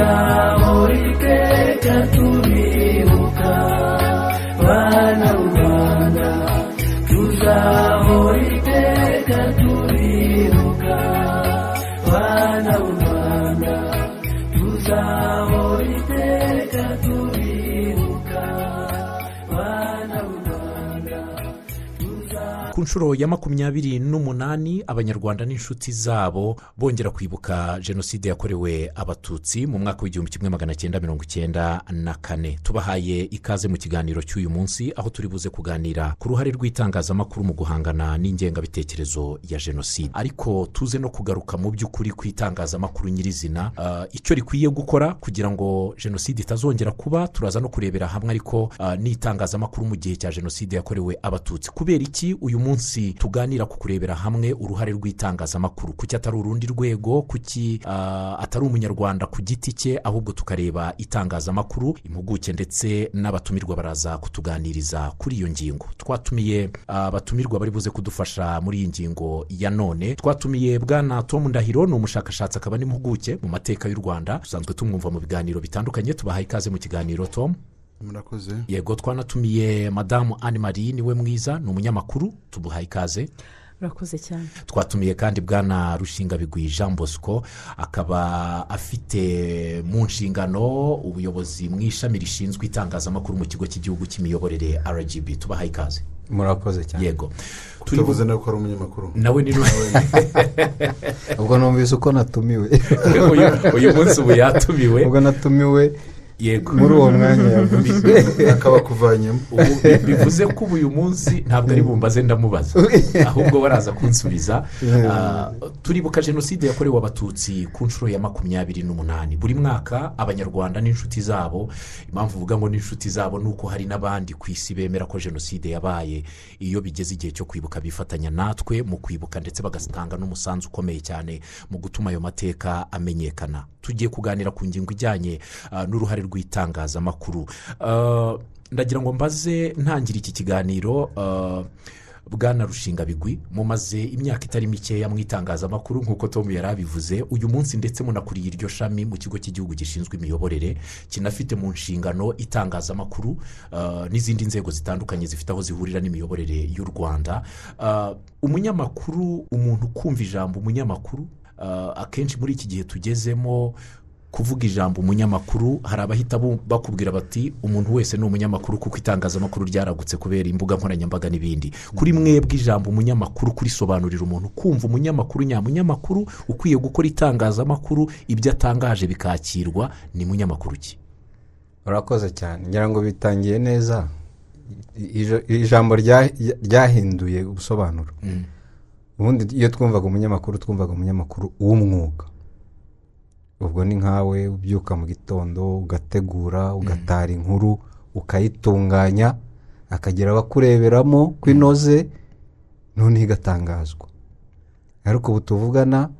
tuzahora iteka turibuka ku nshuro ya makumyabiri n'umunani abanyarwanda n'inshuti zabo bongera kwibuka jenoside yakorewe abatutsi mu mwaka w'igihumbi kimwe magana cyenda mirongo icyenda na kane. Tubahaye ikaze mu kiganiro cy'uyu munsi aho turi buze kuganira ku ruhare rw'itangazamakuru mu guhangana n'ingengabitekerezo ya jenoside. Ariko tuze no kugaruka mu by'ukuri ku itangazamakuru nyirizina ah, icyo rikwiye gukora kugira ngo jenoside itazongera kuba turaza no kurebera hamwe ariko ah, n'itangazamakuru mu gihe cya jenoside yakorewe abatutsi. Kubera iki? Uyu munsi tuganira ku kurebera hamwe uruhare rw'itangazamakuru. Kuki atari urundi rwego? Kuki ah, atari umunyarwanda ku giti cye? Ahubwo tukareba itangazamakuru impuguke ndetse n'abatumirwa baraza kutuganiriza kuri iyo ngingo. Twatumiye ah, abatumirwa bari buze kudufasha muri iyi ngingo ya none. Twatumiye bwana tom ndahiro ni umushakashatsi akaba n'impuguke mu mateka y'u rwanda. Dusanzwe tumwumva mu biganiro bitandukanye tubahaye ikaze mu kiganiro tom. Murakoze. Yego twanatumiye madamu anne marie ni we mwiza ni umunyamakuru tubuhaye ikaze. Urakoze cyane. Twatumiye kandi bwana rushingabigwi jean bosco akaba afite mu nshingano ubuyobozi mu ishami rishinzwe itangazamakuru mu kigo cy'igihugu cy'imiyoborere rgb tubahaye ikaze. Murakoze cyane. Yego. Turi turavuze nawe ko ari umunyamakuru? Nawe ni ubwo numvise uko natumiwe. Uyu munsi ubu yatumiwe. Ubwo natumiwe yego. Muri uwo mwanya yavuze. Akaba akuvanyemo bivuze ko ubu uyu munsi ntabwo ari bumbaze ndamubaza. Ahubwo baraza kunsubiza Ah, turibuka jenoside yakorewe abatutsi ku nshuro ya makumyabiri n'umunani. Buri mwaka abanyarwanda n'inshuti zabo impamvu uvuga ngo n'inshuti zabo ni uko hari n'abandi ku isi bemera ko jenoside yabaye. Iyo bigeze igihe cyo kwibuka bifatanya natwe mu kwibuka ndetse bagatanga n'umusanzu ukomeye cyane mu gutuma ayo mateka amenyekana. Tugiye kuganira ku ngingo ijyanye ah, n'uruhare rw'itangazamakuru. Ah, ndagira ngo mbaze ntangira iki kiganiro ah, bwana rushingabigwi mumaze imyaka itari mikeya mu itangazamakuru nk'uko tom yari abivuze uyu munsi ndetse munakuriye iryo shami mu kigo cy'igihugu gishinzwe imiyoborere kinafite mu nshingano itangazamakuru ah, n'izindi nzego zitandukanye zifite aho zihurira n'imiyoborere y'u rwanda. Umunyamakuru umuntu kumva ijambo umunyamakuru akenshi muri iki gihe tugezemo kuvuga ijambo umunyamakuru hari abahita bakubwira bati umuntu wese ni umunyamakuru kuko itangazamakuru ryaragutse kubera imbuga nkoranyambaga n'ibindi. Kuri mwebwe ijambo umunyamakuru kurisobanurira umuntu kumva umunyamakuru nyamunyamakuru ukwiye gukora itangazamakuru ibyo atangaje bikakirwa. Ni munyamakuru ki? Urakoze cyane. Ngira ngo bitangiye neza ijambo rya- ryahinduye ubusobanuro. Ubundi iyo twumvaga umunyamakuru twumvaga umunyamakuru w'umwuga. Ubwo ni nkawe ubyuka mu gitondo ugategura ugatara inkuru ukayitunganya akagira abakureberamo ko inoze noneho igatangazwa. Ariko ubu tuvugana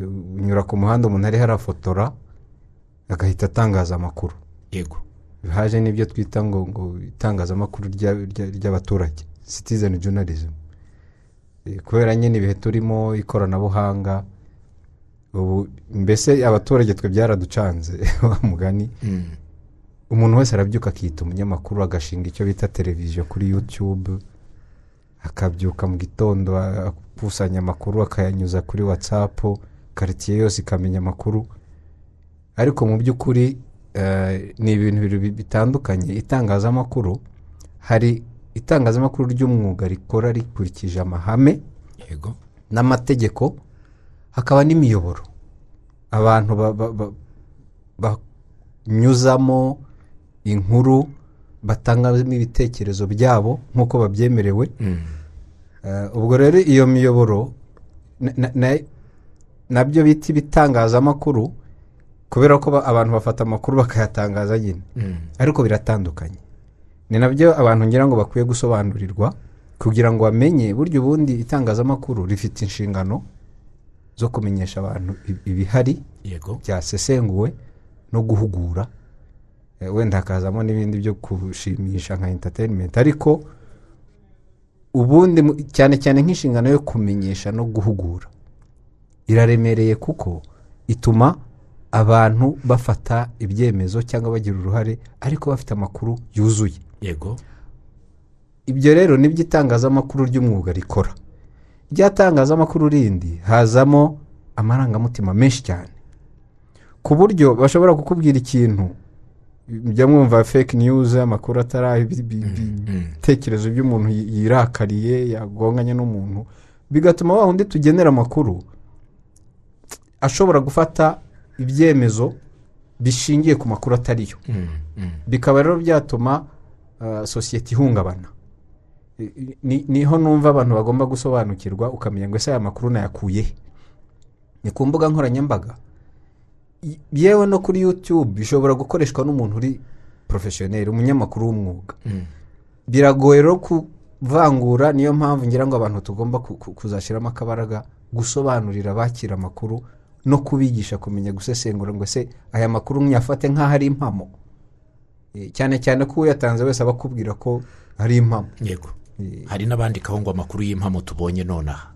unyura ku muhanda umuntu ariho arafotora agahita atangaza amakuru. Yego. Haje n'ibyo twita ngo ngo itangazamakuru rya- rya- ry'abaturage citizen journalism. Eh, kubera nyine ibihe turimo ikoranabuhanga ubu mbese abaturage twe byaraducanze wa mugani? Mm. umuntu wese arabyuka akiyita umunyamakuru agashinga icyo bita televiziyo kuri yutube akabyuka mu gitondo akusanya amakuru akayanyuza kuri watsapu karitsiye yose ikamenya amakuru. Ariko mu by'ukuri eh, ni ibintu bibiri bitandukanye. Itangazamakuru hari itangazamakuru ry'umwuga rikora rikurikije amahame n'amategeko hakaba n'imiyoboro abantu ba- ba- ba- banyuzamo inkuru batangamo ibitekerezo byabo nk'uko babyemerewe Mm. Eh, ubwo rero iyo miyoboro na- na- na- na byo bita ibitangazamakuru kubera ko ba- abantu bafata amakuru bakayatangaza nyine Mm. ariko biratandukanye ni na byo abantu ngira ngo bakwiye gusobanurirwa kugira ngo bamenye burya ubundi itangazamakuru rifite inshingano zo kumenyesha abantu ibihari byasesenguwe no guhugura. Eh, wenda hakazamo n'ibindi byo gushimisha nka entertainment. Ariko ubundi cyane cyane nk'inshingano yo kumenyesha no guhugura iraremereye kuko ituma abantu bafata ibyemezo cyangwa bagira uruhare ariko bafite amakuru yuzuye. Yego. Ibyo rero ni byo itangazamakuru ry'umwuga rikora. Rya tangazamakuru rindi hazamo amarangamutima menshi cyane. Ku buryo bashobora kukubwira ikintu mujya mwumva fake news amakuru atari ibi- ibi- ibi- ibitekerezo by'umuntu yi- yirakariye yagonganye n'umuntu bigatuma wa wundi tugenera amakuru ashobora gufata ibyemezo bishingiye ku makuru atariyo. Mm, mm. bikaba rero byatuma uh, sosiyete ihungabana. Ni ho numva abantu bagomba gusobanukirwa ukamenya ngo ese aya makuru nayakuye. Ni ku mbuga nkoranyambaga. Yewe no kuri yutube bishobora gukoreshwa n'umuntu uri porofeshoneri umunyamakuru w'umwuga. Biragoye rero kuvangura niyo mpamvu ngira ngo abantu tugomba ku- ku- kuzashyiramo akabaraga gusobanurira abakira amakuru no kubigisha kumenya gusesengura ngo ese aya makuru nyafate nk'aho ari impamo. Eh, cyane cyane ko uyatanze wese aba akubwira ko ari impamo. Yego. Hari n'abandikaho ngo amakuru y'impamo tubonye nonaha.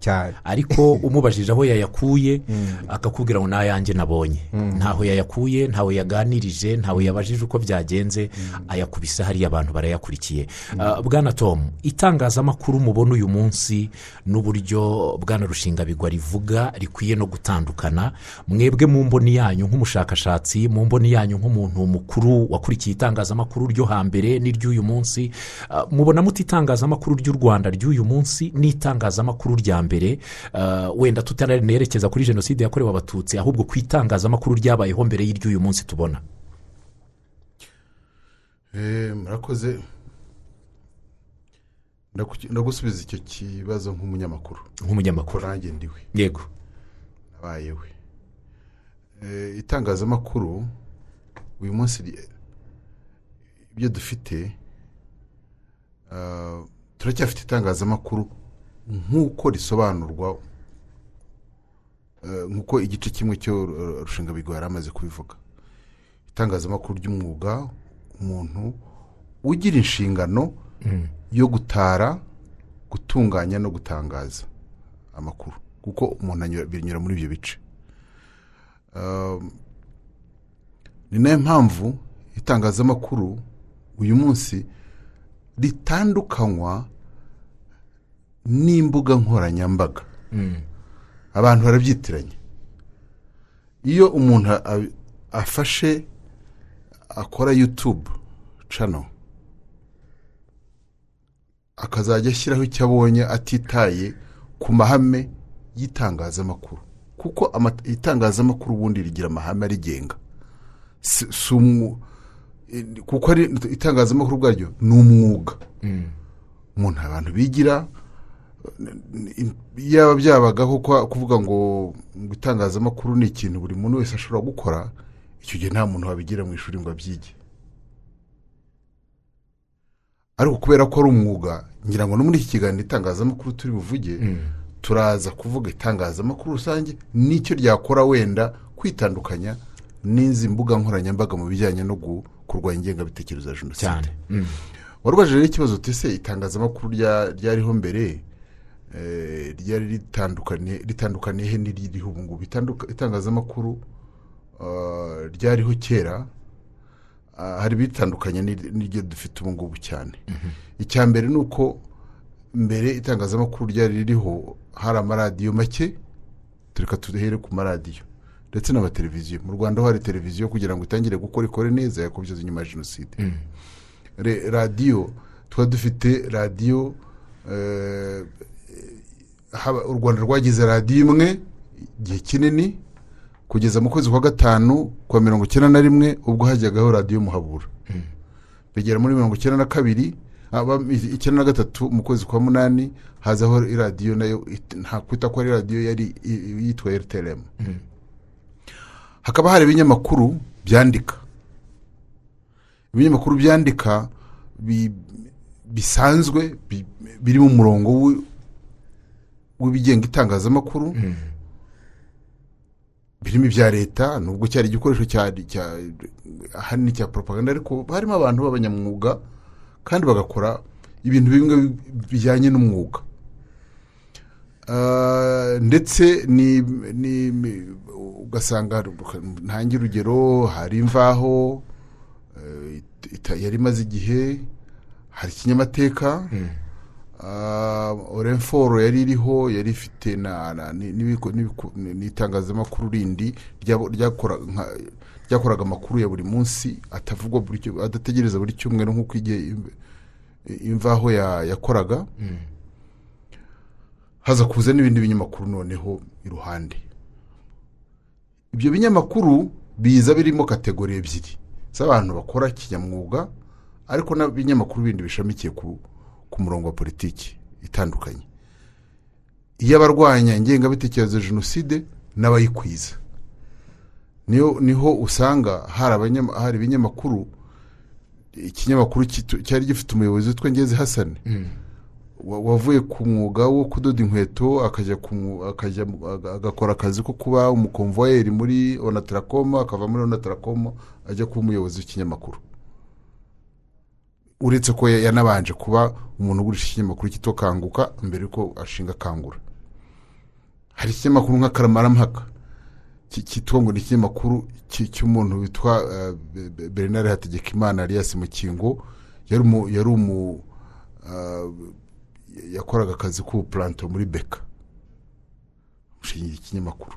Ariko umubajije aho yayakuye akakubwira ngo n'ayanjye nabonye. Ntaho yayakuye ntawe yaganirije ntawe yabajije uko byagenze ayakubise hariya abantu barayakurikiye. Ah, bwana tom itangazamakuru mubona uyu munsi n'uburyo bwana rushingabigwa rivuga rikwiye no gutandukana. Mwebwe mu mboni yanyu nk'umushakashatsi mu mboni yanyu nk'umuntu mukuru wakurikiye itangazamakuru ryo hambere n'iry'uyu munsi ah, mubona muti itangazamakuru ry'u rwanda ry'uyu munsi n'itangazamakuru rya mbere. Ah, wenda tutananerekeza kuri jenoside yakorewe abatutsi ahubwo ku itangazamakuru ryabayeho mbere y'iry'uyu munsi tubona. Eh, murakoze. Ndagusubiza icyo kibazo nk'umunyamakuru. Nk'umunyamakuru. Nanjye ndiwe. Yego. Nabayewe Eh, itangazamakuru uyu munsi ri- ibyo dufite ah, turacyafite itangazamakuru nk'uko risobanurwa eh, nk'uko igice kimwe cyo eh, rushingabigo yari amaze kubivuga. Itangazamakuru ry'umwuga umuntu ugira inshingano yo gutara gutunganya no gutangaza amakuru kuko umuntu binyura muri ibyo bice. Um, ni na yo mpamvu itangazamakuru uyu munsi ritandukanywa n'imbuga nkoranyambaga. Abantu barabyitiranya. Iyo umuntu afashe akora yutube cano akazajya ashyiraho icyo abonye atitaye ku mahame y'itangazamakuru. Kuko ama- itangazamakuru ubundi rigira amahame arigenga Si- si umwu- eh, kuko ari itangazamakuru ubwaryo ni umwuga. Umuntu abantu bigira yaba byabagaho kuvuga ngo itangazamakuru ni ikintu buri muntu wese ashobora gukora icyo gihe nta muntu wabigira mu ishuri ngo abyige. Ariko kubera ko ari umwuga ngira ngo no muri iki kiganiro itangazamakuru turi buvuge turaza kuvuga itangazamakuru rusange n'icyo ryakora wenda kwitandukanya n'izi mbuga nkoranyambaga mu bijyanye no gu- kurwanya ingengabitekerezo ya jenoside. Cyane. Mm. warubajije rero ikibazo uti ese itangazamakuru rya- ryariho mbere? Eh, ryari ritandukaniye he n'iririho ubu ngubu? Itangazamakuru ah, ryariho kera ah, hari ibitandukanye n'ir- n'iryo dufite ubu ngubu cyane. Icya mbere ni uko mbere itangazamakuru ryari ririho hari amaradiyo make tureka tuhere ku maradiyo. Ndetse n'amateleviziyo mu rwanda hari televiziyo kugira ngo itangire gukora ikore neza yakubyaza inyuma ya jenoside. Re- radiyo tuba dufite radiyo eh, haba- u rwanda rwagize radiyo imwe igihe kinini kugeza mu kwezi kwa gatanu kwa mirongo icyenda na rimwe ubwo hajyagaho radiyo muhabura. Bigera muri mirongo icyenda na kabiri icyenda na gatatu mu kwezi kwa munani hazaho iradiyo na yo nta kwita ko ari radiyo yari yitwa rtlm hakaba hari ibinyamakuru byandika. Ibinyamakuru byandika bi- bisanzwe bi- biri mu murongo wi- w'ibigenga itangazamakuru. Birimo ibya leta nubwo cyari igikoresho cya cya- ahanini cya propaganda ariko harimo abantu b'abanyamwuga kandi bagakora ibintu bimwe bijyanye n'umwuga. Ndetse ni ugasanga ntange urugero hari imvaho eh, yari imaze igihe hari ikinyamateka Ah, orenforo yari iriho yari ifite n'itangazamakuru rindi ryakoraga amakuru ya buri munsi atavugwa adategereza buri cyumweru nk'uko imvaho ya- yakoraga. Haza kuza n'ibindi binyamakuru noneho iruhande. Ibyo binyamakuru biza birimo kategori ebyiri. Z'abantu bakora kinyamwuga ariko n'ibinyamakuru bindi bishamikiye ku, murongo wa politiki itandukanye. Iy'abarwanya ingengabitekerezo ya jenoside n'abayikwiza. Niho usanga hari ibinyamakuru ikinyamakuru cyari gifite umuyobozi witwa ngeze hasani wa- wavuye ku mwuga wo kudoda inkweto akajya agakora akazi ko kuba umukomvoyeri muri onatarakomo akava muri onatarakomo ajya kuba umuyobozi w'ikinyamakuru. Uretse ko ya- yanabanje kuba umuntu ugurisha ikinyamakuru cyitwa kanguka mbere yuko ashinga kangura. Hari ikinyamakuru nka karamarampaka ki- cyitwa ngo ni ikinyamakuru cy- cy'umuntu witwa eh, Be- Be- bernard hategekimana alias mukingo. Yari umu ah, yakoraga akazi k'ubupuranto muri beka. Ushingiye ikinyamakuru.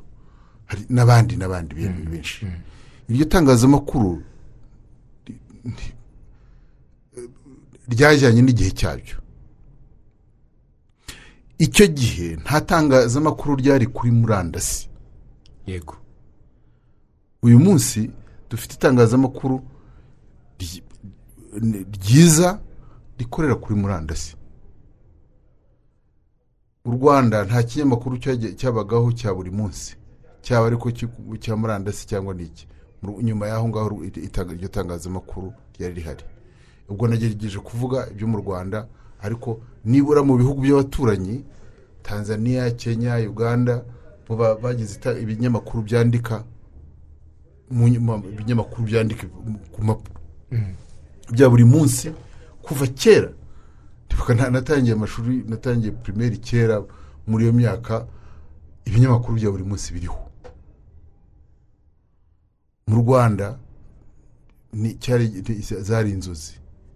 Hari n'abandi n'abandi benshi. benshi iryo tangazamakuru ryajyanye n'igihe cyabyo icyo gihe nta tangazamakuru ryari kuri murandasi. Yego. Uyu munsi dufite itangazamakuru ry- ryiza rikorera kuri murandasi. U rwanda nta kinyamakuru cyabagaho cya buri munsi. Cyaba ariko cya murandasi cyangwa n'iki nyuma y'aho ngaho iryo tangazamakuru ryari rihari. Ubwo nagerageje kuvuga ibyo mu rwanda ariko nibura mu bihugu by'abaturanyi tanzania kenya uganda bagize ibinyamakuru byandika ibinyamakuru byandika ku mpapuro bya buri munsi kuva kera natangiye amashuri natangiye pirimeri kera muri iyo myaka ibinyamakuru bya buri munsi biriho. Mu rwanda ni- zari inzozi.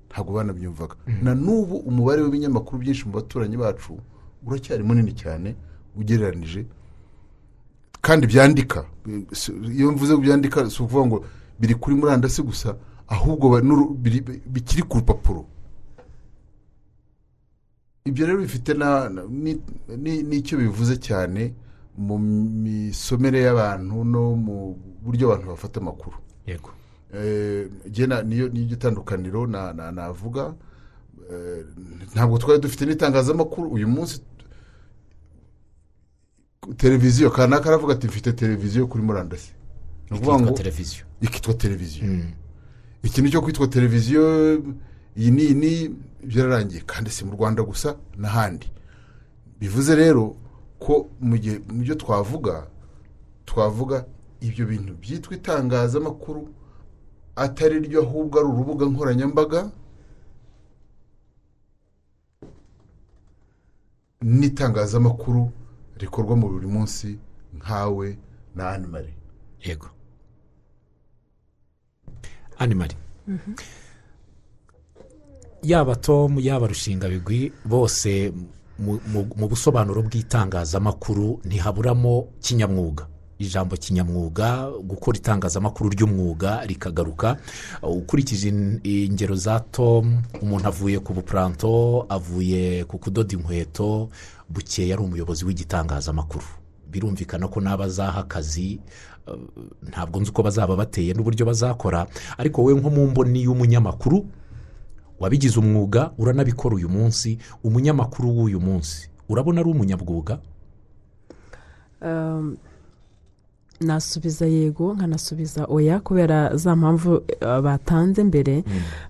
Ntabwo banabyumvaga na n'ubu umubare w'ibinyamakuru byinshi mu baturanyi bacu uracyari munini cyane ugereranije. Kandi byandika iyo mvuze ko byandika si ukuvuga ngo biri kuri murandasi gusa ahubwo bikiri ku rupapuro. Ibyo rero bifite n'icyo bivuze cyane mu misomere y'abantu no mu buryo abantu bafata amakuru. Yego. Eh, niyo niyo itandukaniro na- na- navuga Eh, ntabwo twari dufite n'itangazamakuru. Uyu munsi televiziyo kanaka aravuga ati mfite televiziyo kuri murandasi. Ikitwa televiziyo. ikitwa televiziyo. Mm. ikintu cyo kwitwa televiziyo iyi ni ni byararangiye kandi si mu rwanda gusa n'ahandi. Bivuze rero ko mu gihe mu byo twavuga twavuga ibyo bintu byitwa itangazamakuru atari ryo ahubwo ari urubuga nkoranyambaga n'itangazamakuru rikorwa mu buri munsi nkawe na animari yego. Animari yaba tom yaba rushingabigwi bose mu- busobanuro bw'itangazamakuru ntihaburamo kinyamwuga. Ijambo kinyamwuga gukora itangazamakuru ry'umwuga rikagaruka. Ukurikije in- ingero za tom umuntu avuye ku bupuranto avuye ku kudoda inkweto bukeye ari umuyobozi w'igitangazamakuru. Birumvikana ko n'abazaha akazi ntabwo nzi uko bazaba bateye n'uburyo bazakora. Ariko wowe nko mu mboni y'umunyamakuru wabigize umwuga uranabikora uyu munsi umunyamakuru w'uyu munsi. Urabona ari umunyabwuga? Um, nasubiza yego nkanasubiza oya kubera za mpamvu uh, batanze mbere.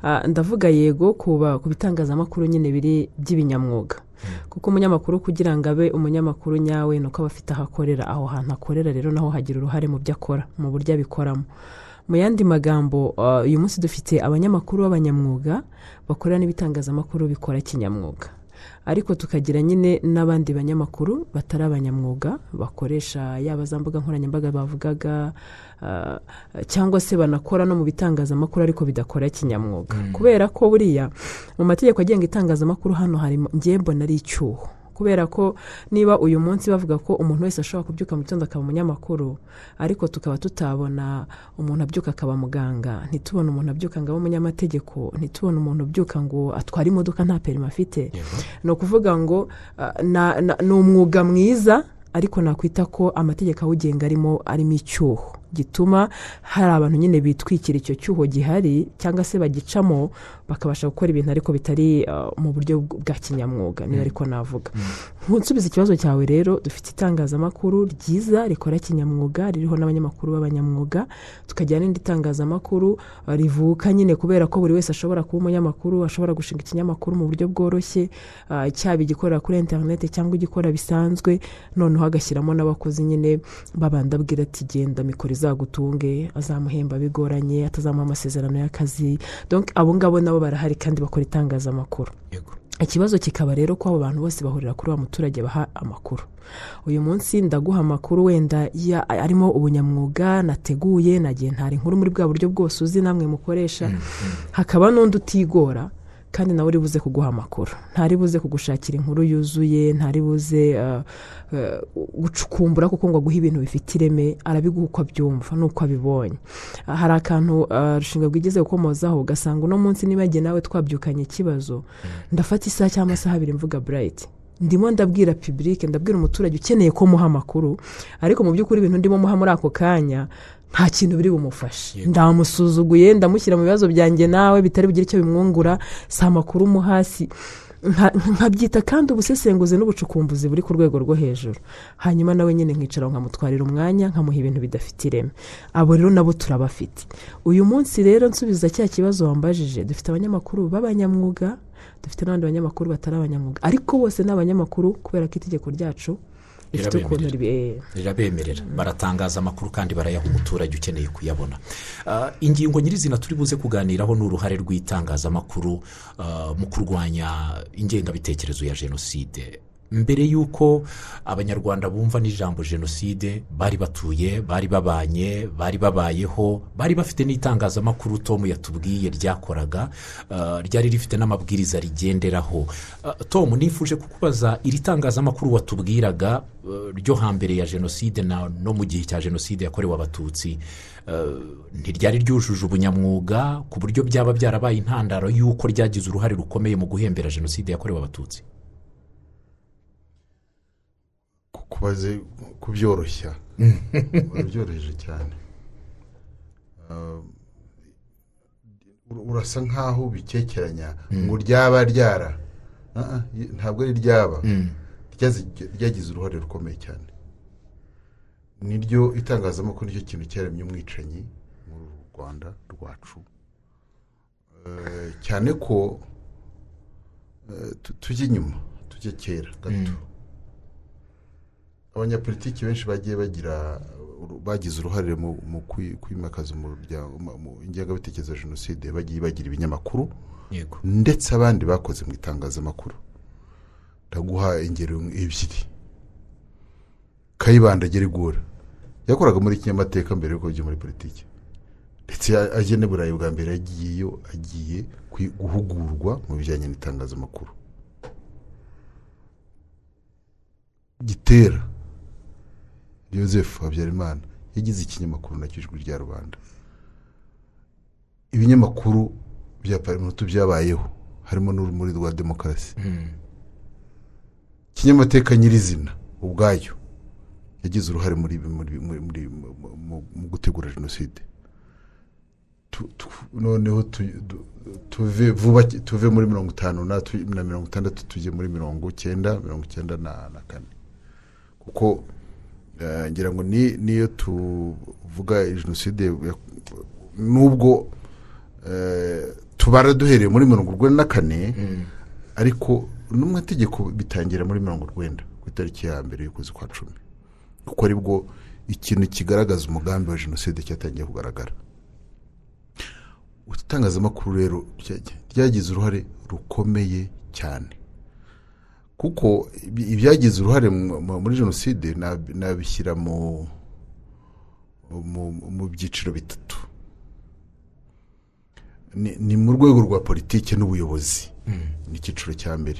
Ah, ndavuga yego ku bitangazamakuru nyine biri by'ibinyamwuga. Kuko umunyamakuru kugira ngo abe umunyamakuru nyawe ni uko aba afite aho akorera. Aho hantu akorera rero naho hagira uruhare mu byo akora mu buryo abikoramo. Mu yandi magambo uh, uyu munsi dufite abanyamakuru b'abanyamwuga bakorera n'ibitangazamakuru bikora kinyamwuga. Ariko tukagira nyine n'abandi banyamakuru batari abanyamwuga bakoresha yaba za mbuga nkoranyambaga bavugaga ah, cyangwa se banakora no mu bitangazamakuru ariko bidakora kinyamwuga. Kubera ko buriya mu mategeko agenga itangazamakuru hano ngiye mbona ari icyuho. Kubera ko niba uyu munsi bavuga ko umuntu wese ashobora kubyuka mu gitondo akaba umunyamakuru ariko tukaba tutabona umuntu abyuka akaba muganga. Ntitubone umuntu abyuka ngo abe umunyamategeko ntitubone umuntu ubyuka ngo atware imodoka nta perima afite. Ni ukuvuga ngo ni umwuga mwiza ariko nakwita ko amategeko awugenga arimo arimo icyuho. Gituma hari abantu nyine bitwikira icyo cyuho gihari cyangwa se bagicamo bakabasha gukora ibintu ariko bitari ah, mu buryo bwa kinyamwuga. Niba ariko navuga. Ntusubize ikibazo cyawe rero dufite itangazamakuru ryiza rikora kinyamwuga ririho n'abanyamakuru b'abanyamwuga tukagira n'indi tangazamakuru ah, rivuka nyine kubera ko buri wese ashobora kuba umunyamakuru ashobora gushinga ikinyamakuru mu buryo bworoshye ah, cyaba igikorera kuri interineti cyangwa igikora bisanzwe noneho agashyiramo n'abakozi nyine babanda abwira ati genda mikoro izagutunge azamuhemba bigoranye atazamuha amasezerano y'akazi. Abo ngabo nabo barahari kandi bakora itangazamakuru. Ikibazo kikaba rero ko abo bantu bose bahurira kuri wa muturage baha amakuru. Uyu munsi ndaguha amakuru wenda arimo ubunyamwuga nateguye nagiye ntari inkuru muri bwa buryo bwose uzi namwe mukoresha. Hakaba n'undi utigora. Kandi nawe uri buze kuguha amakuru. Ntari buze kugushakira inkuru yuzuye ntari buze uh, uh, gucukumbura kuko ngo aguhe ibintu bifite ireme arabiguha uko abyumva n'uko abibonye. Ah, hari akantu uh, rushinga rwigeze gukomozaho ugasanga uno munsi niba njye nawe twabyukanye ikibazo ndafata isaha cyangwa amasaha abiri mvuga burayiti ndimo ndabwira pibulike ndabwira umuturage ukeneye ko muha amakuru ariko mu by'ukuri ibintu ndimo muha muri ako kanya nta kintu biri bumufashe. Ndamusuzuguye ndamushyira mu bibazo byanjye nawe bitari bugire icyo bimwungura. Si amakuru mo hasi. Nka- nkabyita kandi ubusesenguzi n'ubucukumbuzi buri ku rwego rwo hejuru. Hanyuma nawe nyine nkicara nkamutwarira umwanya nkamuha ibintu bidafite ireme. Abo rero nabo turabafite. Uyu munsi rero nsubiza cya kibazo wambajije. Dufite abanyamakuru b'abanyamwuga dufite n'abandi banyamakuru batari abanyamwuga. Ariko bose ni abanyamakuru kubera ko itegeko ryacu Rirabemerera. rirabemerera baratangaza amakuru kandi barayaha umuturage ukeneye kuyabona. Ah, ingingo nyirizina turi buze kuganiraho ni uruhare rw'itangazamakuru ah, mu kurwanya ingengabitekerezo ya jenoside. Mbere y'uko abanyarwanda bumva n'ijambo jenoside bari batuye bari babanye bari babayeho bari bafite n'itangazamakuru tom yatubwiye ryakoraga ah, ryari rifite n'amabwiriza rigenderaho. Ah, tom nifuje kukubaza iri tangazamakuru watubwiraga eh, ryo hambere ya jenoside no mu gihe cya jenoside yakorewe abatutsi ntiryari ryujuje ubunyamwuga ku buryo byaba byarabaye intandaro y'uko ryagize uruhare rukomeye mu guhembera jenoside yakorewe abatutsi. Ku- kubaze kubyoroshya. Barabyoroheje cyane. Ah, ur- urasa nk'aho ubikekeranya ngo ryaba ryara? Ah, ah, ntabwo ari ryaba. Ryazi- ryagize uruhare rukomeye cyane. Niryo itangazamakuru ni cyo kintu cyaremye umwicanyi muri uru rwanda rwacu. Eh, cyane ko eh, tu- tujya inyuma tujya kera gato. Abanyapolitiki benshi bagiye bagira bagize uruhare mu mu kwi- kwimakaza mu- ingengabitekerezo ya jenoside bagiye bagira ibinyamakuru. Ndetse abandi bakoze mu itangazamakuru. Ndaguha ingero ebyiri. Kayibanda gerigura yakoraga muri kinyamateka mbere yuko ajya muri politiki. Ndetse ajya n'i burayi bwa mbere yagiyeyo agiye guhugurwa mu bijyanye n'itangazamakuru. Gitera. Joseph habyarimana yagize ikinyamakuru na cyo ijwi rya rubanda ibinyamakuru bya parimutu byabayeho. Harimo n'urumuri rwa demokarasi. Kinyamateka nyirizina ubwayo yagize uruhare muri muri- mu- gutegura jenoside. Noneho tuve vuba tuve muri mirongo itanu na mirongo itandatu tujye muri mirongo icyenda mirongo icyenda na kane. Kuko ngira ngo ni niyo tuvuga jenoside nubwo eh, tubara duhereye muri mirongo urwenda na kane ariko n'amategeko bitangira muri mirongo urwenda ku itariki ya mbere y'ukwezi kwa cumi. Kuko ari bwo ikintu kigaragaza umugambi wa jenoside cyatangiye kugaragara. Itangazamakuru rero rya- ryagize uruhare rukomeye cyane. Kuko ibyagize uruhare mu- mu- muri jenoside nab- nabishyira mu byiciro bitatu. Ni ni mu rwego rwa politiki n'ubuyobozi. Ni icyiciro cya mbere.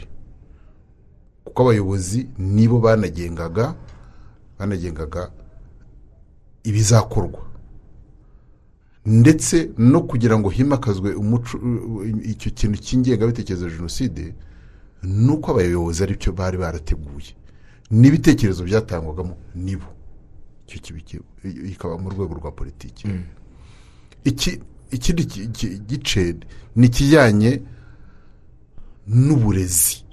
Kuko abayobozi nibo banagengaga banagengaga ibizakorwa. Ndetse no kugira ngo himakazwe umuco icyo kintu cy'ingengabitekerezo ya jenoside ni uko abayobozi ari byo bari barateguye. N'ibitekerezo byatangwagamo nibo. Icyo kiba iki- ikaba mu rwego rwa politiki. Iki ikindi ki- ki- gice ni ikijyanye n'uburezi.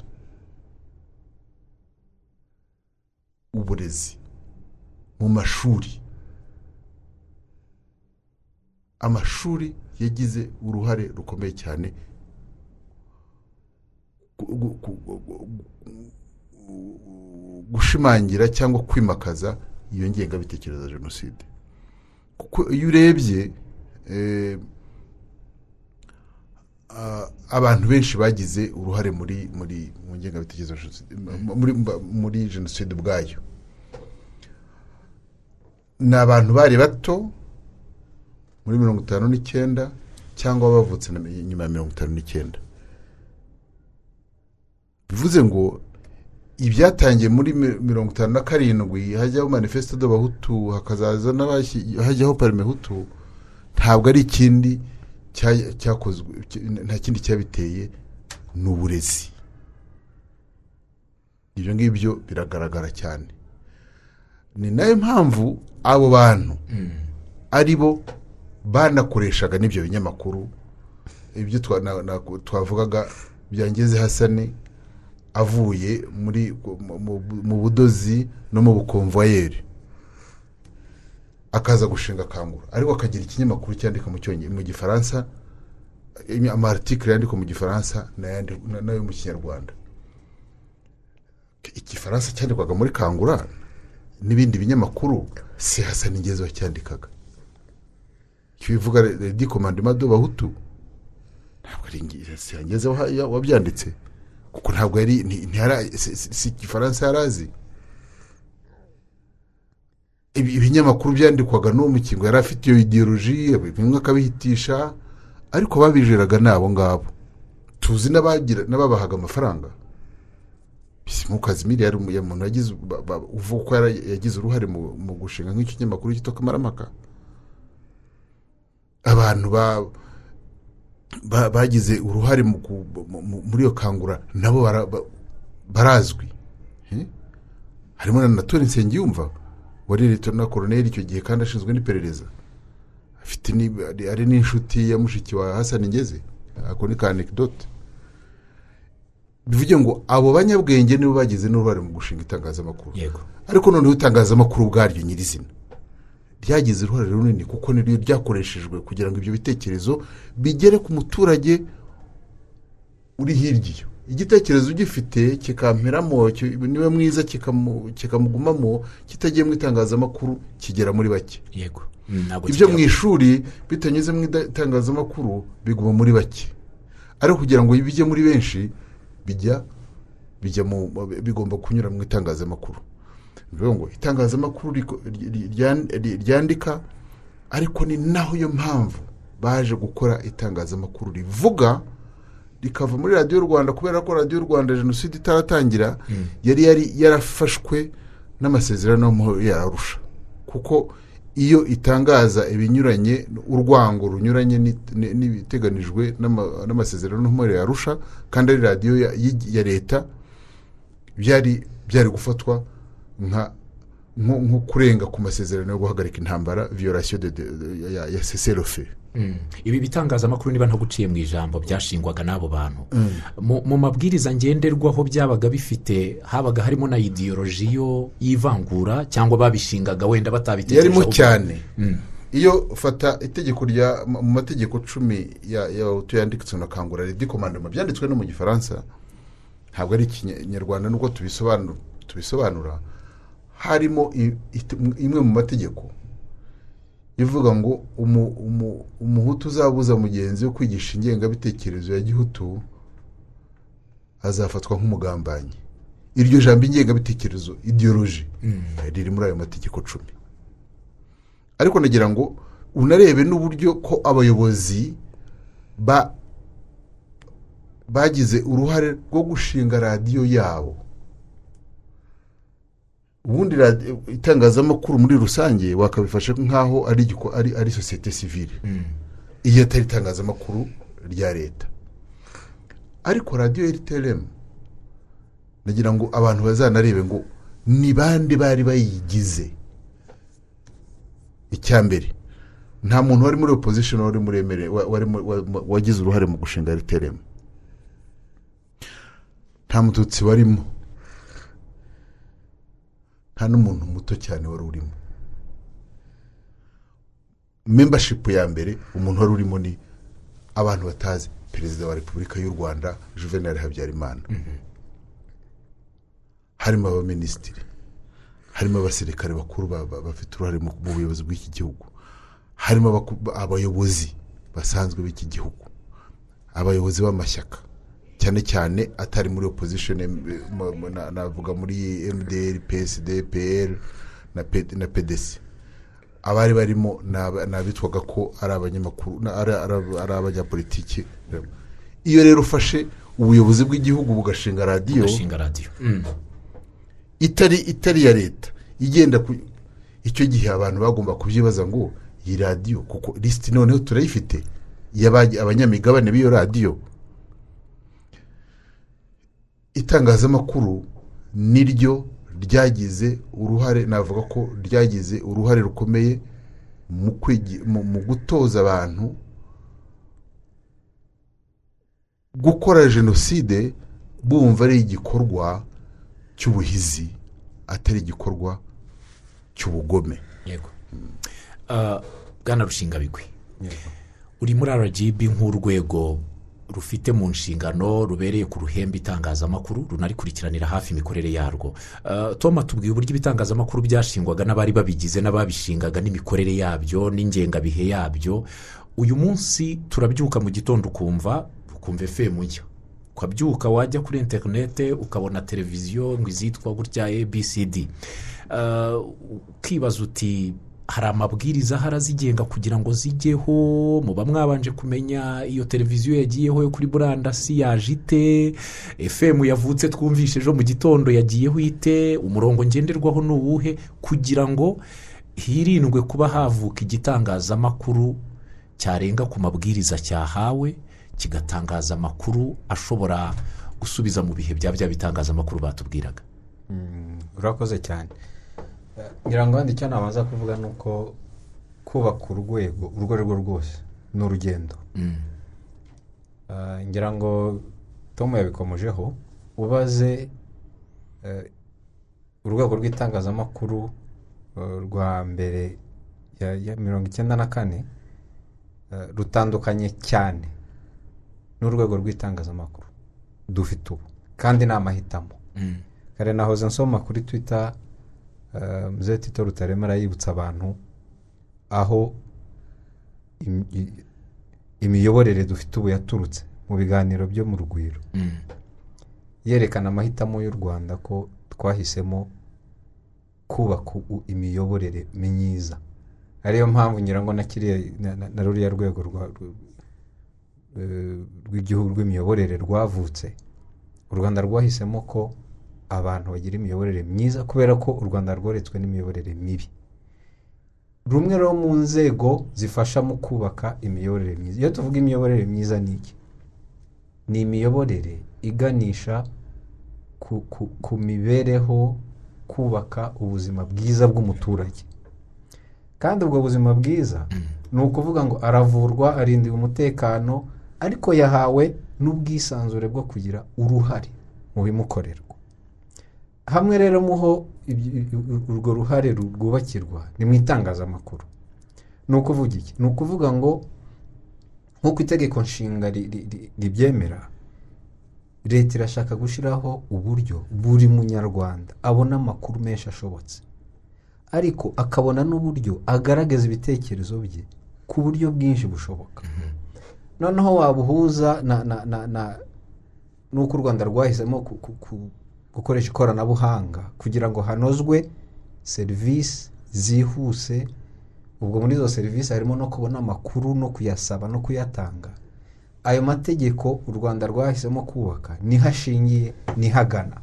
Uburezi mu mashuri. Amashuri yagize uruhare rukomeye cyane gushimangira cyangwa kwimakaza iyo ngengabitekerezo ya jenoside. Kuko iyo urebye eh, abantu benshi bagize uruhare muri muri mu ngengabitekerezo muri, jenoside ubwayo ni abantu bari bato muri mirongo itanu n'icyenda cyangwa bavutse nyuma ya mirongo itanu n'icyenda. Bivuze ngo ibyatangiye muri mi- mirongo itanu na karindwi hajyaho manifesito d'abahutu hakazaza hajyaho parime hutu ntabwo ari ikindi cya- cyakozwe nta kindi cyabiteye ni uburezi ibyo ngibyo biragaragara cyane. Ni na yo mpamvu abo bantu ari bo banakoreshaga n'ibyo binyamakuru ibyo twavugaga byangeze hasane avuye mu- budozi no mu bukomvayeri akaza gushinga kangura. Ariko akagira ikinyamakuru cyandika mu gifaransa amaartikire yandikwa mu gifaransa n'ayo mu kinyarwanda. Igifaransa cyandikwaga muri kangura n'ibindi binyamakuru si hasani ingezi wacyandikaga icyo bivuga redi komandima do bahutu ntabwo ari waha- wabyanditse. Kuko ntabwo yari si- igifaransa yari azi. Ibi- ibinyamakuru byandikwaga n'uwo mukingo yari afite iyo ideoloji bimwe akabihitisha ariko babijeraga ni abo ngabo. Tuzi n'ababahaga amafaranga. Mu kazimiri yari umu- yari umuntu yagize uvuga ko yagize uruhare mu gushinga nk'icyo kinyamakuru cyitwa kamarampaka abantu ba- ba- bagize uruhare muri iyo kangura nabo bara- ba- barazwi. Harimo na natore nsengiyumva wari leta na koroneri icyo gihe kandi ashinzwe n'iperereza afite ari- n'inshuti ya mushiki wa hasani ngeze ako ni ka anekdote. Bivuge ngo abo banyabwenge nibo bagize n'uruhare mu gushinga itangazamakuru. Ariko noneho itangazamakuru ubwaryo nyirizina. Ryagize uruhare runini kuko niryo ryakoreshejwe kugira ngo ibyo bitekerezo bigere ku muturage uri hirya iyo. Igitekerezo ugifite kikamperamo ki- niba mwiza kikamu- kikamugumamo kitagiye mu itangazamakuru kigera muri bake. Yego. Ibyo mu ishuri bitanyuze mu itangazamakuru biguma muri bake. Ariko kugira ngo bijye muri benshi bijya bigomba kunyura mu itangazamakuru. Ngo itangazamakuru ryandika ariko ni naho iyo mpamvu baje gukora itangazamakuru rivuga rikava muri radiyo rwanda kubera ko radiyo rwanda jenoside itaratangira yari yari yarafashwe n'amasezerano yararusha kuko iyo itangaza ibinyuranye urwango runyuranye ni- ni- n'ibiteganijwe n'ama- n'amasezerano yarusha kandi ari radiyo ya- ya leta byari byari gufatwa nko nko kurenga ku masezerano yo guhagarika intambara violation de, de, de, ya, seserofe Mm. ibi bitangazamakuru niba ntaguciye mu ijambo byashingwaga n'abo bantu. Mu mu mabwiriza ngenderwaho byabaga bifite habaga harimo na idiyoroji yo y'ivangura cyangwa babishingaga wenda batabitekereje yarimo cyane. Mm. iyo ufata itegeko rya mu mategeko cumi ya y'abahutu yanditse na kangura redi komandoma byanditswe no mu gifaransa ntabwo ari ikinyarwanda nubwo tubisobanura. Harimo imwe mu mategeko ivuga ngo umu- umu- umuhutu uzabuza mugenzi we kwigisha ingengabitekerezo ya gihutu azafatwa nk'umugambanyi. Iryo jambo ingengabitekerezo idiyoroji riri muri ayo mategeko cumi. Ariko nagira ngo unarebe n'uburyo ko abayobozi ba bagize uruhare rwo gushinga radiyo yabo ubundi itangazamakuru muri rusange wakabifasha nk'aho ari sosiyete sivile iyo atari itangazamakuru rya leta. Ariko radiyo rtlm nagira ngo abantu bazanarebe ngo ni bande bari bayigize? Icya mbere nta muntu wari muri opposition wari muremere wagize uruhare mu gushinga rtlm nta mututsi warimo. Nta n'umuntu muto cyane wari urimo. Membership ya mbere umuntu wari urimo ni abantu batazi perezida wa repubulika y'u rwanda juvenal habyarimana. Harimo abaminisitiri harimo abasirikare bakuru ba- ba- bafite uruhare mu buyobozi bw'iki gihugu. Harimo abayobozi basanzwe b'iki gihugu. Abayobozi b'amashyaka. Cyane cyane atari muri opposition navuga muri mdr psd pl na P- na pdc abari barimo ni abitwaga ko ari abanyamakuru na- ari- abanyapolitiki. Iyo rero ufashe ubuyobozi bw'igihugu bugashinga radiyo radiyo itari itari iya leta. Igenda ku icyo gihe abantu bagomba kubyibaza ngo iyi radiyo kuko lisiti noneho turayifite. Abanyamigabane b'iyo radiyo itangazamakuru niryo ryagize uruhare navuga ko ryagize uruhare rukomeye mu gutoza abantu gukora jenoside bumva ari igikorwa cy'ubuhizi atari igikorwa cy'ubugome. Yego. Ah, bwana rushingabigwi uri muri rgb nk'urwego rufite mu nshingano rubereye ku ruhembe itangazamakuru runarikurikiranira hafi imikorere yarwo. Ah, tom atubwiye uburyo ibitangazamakuru byashingwaga n'abari babigize n'ababishingaga n'imikorere yabyo n'ingengabihe yabyo. Uyu munsi turabyuka mu gitondo ukumva ukumva efemu nshya ukabyuka wajya kuri interinete ukabona televiziyo ngo izitwa gutya abcd Ah, ukibaza uti hari amabwiriza ahari azigenga kugira ngo zijyeho? Muba mwabanje kumenya iyo televiziyo yagiyeho yo kuri murandasi yaje ite? Efemu yavutse twumvishe ejo mu gitondo yagiyeho ite? Umurongo ngenderwaho ni uwuhe? Kugira ngo hirindwe kuba havuka igitangazamakuru cyarenga ku mabwiriza cyahawe kigatangaza amakuru ashobora gusubiza mu bihe bya bya bitangazamakuru batubwiraga. Urakoze cyane. Ngira ngo wenda icyo nabanza kuvuga ni uko kubaka urwego urwo ari rwo rwose ni urugendo. Eh, ngira ngo tom yabikomojeho ubaze eh, urwego rw'itangazamakuru eh, rwa mbere ya mirongo icyenda na kane eh, rutandukanye cyane n'urwego rw'itangazamakuru. Dufite ubu kandi ni amahitamo. Kare nahoze nsoma kuri twita muzehe tito rutaremara yibutsa abantu aho imiyoborere dufite ubu yaturutse mu biganiro byo mu rugwiro. Yerekana amahitamo y'u rwanda ko twahisemo kubaka imiyoborere myiza. Ariyo mpamvu ngira ngo na ruriya rwego eh, rw'igihugu rw'imiyoborere rwavutse. U rwanda rwahisemo ko abantu bagira imiyoborere myiza kubera ko u rwanda rworetswe n'imiyoborere mibi. Rumwe rero mu nzego zifasha mu kubaka imiyoborere myiza. Iyo tuvuga imiyoborere myiza ni iki? Ni imiyoborere iganisha ku, mibereho kubaka ubuzima bwiza bw'umuturage. Kandi ubwo buzima bwiza ni ukuvuga ngo aravurwa arindiwe umutekano ariko yahawe n'ubwisanzure bwo kugira uruhare mu bimukorerwa. Hamwe rero muho urwo ruhare ru- rwubakirwa ni mu itangazamakuru. Ni ukuvuga iki? Ni ukuvuga ngo nk'uko itegeko nshinga ri- ri- ri- ribyemera leta irashaka gushyiraho uburyo buri munyarwanda abona amakuru menshi ashobotse. Ariko akabona n'uburyo agaragaza ibitekerezo bye ku buryo bwinshi bushoboka. Noneho wabuhuza na na na na n'uko u rwanda rwahisemo gukoresha ikoranabuhanga kugira ngo hanozwe serivisi zihuse. Ubwo muri izo serivisi harimo no kubona amakuru no kuyasaba no kuyatanga. Ayo mategeko u rwanda rwahisemo kubaka ni ho ashingiye ni ho agana.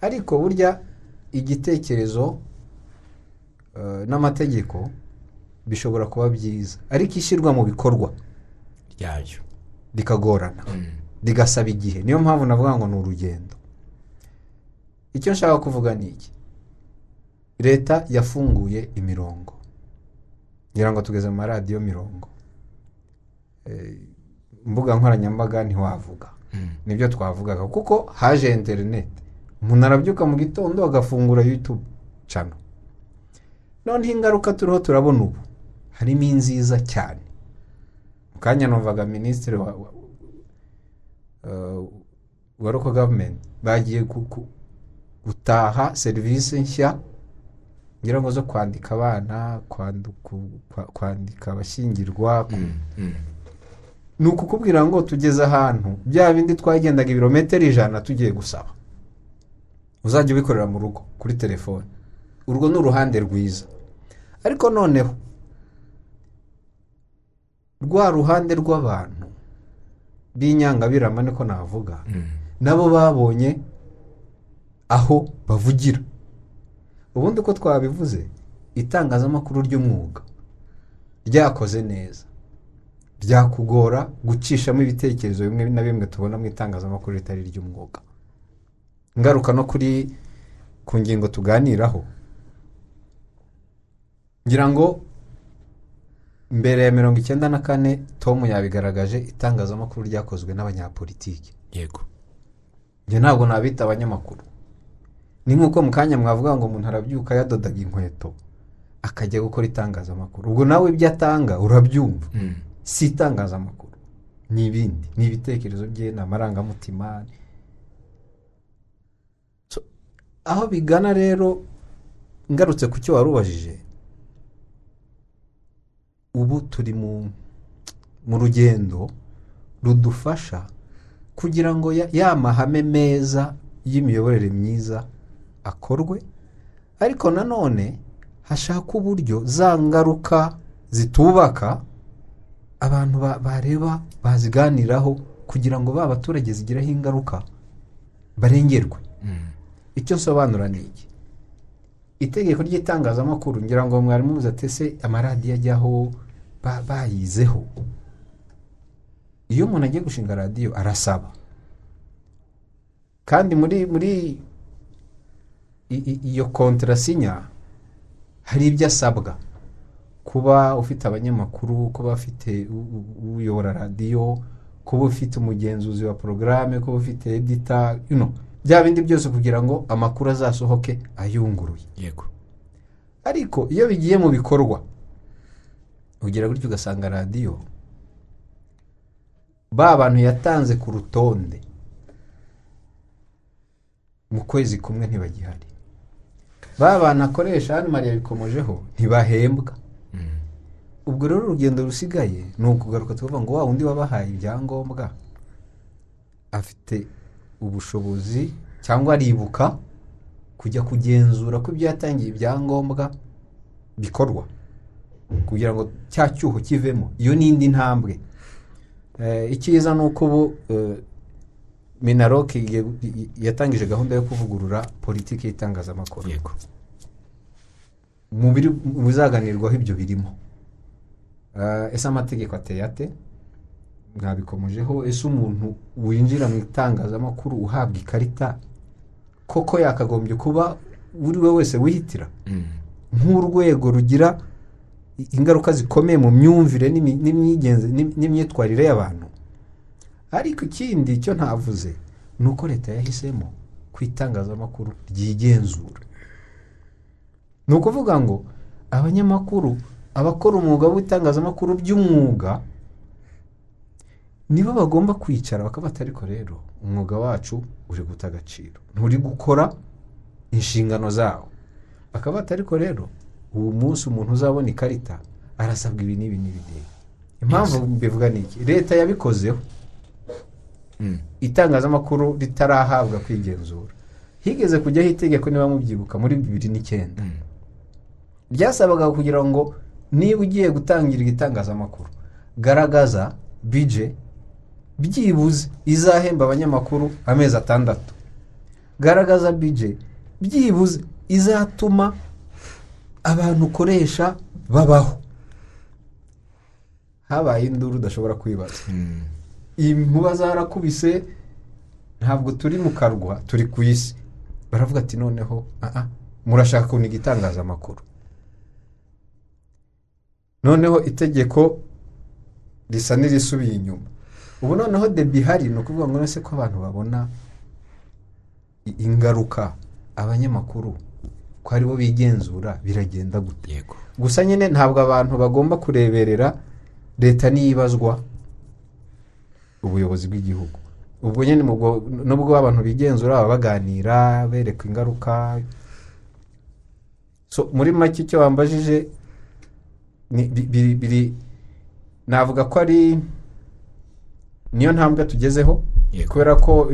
Ariko burya igitekerezo eh, n'amategeko bishobora kuba byiza. Ariko ishyirwa mu bikorwa ryayo rikagorana rigasaba igihe. Niyo mpamvu navuga ngo ni urugendo. Icyo nshaka kuvuga ni iki? Leta yafunguye imirongo. Ngira ngo tugeze mu maradiyo mirongo. Eh, imbuga nkoranyambaga ntiwavuga. Nibyo twavugaga kuko haje interineti umuntu arabyuka mu gitondo agafungura yutube cano noneho ingaruka turiho turabona ubu. Harimo inziza cyane. Mu kanya numvaga minisitiri wa, wa local government bagiye gutaha serivisi nshya ngira ngo zo kwandika abana kwandika abashyingirwa. Ku- ni ukukubwira ngo tugeze ahantu bya bindi twagendaga ibirometero ijana tugiye gusaba. Uzajya ubikorera mu rugo kuri telefone. Urwo ni uruhande rwiza. Ariko noneho rwa ruhande rw'abantu b'inyangabirama niko navuga nabo babonye aho bavugira. Ubundi uko twabivuze itangazamakuru ry'umwuga. Ryakoze neza. Byakugora gucishamo ibitekerezo bimwe na bimwe tubona mu itangazamakuru ritari iry'umwuga. Ngaruka no kuri ku ngingo tuganiraho. Ngira ngo mbere ya mirongo icyenda na kane tom yabigaragaje itangazamakuru ryakozwe n'abanyapolitiki. Yego. Njye ntabwo nabita abanyamakuru. Ni nk'uko mu kanya mwavuga ngo umuntu arabyuka yadodaga inkweto akajya gukora itangazamakuru. Ubwo nawe ibyo atanga urabyumva. Si itangazamakuru. Ni ibindi. Ni ibitekerezo bye ni amarangamutima. Aho bigana rero ngarutse ku cyo wari ubajije ubu turi mu rugendo rudufasha kugira ngo ya mahame meza y'imiyoborere myiza akorwe. Ariko nanone hashakwa uburyo za ngaruka zitubaka abantu ba- bareba baziganiraho kugira ngo ba baturage zigireho ingaruka barengerwe. Icyo nsobanura ni iki? Itegeko ry'itangazamakuru ngira ngo mwari mubuze ati ese amaradiyo ajyaho ba- bayizeho? Iyo umuntu agiye gushinga radiyo arasaba. Kandi muri muri iyo kontrasinya hari ibyo asabwa. Kuba ufite abanyamakuru kuba ufite uyobora radiyo kuba ufite umugenzuzi wa porogaramu kuba ufite edita you know, bya bindi byose kugira ngo amakuru azasohoke ayunguruye. Yego. Ariko iyo bigiye mu bikorwa ugira gutyo ugasanga radiyo ba bantu yatanze ku rutonde. Mu kwezi kumwe ntibagihari. Ba bantu akoresha hano mariya bikomojeho ntibahembwa. Ubwo rero urugendo rusigaye ni ukugaruka tukavuga ngo wa wundi wabahaye ibyangombwa. Afite ubushobozi cyangwa aribuka kujya kugenzura ko ibyo yatangiye ibyangombwa bikorwa. Kugira ngo cya cyuho kivemo. Iyo ni indi ntambwe. Eh, icyiza ni uko ubu eh, minaroke yatangije gahunda yo kuvugurura politiki y'itangazamakuru. Yego. Mu bizaganirwaho ibyo birimo. Eh, ese amategeko ateye ate? Mwabikomojeho. Ese umuntu winjira mu itangazamakuru uhabwa ikarita koko yakagombye kuba buri we wese wihitira? Nk'urwego rugira ingaruka zikomeye mu myumvire n'imyitwarire y'abantu. Ariko ikindi cyo ntavuze ni uko leta yahisemo ku itangazamakuru ryigenzura. Ni ukuvuga ngo abanyamakuru abakora umwuga w'itangazamakuru by'umwuga nibo bagomba kwicara bakabata ariko rero umwuga wacu uri guta agaciro. Nturi gukora inshingano zawo. Bakabata ariko rero uwo munsi umuntu uzabona ikarita arasabwa ibi n'ibi n'ibi n'ibi. Impamvu mbivuga ni iki? Leta yabikozeho. Itangazamakuru ritarahabwa kwigenzura. Higeze kujyaho itegeko niba mubyibuka muri bibiri n'icyenda. Ryasabaga kugira ngo niba ugiye gutangira igitangazamakuru garagaza bije byibuze izahemba abanyamakuru amezi atandatu. Garagaza bije byibuze izatuma abantu ukoresha babaho. Habaye induru udashobora kwibaza. Inkuba zarakubise ntabwo turi mu karwa turi ku isi. Baravuga ati noneho aha murashaka kuniga itangazamakuru noneho itegeko risa n'irisubiye inyuma. Ubu noneho debi ihari ni ukuvuga ngo ese ko abantu babona ingaruka abanyamakuru ko ari bo bigenzura biragenda gute? Gusa nyine ntabwo abantu bagomba kureberera leta niyibazwa. Ubuyobozi bw'igihugu. Ubwo nyine nubwo abantu bigenzura baba baganira bereka ingaruka. So muri make icyo wambajije biri navuga ko ari niyo ntambwe tugezeho? Kubera ko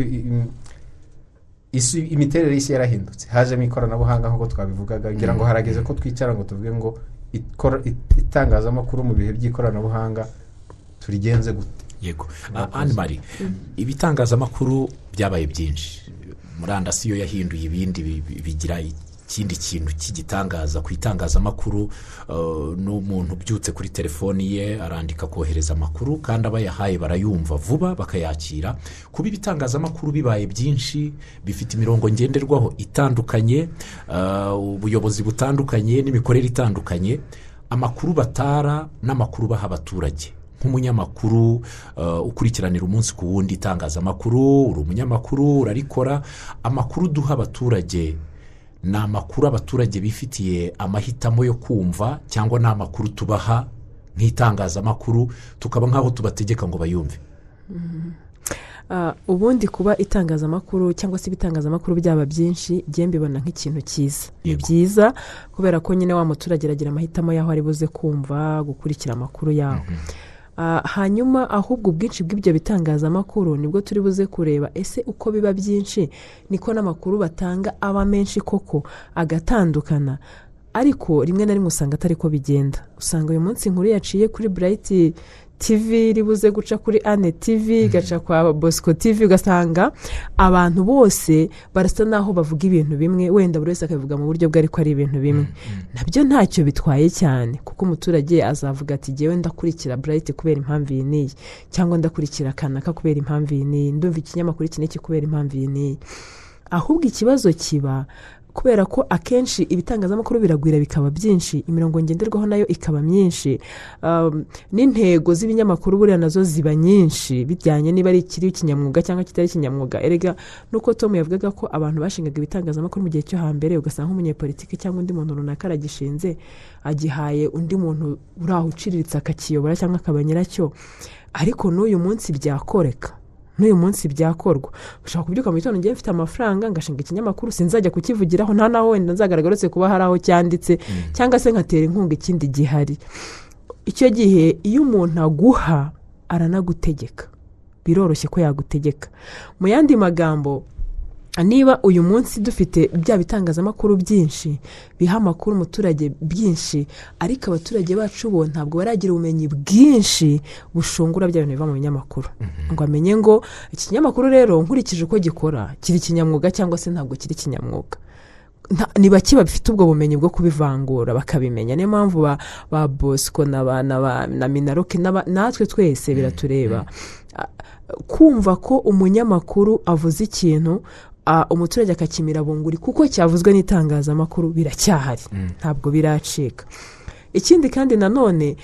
imiterere y'isi yarahindutse. Hajemo ikoranabuhanga nk'uko twabivugaga ngira ngo harageze ko twicara ngo tuvuge ngo itangazamakuru mu bihe by'ikoranabuhanga turigenze gute? Yego. Andi mari ibitangazamakuru byabaye byinshi. Murandasi yo yahinduye ibindi bi- bi- bigira ikindi kintu cy'igitangaza. Ku itangazamakuru uh, n'umuntu ubyutse kuri telefoni ye arandika kohereza amakuru kandi aba yahaye barayumva vuba bakayakira. Kuba ibitangazamakuru bibaye byinshi bifite imirongo ngenderwaho itandukanye uh, ubuyobozi butandukanye n'imikorere itandukanye amakuru batara n'amakuru baha abaturage. Nk'umunyamakuru uh, ukurikiranira umunsi ku wundi itangazamakuru uri umunyamakuru urarikora. Amakuru duha abaturage ni amakuru abaturage bifitiye amahitamo yo kumva cyangwa ni amakuru tubaha nk'itangazamakuru tukaba nk'aho tubategeka ngo bayumve. Ah, ubundi kuba itangazamakuru cyangwa se ibitangazamakuru byaba byinshi njye mbibona nk'ikintu cyiza. Ni byiza kubera ko nyine wa muturage aragira amahitamo y'aho ari buze kumva gukurikira amakuru yaho. Ah, hanyuma ahubwo ubwinshi bw'ibyo bitangazamakuru ni bwo turi buze kureba ese uko biba byinshi? Niko n'amakuru batanga aba menshi koko? Agatandukana. Ariko rimwe na rimwe usanga atari ko bigenda. Usanga uyu munsi inkuru yaciye kuri burayiti tivi iri buze guca kuri ane tivi igaca kwa bosco tivi ugasanga abantu bose barasa n'aho bavuga ibintu bimwe wenda buri wese akabivuga mu buryo bwe ariko ari ibintu bimwe. Nabyo ntacyo bitwaye cyane kuko umuturage azavuga ati ngewe ndakurikira burayiti kubera impamvu iyi n'iyi cyangwa ndakurikira kanaka kubera impamvu iyi n'iyi ndumva ikinyamakuru iki n'iki kubera impamvu iyi n'iyi. Ahubwo ikibazo kiba kubera ko akenshi ibitangazamakuru biragwira bikaba byinshi imirongo ngenderwaho na yo ikaba myinshi. Um, n'intego z'ibinyamakuru buriya na zo ziba nyinshi bijyanye niba ari ikiri ikinyamwuga cyangwa kitari ikinyamwuga. Erega nuko tom yavugaga ko abantu bashingaga ibitangazamakuru mu gihe cyo hambere ugasanga nk'umunyepolitiki cyangwa undi muntu runaka aragishinze agihaye undi muntu uri aho uciriritse akakiyobora cyangwa akaba nyiracyo ariko n'uyu munsi byakoreka. N'uyu munsi byakorwa. Ushobora kubyuka mu gitondo ngiye mfite amafaranga ngashinga ikinyamakuru sinzajya kukivugiraho nta naho wenda nzagaragara uretse kuba hari aho cyanditse cyangwa se nkatera inkunga ikindi gihari. Icyo gihe iyo umuntu aguha aranagutegeka. Biroroshye ko yagutegeka. Mu yandi magambo niba uyu munsi dufite bya bitangazamakuru byinshi biha amakuru umuturage byinshi ariko abaturage bacu bo ntabwo baragira ubumenyi bwinshi bushungura bya bintu biva mu binyamakuru. Ngo amenye ngo ikinyamakuru rero nkurikije uko gikora kiri kinyamwuga cyangwa se ntabwo kiri kinyamwuga. Ni bake bafite ubwo bumenyi bwo kubivangura bakabimenya. Niyo mpamvu ba, bosco na, minaroke natwe twese biratureba Ah, kumva ko umunyamakuru avuze ikintu umuturage akakimira bunguri kuko cyavuzwe n'itangazamakuru biracyahari. Ntabwo biracika. Ikindi kandi nanone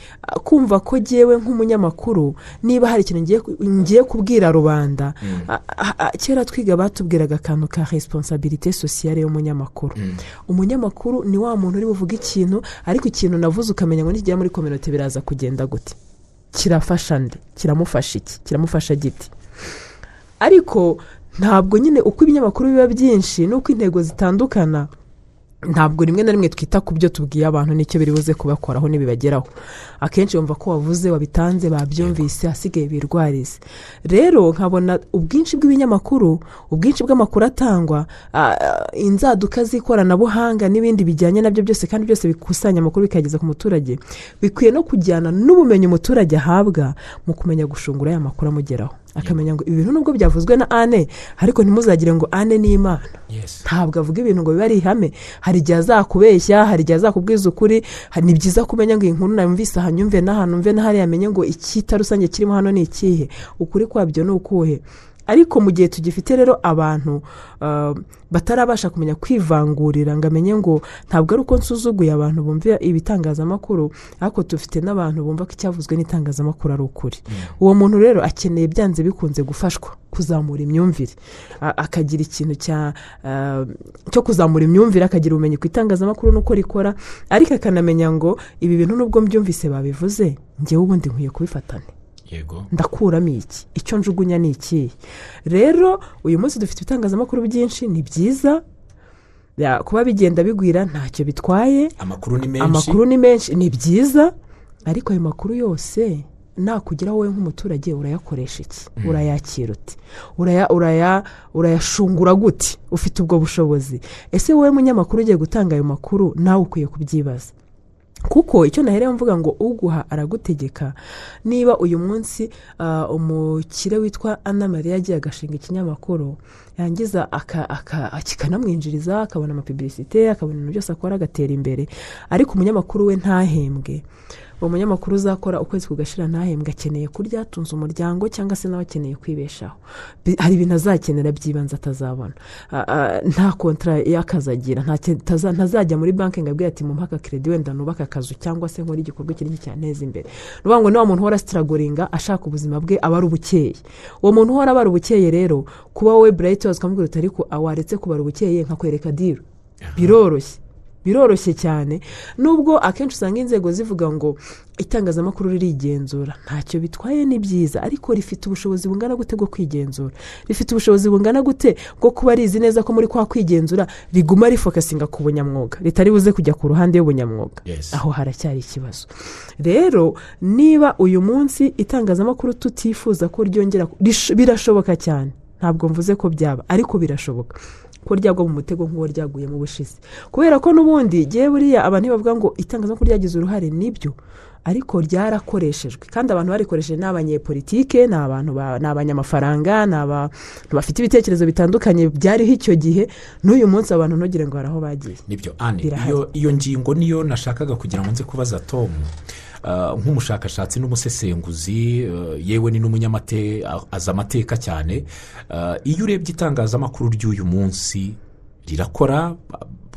kumva ko ngewe nk'umunyamakuru niba hari ikintu ngiye ku- ngiye kubwira rubanda ah, kera twiga batubwiraga akantu ka resiponsabirite sosiyale y'umunyamakuru. Umunyamakuru ni wa muntu uri buvuge ikintu ariko ikintu navuze ukamenya ngo nikigera muri kominote biraza kugenda gute. Kirafasha nde? Kiramufasha iki? Kiramufasha giti ariko ntabwo nyine uko ibinyamakuru biba byinshi n'uko intego zitandukana ntabwo rimwe na rimwe twita ku byo tubwiye abantu n'icyo biri buze kubakoraho n'ibibageraho. Akenshi wumva ko wavuze wabitanze babyumvise hasigaye birwarize. Rero nkabona ubwinshi bw'ibinyamakuru ubwinshi bw'amakuru atangwa inzaduka z'ikoranabuhanga n'ibindi bijyanye na byo byose kandi byose bikusanya amakuru bikayageza ku muturage bikwiye no kujyana n'ubumenyi umuturage ahabwa mu kumenya gushungura aya makuru amugeraho. Akamenya ngo ibi bintu nubwo byavuzwe na ane ariko ntimuzagire ngo ane ni imana ntabwo avuga ibintu ngo bibe ari ihame. Hari igihe azakubeshya hari igihe azakubwiza ukuri ni byiza kumenya ngo iyi nkuru namvise aha nyumve n'aha numve n'ahariya amenye ngo icyita rusange kirimo hano ni ikihe. Ukuri kwabyo ni ukuhe? Ariko mu gihe tugifite rero abantu ah, batarabasha kumenya kwivangurira ngo amenye ngo ntabwo ari uko nsuzuguye abantu bumva ibitangazamakuru ariko dufite n'abantu bumva ko icyavuzwe n'itangazamakuru ari ukuri. Uwo muntu rero akeneye byanze bikunze gufashwa kuzamura imyumvire. Akagira ikintu ah, cyo kuzamura imyumvire akagira ubumenyi ku itangazamakuru n'uko rikora ariko akanamenya ngo ibi bintu nubwo mbyumvise babivuze ngewe ubundi nkwiye kubifatanya yego ndakuramo iki? Icyo njugunya ni ikihe rero uyu munsi dufite ibitangazamakuru byinshi ni byiza. Ya, kuba bigenda bigwira ntacyo bitwaye. Amakuru ni menshi. Amakuru ni menshi ni byiza. Ariko ayo makuru yose nakugeraho wowe nk'umuturage urayakoresha iki? Urayakira uti? Uraya- uraya- urayashungura gute? Ufite ubwo bushobozi. Ese wowe munyamakuru ugiye gutanga ayo makuru nawe ukwiye kubyibaza. Kuko icyo naherewe mvuga ngo uguha aragutegeka. Niba uyu munsi ah, umukire witwa anna mariya agiye agashinga ikinyamakuru yangiza kikanamwinjiriza akabona amapibirisite akabona ibintu byose akora agatera imbere. Ariko umunyamakuru we ntahembwe. Uwo munyamakuru uzakora ukwezi kugashira ntahembwe akeneye kurya atunze umuryango cyangwa se nawe akeneye kwibeshaho. Hari ibintu azakenera by'ibanze atazabona. Nta kontara y'akazi agira ntazajya muri banki ngo abwire ati mumpe keredi wenda nubake akazu cyangwa se nkore igikorwa kinini cyanteza imbere. Ni ukuvuga ngo ni wa muntu uhora sitiragoringa ashaka ubuzima bwe aba ari ubukeye. Uwo muntu uhora aba ari ubukeye rero kuba wowe burayiti wazi ukamubwira uti ariko waretse kubara ubukeye nkakwereka diro biroroshye. Biroroshye cyane. Nubwo akenshi usanga inzego zivuga ngo itangazamakuru ririgenzura. Ntacyo bitwaye ni byiza ariko rifite ubushobozi bungana gute bwo kwigenzura? Rifite ubushobozi bungana gute bwo kuba rizi neza ko muri kwa kwigenzura riguma rifokasinga ku bunyamwuga? Ritari buze kujya ku ruhande y'ubunyamwuga. Aho haracyari ikibazo. Rero niba uyu munsi itangazamakuru tutifuza ko ryongera birashoboka cyane. Ntabwo mvuze ko byaba ariko birashoboka. Ko ryagwa mu mutego nk'uwo ryaguye mu bushize. Kubera ko n'ubundi ngewe buriya abantu bavuga ngo itangazamakuru ryagize uruhare ni byo ariko ryarakoreshejwe. Kandi abantu barikoresheje ni abanyepolitike ni abantu ba- ni abanyamafaranga ni abantu bafite ibitekerezo bitandukanye byariho icyo gihe n'uyu munsi abantu ntugire ngo hari aho bagiye. Nibyo ane iyo ngingo niyo nashakaga kugira ngo nze kubaza tom Ah, nk'umushakashatsi n'umusesenguzi ah, yewe ni n'umunyamate azi amateka cyane. Ah, iyo urebye itangazamakuru ry'uyu munsi rirakora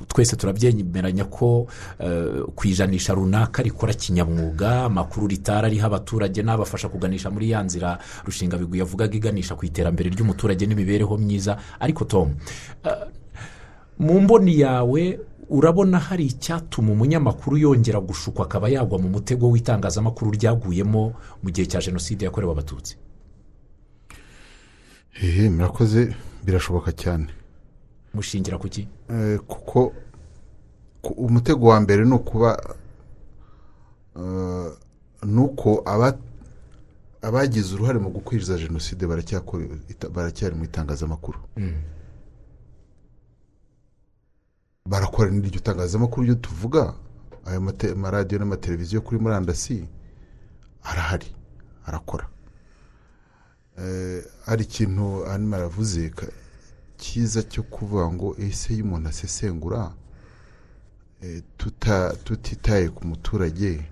twese turabyemeranya ko eh, ku ijanisha runaka rikora kinyamwuga amakuru ritara riha abaturage n'abafasha kuganisha muri ya nzira rushinga bigwi yavugaga iganisha ku iterambere ry'umuturage n'imibereho myiza. Ariko tom mu mboni yawe urabona hari icyatuma umunyamakuru yongera gushukwa akaba yagwa mu mutego w'itangazamakuru ryaguyemo mu gihe cya jenoside yakorewe abatutsi. Hehe murakoze birashoboka cyane. Mushingira ku ki? Eh, kuko ku- umutego wa mbere ni ukuba eh, ni uko aba- abagize uruhare mu gukwiriza jenoside baracyari mu itangazamakuru. Barakora n'iryo tangazamakuru ryo tuvuga ayo amaradiyo n'amateleviziyo kuri murandasi arahari arakora. Eh, hari ikintu hano aravuze cyiza cyo kuvuga ngo ese iyo umuntu asesengura eh, tuta- tutitaye ku muturage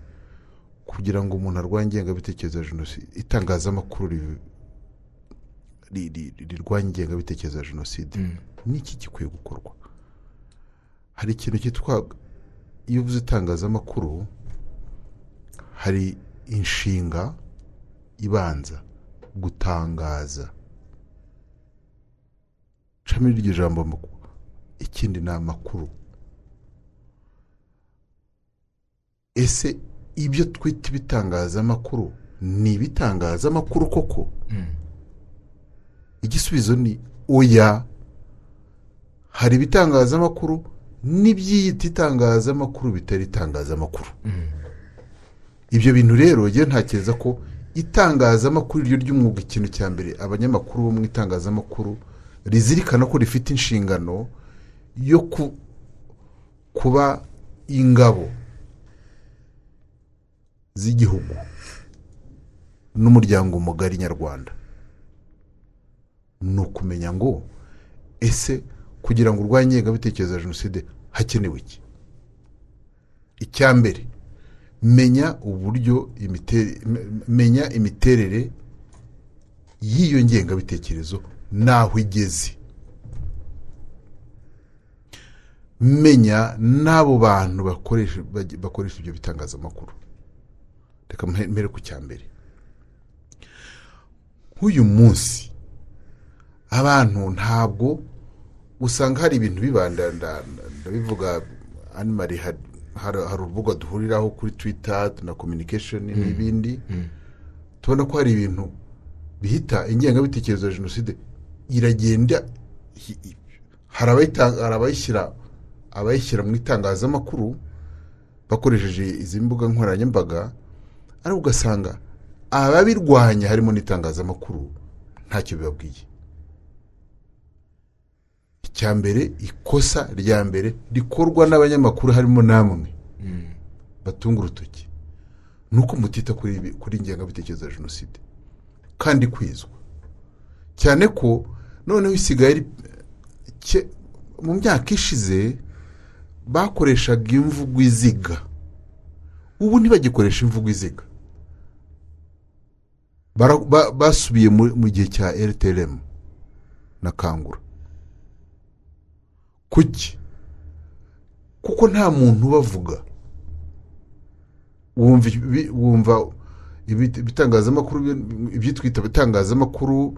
kugira ngo umuntu arwanye ingengabitekerezo ya jenoside? Itangazamakuru ri- ri- ri- rirwanya ingengabitekerezo ya jenoside. Ni iki gikwiye gukorwa? Hari ikintu cyitwa iyo uvuze itangazamakuru hari inshinga ibanza gutangaza. Camo iryo jambo ikindi ni amakuru. Ese ibyo twita ibitangazamakuru ni ibitangazamakuru koko? Igisubizo ni oya hari ibitangazamakuru n'ibyiyita itangazamakuru bitari itangazamakuru. Ibyo bintu rero njye ntakereza ko itangazamakuru iryo ry'umwuga ikintu cya mbere abanyamakuru bo mu itangazamakuru rizirikana ko rifite inshingano yo ku- kuba ingabo z'igihugu n'umuryango mugari nyarwanda. Ni ukumenya ngo ese kugira ngo urwanye ingengabitekerezo ya jenoside hakenewe iki? Icya mbere menya uburyo menya imiterere y'iyo ngengabitekerezo n'aho igeze. Menya n'abo bantu bakoresha ibyo bitangazamakuru. Reka mpere ku cya mbere. Nk'uyu munsi abantu ntabwo usanga hari ibintu bibanda nda- nda- ndabivuga animari hari urubuga duhuriraho kuri twita na communication n'ibindi. Tubona ko hari ibintu bihita ingengabitekerezo ya jenoside iragenda hari abayishyira abayishyira mu itangazamakuru bakoresheje izi mbuga nkoranyambaga ariko ugasanga ababirwanya harimo n'itangazamakuru ntacyo bibabwiye. Icya mbere ikosa rya mbere rikorwa n'abanyamakuru harimo namwe. Batunga urutoki. Ni uko mutita kuri ingengabitekerezo ya jenoside. Kandi kwizwa. Cyane ko noneho isigaye mu myaka ishize bakoreshaga imvugo iziga ubu ntibagikoresha imvugo iziga basubiye mu mu gihe cya rtlm na kangura. Kuki? Kuko nta muntu ubavuga. Wumva ibi- wumva ibi- ibitangazamakuru bi- ibyitwita ibitangazamakuru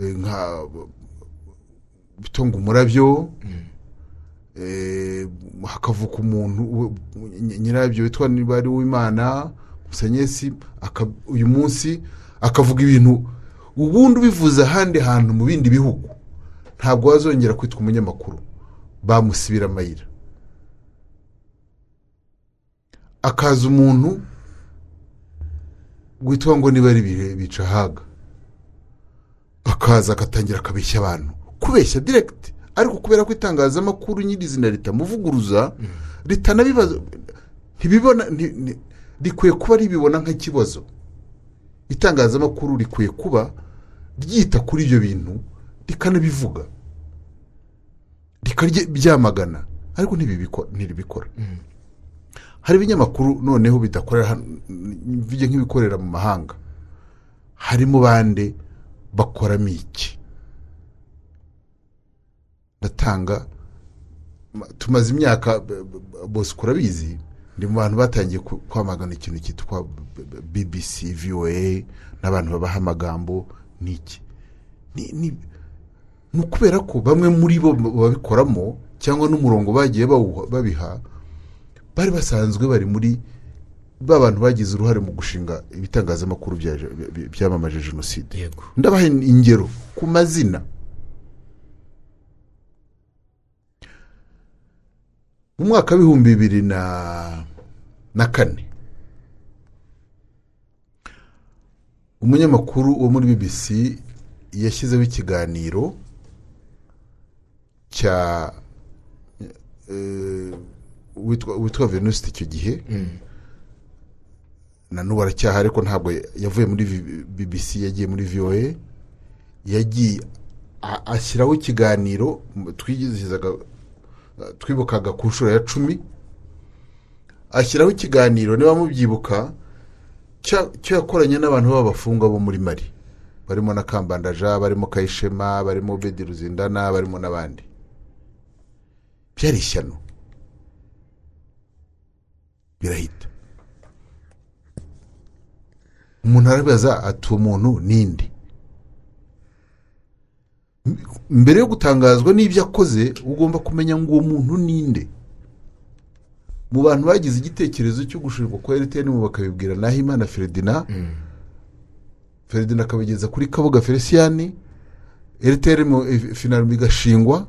eh, nka bitonga umurabyo eh, hakavuka umuntu nyirabyo witwa niba ari uwimana musenyesi uyu munsi akavuga ibintu ubundi ubivuze ahandi hantu mu bindi bihugu. Ntabwo wazongera kwitwa umunyamakuru. Bamusibira amayira. Akaza umuntu witwa ngo niba ari bica haga. Akaza agatangira akabeshya abantu. Kubeshya diregiti ariko kubera ko itangazamakuru nyirizina ritamuvuguruza ritanabibaza ntibibona nti- nti- rikwiye kuba ribibona nk'ikibazo. Itangazamakuru rikwiye kuba ryita kuri ibyo bintu rikanabivuga. Rikabyamagana ariko ntibibiko- ntiribikora. Hari ibinyamakuru noneho bidakorera mvuge nk'ibikorera mu mahanga. Harimo bande bakoramo iki ndatanga ma- tumaze imyaka bose urabizi ndi mu bantu batangiye kwamagana ikintu cyitwa bbc voa n'abantu babaha amagambo n'iki ni ni- ni ukubera ko bamwe muri bo babikoramo cyangwa n'umurongo bagiye babiha bari basanzwe bari muri ba bantu bagize uruhare mu gushinga ibitangazamakuru bya- bya- byamamaje jenoside. Ndabaha ingero ku mazina. Mu mwaka w'ibihumbi bibiri na na kane umunyamakuru wo muri bbc yashyizeho ikiganiro cya eh, witwa venuste icyo gihe. Na n'ubu aracyahari ariko ntabwo yavuye muri bbc yagiye muri voa yagiye ashyiraho ikiganiro twigizaga twibukaga ku nshuro ya cumi. Ashyiraho ikiganiro niba mubyibuka cyo yakoranye n'abantu b'abafungwa bo muri mari barimo na kambandaja barimo kayishema barimo bedi ruzindana barimo n'abandi. Byari ishyano birahita umuntu arabibaza ati uwo muntu ninde mbere yo gutangazwa n'ibyo akoze ugomba kumenya ngo uwo muntu ninde. Mu bantu bagize igitekerezo cyo gushirwa kwa mu bakabibwira nahimana feredina feredina akabigeza kuri kabuga felicien. Mu- eh, finalme igashingwa.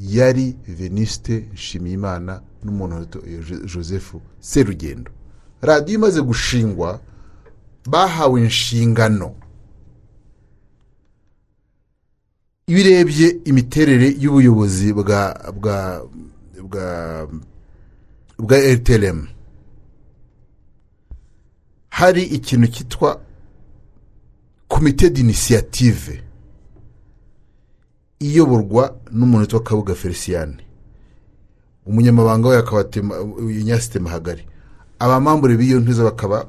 Yari venuste nshimiyimana n'umuntu joseph serugendo. Radiyo imaze gushingwa bahawe inshingano. Iyo urebye imiterere y'ubuyobozi bwa bwa bwa bwa rtlm hari ikintu cyitwa komite d'initiative. Iyoborwa n'umuntu witwa kabuga felicien umunyamabanga we akaba Tema- inyasite mahagari. Abamambure b'iyo ntuza bakaba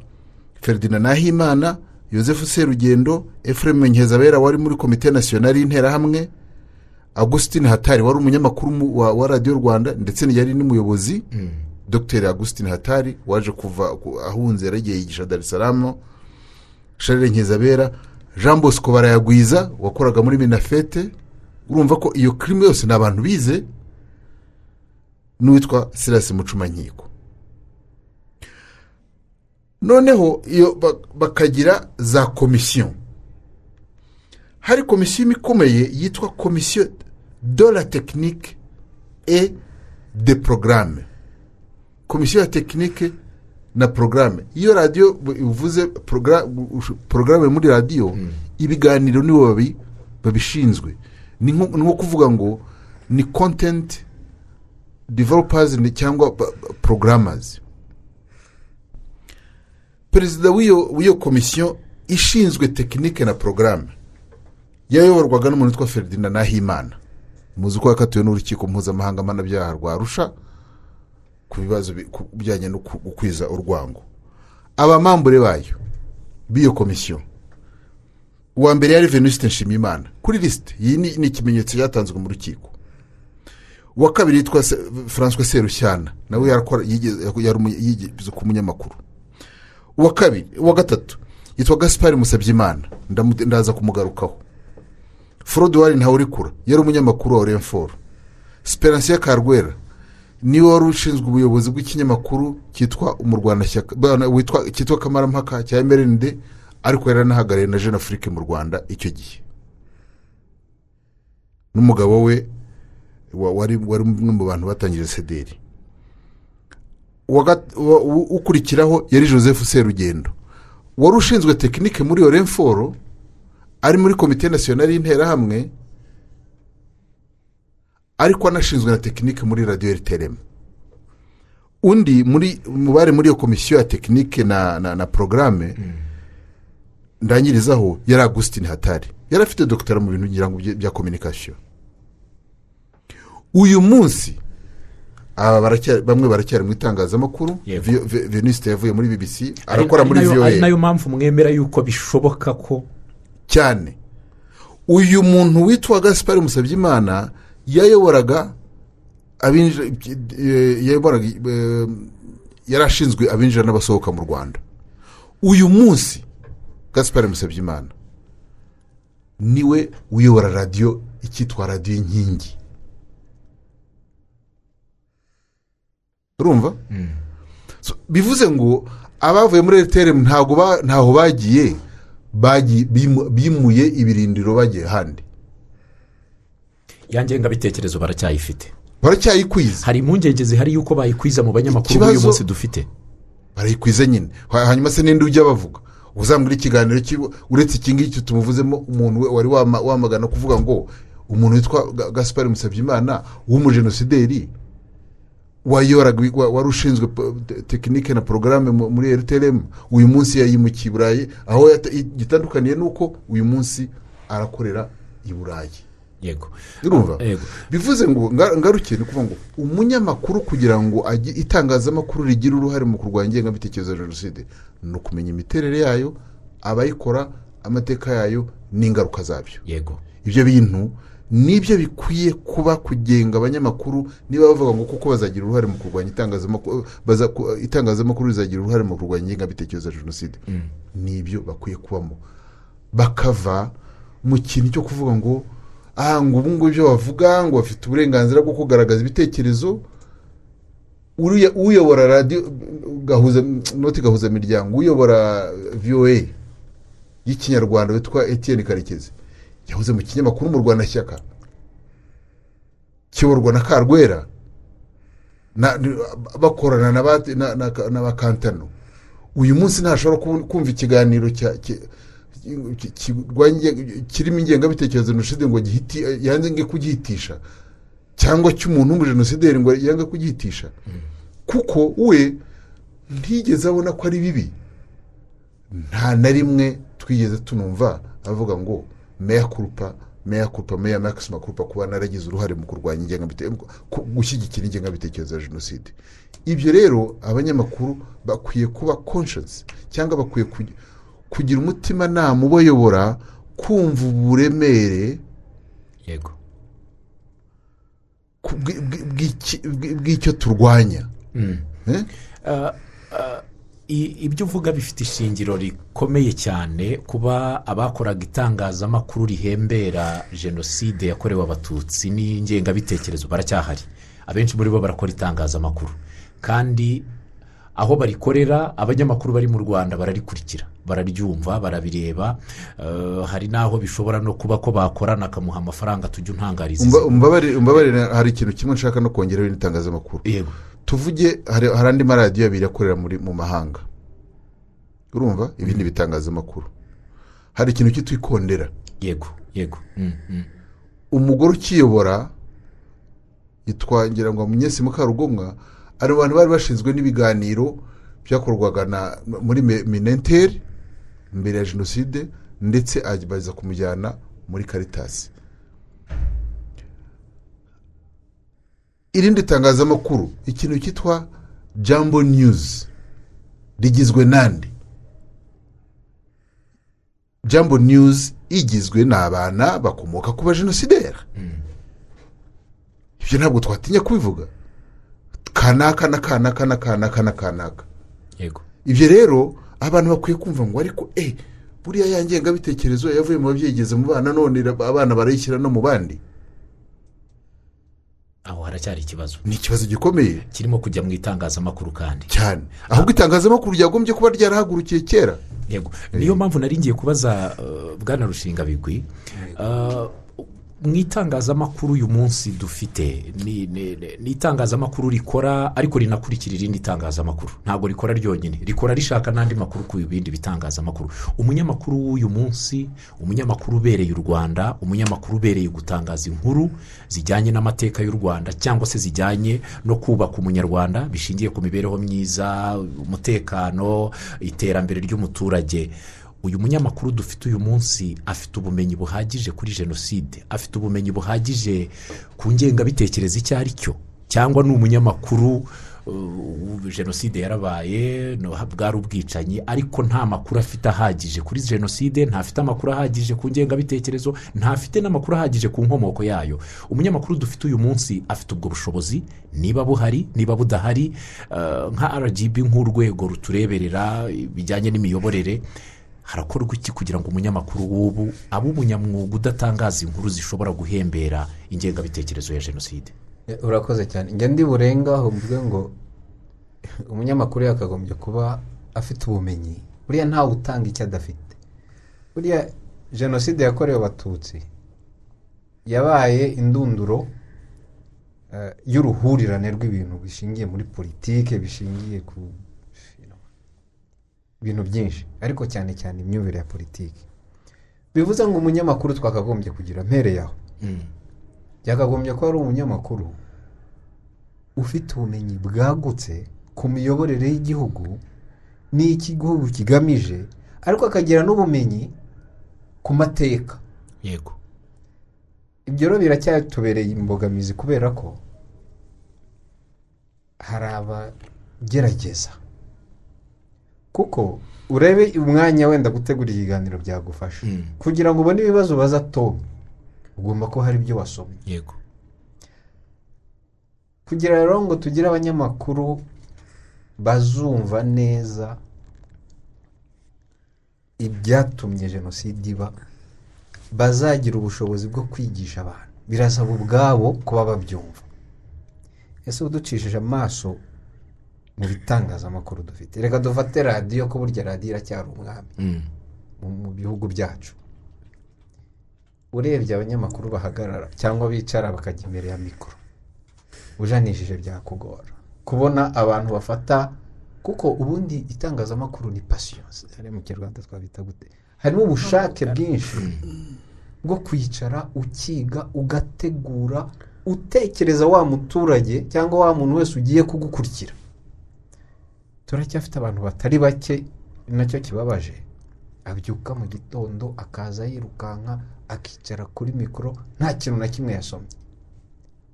ferdinand nahimana joseph serugendo ephraim nkezabera wari muri komite nasiyonari y'interahamwe augustin hatari wari umunyamakuru mu- wa, wa radiyo rwanda ndetse yari n'umuyobozi dr augustin hatari waje kuva ku- ahunze yaragiye yigisha dar es salaam. Charles nkezabera jean bosco barayagwiza wakoraga muri minafete. Urumva ko iyo kirimo yose ni abantu bize n'uwitwa silas mucumankiko noneho iyo ba- bakagira za komisiyo hari komisiyo ikomeye yitwa komisiyo de la tekinike et de porogaramu komisiyo ya tekinike na porogaramu iyo radiyo ivuze porogaramu muri radiyo ibiganiro nibo babi- babishinzwe. Ni nko kuvuga ngo ni kontenti developazi cyangwa porogaramuzi perezida w'iyo komisiyo ishinzwe tekinike na porogaramu yayoborwaga n'umuntu witwa ferdinand nahimana. Muzi ko yakatiwe n'urukiko mpuzamahanga mpanabyaha rwa arusha ku bibazo bijyanye no gukwiza urwango. Abamambure bayo b'iyo komisiyo uwa mbere yari venuste nshimiyimana. Kuri lisite iyi ni ikimenyetso cyatanzwe mu rukiko. Uwa kabiri yitwa francois serushyana nawe yigeze- ku munyamakuru. Uwa kabiri uwa gatatu yitwa gaspari musabyimana ndaza kumugarukaho. Forodwari ntawurikura yari umunyamakuru wa orenforo siperansiya karwera ni we wari ushinzwe ubuyobozi bw'ikinyamakuru cyitwa umurwanashyaka cyitwa kamarampaka cya emerende ariko yari anahagarariye na jeune afrique mu rwanda icyo gihe. N'umugabo we wa- wari umwe mu bantu batangije sederi ukurikiraho yari joseph serugendo. Wari ushinzwe tekinike muri orenforo ari muri komite nasiyonari y'interahamwe ariko anashinzwe na tekinike muri radiyo rtrm undi muri mu bari muri iyo komisiyo ya tekinike na, na, na porogaramu ndangirizaho yari augustin hatari. Yari afite dogitera mu bintu ngira ngo bya kominikasiyo uyu munsi aba bamwe baracyari mu itangazamakuru Yego. Ve- Ve- venuste yavuye muri bbc Ari- arakora muri nayo- ari na yo mpamvu mwemera yuko bishoboka ko cyane. Uyu muntu witwa gaspari musabyimana yayoboraga eh, yari ashinzwe abinjira n'abasohoka mu rwanda. Uyu munsi gaspari musabyimana ni we uyobora radiyo icyitwa radiyo inkingi. Urumva? So, bivuze ngo abavuye muri ba- ntaho bagiye bagiye- bimu- bimuye ibirindiro bagiye ahandi. Ya ngengabitekerezo baracyayifite. Baracyayikwiza. Hari impungenge zihari yuko bayikwiza mu banyamakuru b'uyu munsi dufite. Barayikwiza nyine. Ha- hanyuma se ninde ujya bavuga? Uzambwira ikiganiro uretse iki ngiki tumuvuzemo umuntu wari wama- wamagana kuvuga ngo umuntu witwa Ga- gaspari musabyimana w'umujenosideri wari ushinzwe tekinike na porogaramu mu- muri rtrm uyu munsi yayimukiye i burayi. Aho yata- gitandukaniye n'uko uyu munsi arakorera i burayi. Yego. Urumva? Yego. bivuze ngo nga- ngarukiye ni ukuvuga ngo umunyamakuru kugira ngo itangazamakuru rigire uruhare mu kurwanya ingengabitekerezo ya jenoside ni ukumenya imiterere yayo abayikora amateka yayo n'ingaruka zabyo. Yego. Ibyo bintu ni byo bikwiye kuba kugenga abanyamakuru niba bavuga ngo kuko bazagira uruhare mu kurwanya itangazamakuru itangazamakuru rizagira uruhare mu kurwanya ingengabitekerezo ya jenoside. Nibyo bakwiye kubamo. Bakava mu kintu cyo kuvuga ngo aha ngo ubu ngubu ibyo bavuga ngo bafite uburenganzira bwo kugaragaza ibitekerezo uyobora radiyo gahuza noti gahuza miryango uyobora voa y'ikinyarwanda witwa etienne karekezi yahoze mu kinyamakuru mu rwanda shyaka kiyoborwa na karwera bakorana na ba- kantano. Uyu munsi ntashobora kumva ikiganiro kirimo ingengabitekerezo jenoside ngo yange kugihitisha cyangwa cy'umuntu w'umujenosideri ngo yange kugihitisha. Kuko we ntigeze abona ko ari bibi. Nta na rimwe twigeze tunumva avuga ngo meya kurupa meya kurupa meya makisima kurupa kuba naragize uruhare mu kurwanya ingengabitekerezo gushyigikira ingengabitekerezo ya jenoside. Ibyo rero abanyamakuru bakwiye kuba conscience cyangwa bakwiye kugi- kugira umutimanama ubayobora kumva uburemere. Yego. Bw'icyo turwanya. Mm. Ah, i- ibyo uvuga bifite ishingiro rikomeye cyane kuba abakoraga itangazamakuru rihembera jenoside yakorewe abatutsi n'ingengabitekerezo baracyahari. Abenshi muri bo barakora itangazamakuru. Kandi aho barikorera abanyamakuru bari mu rwanda bararikurikira. Bararyumva barabireba eh, hari n'aho bishobora no kuba ko bakorana akamuha amafaranga tujya untangariza Umba- umbabarire hari ikintu kimwe nshaka no kongeraho n'itangazamakuru yego. Tuvuge hari andi maradiyo abiri akorera muri mu mahanga. Urumva? Ibindi bitangazamakuru. Hari ikintu cyitwa yego yego. Mm, mm. umugore ukiyobora yitwa ngira ngo munyesi mukarugomwa ari mu bantu bari bashinzwe n'ibiganiro byakorwaga muri minenteri mbere ya jenoside ndetse baza kumujyana muri karitasi irindi tangazamakuru ikintu cyitwa jambo news rigizwe nande jambo news igizwe n'abana bakomoka ku bajenosideri ibyo ntabwo twatinya kubivuga. Kanaka na kanaka na kanaka na kanaka yego. Ibyo rero abantu bakwiye kumva ngo ariko eh buriya ya ngengabitekerezo yavuye mu babyeyi igeze mu bana none abana barayishyira no mu bandi. Aho haracyari ikibazo. Ni ikibazo gikomeye. Kirimo kujya mu itangazamakuru kandi. Cyane. Ahubwo itangazamakuru ryagombye kuba ryarahagurukiye kera. Yego. Niyo mpamvu nari ngiye kubaza uh, bwana rushinga bigwi mu itangazamakuru uyu munsi dufite. Ni itangazamakuru rikora ariko rinakurikira irindi tangazamakuru. Ntabwo rikora ryonyine. Rikora rishaka n'andi makuru ku bindi bitangazamakuru. Umunyamakuru w'uyu munsi umunyamakuru ubereye u rwanda umunyamakuru ubereye gutangaza inkuru zijyanye n'amateka y'u rwanda cyangwa se zijyanye no kubaka umunyarwanda bishingiye ku mibereho myiza umutekano iterambere ry'umuturage. Uyu munyamakuru dufite uyu munsi afite ubumenyi buhagije kuri jenoside afite ubumenyi buhagije ku ngengabitekerezo icyo ari cyo cyangwa ni umunyamakuru uh, jenoside yarabaye bwari ubwicanyi ariko nta makuru afite ahagije kuri jenoside ntafite amakuru ahagije ku ngengabitekerezo ntafite n'amakuru ahagije ku nkomoko yayo. Umunyamakuru dufite uyu munsi afite ubwo bushobozi niba buhari niba budahari uh, nka rgb nk'urwego rutureberera bijyanye n'imiyoborere harakorwa iki kugira ngo umunyamakuru w'ubu abe umunyamwuga udatangaza inkuru zishobora guhembera ingengabitekerezo ya jenoside. Urakoze cyane. Njya ndi burengaho mvuge ngo umunyamakuru yakagombye kuba afite ubumenyi. Buriya ntawe utanga icyo adafite. Buriya jenoside yakorewe abatutsi yabaye indunduro eh, y'uruhurirane rw'ibintu bishingiye muri politike bishingiye ku bintu byinshi. Ariko cyane cyane imyumvire ya politiki. Bivuze ngo umunyamakuru twakagombye kugira mpereye aho byakagombye ko ari umunyamakuru ufite ubumenyi bwagutse ku miyoborere y'igihugu n'iki igihugu kigamije ariko akagira n'ubumenyi ku mateka. Yego. Ibyo rero biracyatubereye imbogamizi kubera ko hari abagerageza. Kuko urebe umwanya wenda gutegura ikiganiro byagufasha. Mm. kugira ngo ubone ibibazo baza tom ugomba ko hari ibyo wasomye yego. Kugira rero ngo tugire abanyamakuru bazumva neza ibyatumye jenoside iba bazagira ubushobozi bwo kwigisha abantu. Birasaba ubwabo kuba babyumva. Ese uducishije amaso mu bitangazamakuru dufite reka dufate radiyo ko burya radiyo iracyari umwami Mm. mu bihugu byacu. Urebye abanyamakuru bahagarara cyangwa bicara bakajya imbere ya mikoro. Ujanishije byakugora. Kubona abantu bafata kuko ubundi itangazamakuru ni pasiyonsi hari mu kinyarwanda twabita gute? Harimo ubushake bwinshi bwo kwicara ukiga ugategura utekereza wa muturage cyangwa wa muntu wese ugiye kugukurikira. Turacyafite abantu batari bake na cyo kibabaje. Abyuka mu gitondo akaza yirukanka akicara kuri mikoro nta kintu na kimwe yasomye.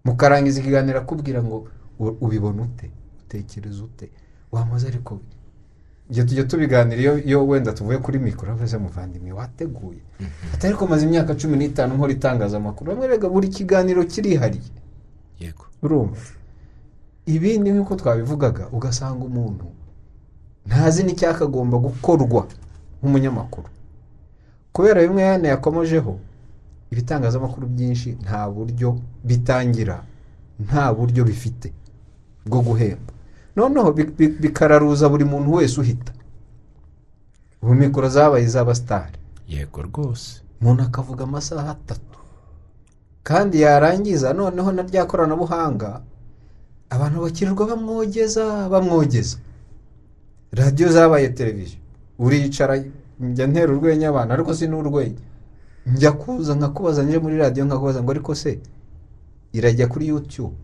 Mukarangiza ikiganiro akubwira ngo "U- ubibona ute? Utekereza ute? Wamaze ariko ibyo tujya tubiganira iyo, wenda tuvuye kuri mikoro avuze muvandimwe wateguye. Ati ariko maze imyaka cumi n'itanu nkora itangazamakuru. Bamwe rega buri kiganiro kirihariye. Yego. Urumva? Ibindi nk'uko twabivugaga ugasanga umuntu ntazi n'icyakagomba gukorwa nk'umunyamakuru. Kubera bimwe yane yakomojeho ibitangazamakuru byinshi nta buryo bitangira nta buryo bifite bwo guhemba. Noneho bi- bi- bikararuza buri muntu wese uhita. Ubu mikoro zabaye iz'abasitari yego rwose. Umuntu akavuga amasaha atatu. Kandi yarangiza noneho na rya koranabuhanga abantu bakirirwa bamwogeza bamwogeza. Radiyo zabaye televiziyo. Uricara njya ntera urwenya abantu ariko si n'urwenya njya kuza nkakubaza nje muri radiyo nkakubaza ngo ariko se irajya kuri yutube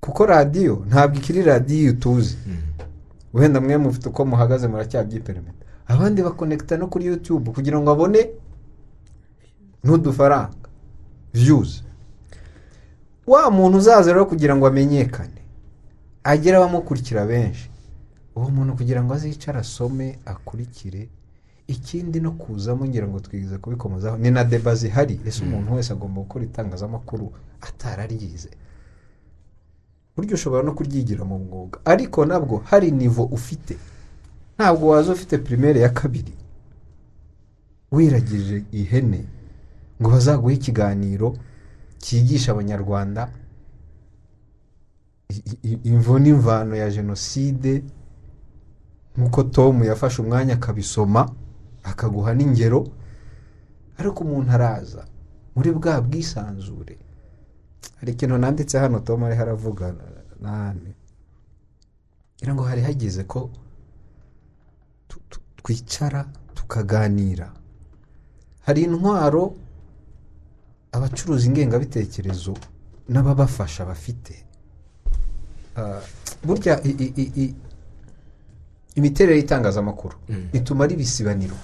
kuko radiyo ntabwo ikiri radiyo tuzi wenda mwe mufite uko muhagaze muracyabyiperimeta abandi bakonekita no kuri yutube kugira ngo babone n'udufaranga. Viyuzi wa muntu uzaza rero kugira ngo amenyekane. Agere abamukurikira benshi. Uwo muntu kugira ngo azicare asome akurikire ikindi no kuzamo ngira ngo twigize kubikomozaho ni na deba zihari. Ese umuntu wese agomba gukora itangazamakuru atararyize? Buryo ushobora no kuryigira mu mwuga. Ariko nabwo hari nivo ufite. Ntabwo waza ufite pirimere ya kabiri wiragije ihene ngo bazaguhe ikiganiro cyigisha abanyarwanda imvo n'imvano ya jenoside nk'uko tom yafashe umwanya akabisoma akaguha n'ingero ariko umuntu araza. Muri bwa bwisanzure. Hari ikintu nanditse hano tom ariho aravuga nane ngira ngo hari hageze ko twicara tukaganira. Hari intwaro abacuruza ingengabitekerezo n'ababafasha bafite. Ah, burya imiterere y'itangazamakuru. Ituma ari ibisibaniro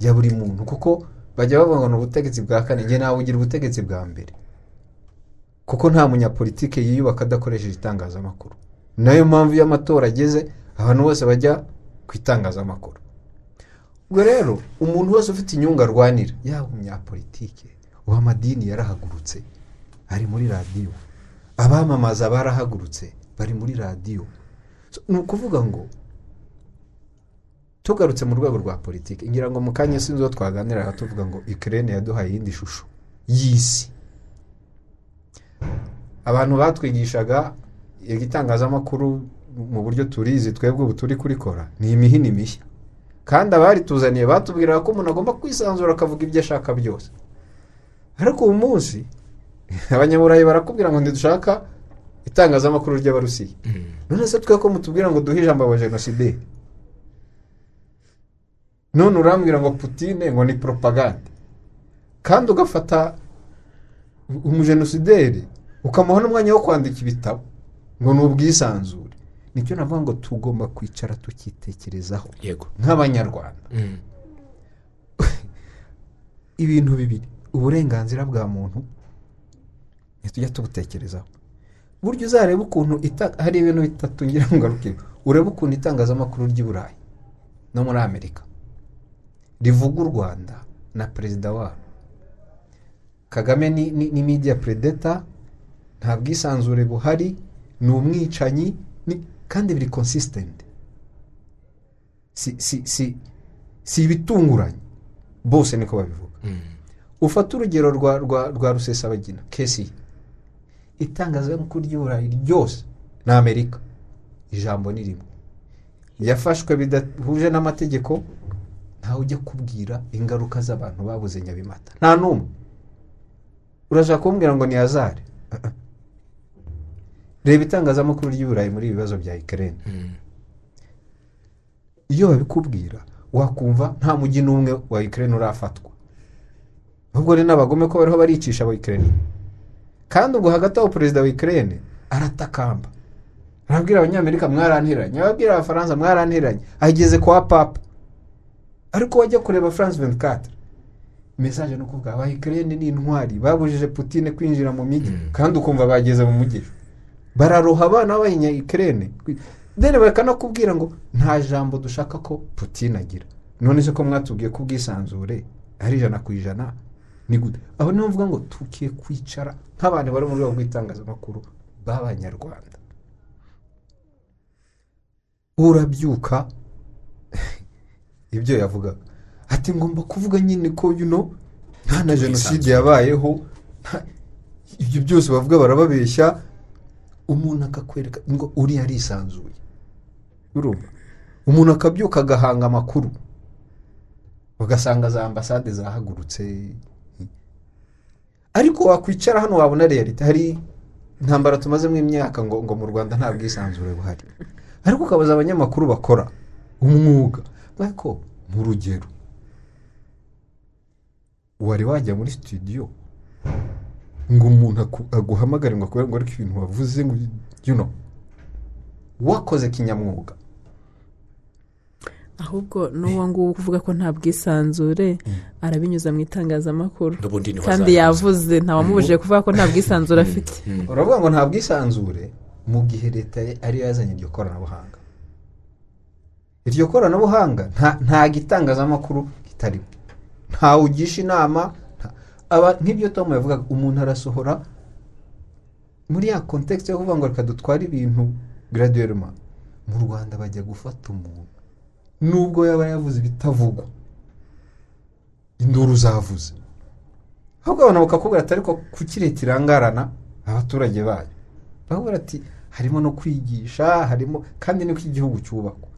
bya buri muntu kuko bajya bavuga ngo ni ubutegetsi bwa kane njye nawe ugira ubutegetsi bwa mbere. Kuko nta munyapolitike yiyubaka adakoresheje itangazamakuru. Nayo mpamvu iyo amatora ageze abantu bose bajya ku itangazamakuru. Ubwo rero umuntu wese ufite inyungu arwanira. Yaba umunyapolitike uw'amadini yarahagurutse ari muri radiyo abamamaza barahagurutse bari muri radiyo So, ni ukuvuga ngo tugarutse mu rwego rwa politiki. Ngira ngo mu kanya sinzi uwo twaganiraga tuvuga ngo ikirere yaduhaye iyindi shusho y'isi. Abantu batwigishaga igitangazamakuru mu buryo turizi twebwe ubu turi kurikora ni imihini mishya. Kandi abarituzaniye batubwiraga ko umuntu agomba kwisanzura akavuga ibyo ashaka byose. Ariko uyu munsi abanyaburayi barakubwira ngo ntidushaka itangazamakuru ry'abarusiya. None se twe ko mutubwira ngo duhe ijambo aba jenoside none urambwira ngo putine ngo ni poropagande kandi ugafata umujenosideri ukamuha n'umwanya wo kwandika ibitabo. Ngo ni ubwisanzure. Nicyo navuga ngo tugomba kwicara tukitekerezaho. Yego. Nk'abanyarwanda. Mm. ibintu bibiri. Uburenganzira bwa muntu. Ntitujya tubutekerezaho. Burya uzareba ukuntu hari ibintu bitatu ngira ngo ngaruke urebe ukuntu itangazamakuru ry'i burayi. No muri amerika. Rivuga u rwanda na perezida wabo. Kagame ni, ni, media predata nta bwisanzure buhari ni umwicanyi ni, kandi biri consistent. Si, si, si, si ibitunguranye. Bose niko babivuga. Mm. ufata urugero rwa rwa rwa rusesabagina kesi itangazamakuru ry'uburayi ryose ni amerika. Ijambo ni rimwe. Yafashwe bidahuje n'amategeko ntawe ujya kubwira ingaruka z'abantu babuze nyabimata. Nta n'umwe. Urashaka kumbwira ngo ni hazare reba itangazamakuru ry'i burayi muri ibi bibazo bya ikirere iyo babikubwira wakumva nta mujyi n'umwe wa ikirere urafatwa. Ahubwo ni n'abagome ko bariho baricisha aba ikirere kandi ubwo hagati aho perezida wa ikirere aratakamba. Arabwira abanyamerika mwarantiranye ababwira abafaransa mwarantiranye ageze kwa papa. Ariko wajya kureba france 24 mesaje ni ukuvuga aba ikirere ni intwari? Babujije putine kwinjira mu mijyi kandi ukumva bageze mu mujyi. Bararoha abana b'abanya ikirere dore bakanakubwira ngo nta jambo dushaka ko putine agira. None se ko mwatubwiye ko ubwisanzure ari ijana ku ijana ni gute? Aho niyo mvuga ngo tukiye kwicara nk'abantu bari mu rwego rw'itangazamakuru b'abanyarwanda. Urabyuka ibyo yavugaga. Ati ngomba kuvuga nyine ko you know, nta na jenoside yabayeho. Ibyo byose bavuga barababeshya. Umuntu akakwereka ngo uriya arisanzuye. Urumva? Umuntu akabyuka agahanga amakuru. Ugasanga za ambasade zahagurutse. Ariko wakwicara hano wabona realite hari intambara tumazemo imyaka ngo ngo mu rwanda nta bwisanzure buhari. Ariko ukabaza abanyamakuru bakora umwuga. Ariko mu rugero. Wari wajya muri studio ngo umuntu aguhamagare ngo akubwire ngo ariko ibintu wavuze ngo you know wakoze kinyamwuga. Ahubwo n'uwo nguwo uvuga ko nta bwisanzure arabinyuza mu itangazamakuru. Kandi yavuze ntawamubujije kuvuga ko nta bwisanzure afite. Uravuga ngo nta bwisanzure mu gihe leta ariyo yazanye iryo koranabuhanga? Iryo koranabuhanga nta- gitangazamakuru kitarimo ntawe ugisha inama nk'ibyo tom yavugaga umuntu arasohora muri ya kontekisi yo kuvuga ngo reka dutware ibintu graduellement. Mu rwanda bajya gufata umuntu nubwo yaba yavuze ibitavugwa. Induru zavuze. Ahubwo abantu bakakubwira ati ariko kuki leta irangarana abaturage bayo? Bakubwira ati harimo no kwigisha harimo kandi niko igihugu cyubakwa.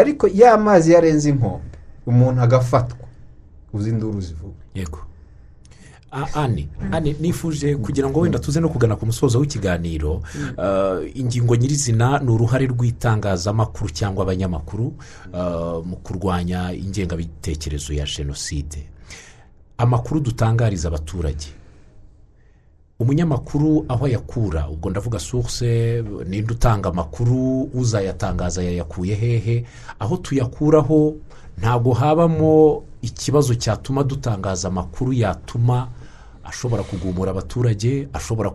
Ariko ya mazi yarenze inkombe umuntu agafatwa. Uzi induru zivuga. Yego. Ane ane nifuje kugira ngo wenda tuze no kugana ku musozo w'ikiganiro uh, ingingo nyirizina ni uruhare rw'itangazamakuru cyangwa abanyamakuru uh, mu kurwanya ingengabitekerezo ya jenoside amakuru dutangariza abaturage. Umunyamakuru aho ayakura. Ubwo ndavuga source ninde utanga amakuru uzayatangaza yayakuye hehe. Aho tuyakuraho ntabwo habamo ikibazo cyatuma dutangaza amakuru yatuma ashobora kugumura abaturage ashobora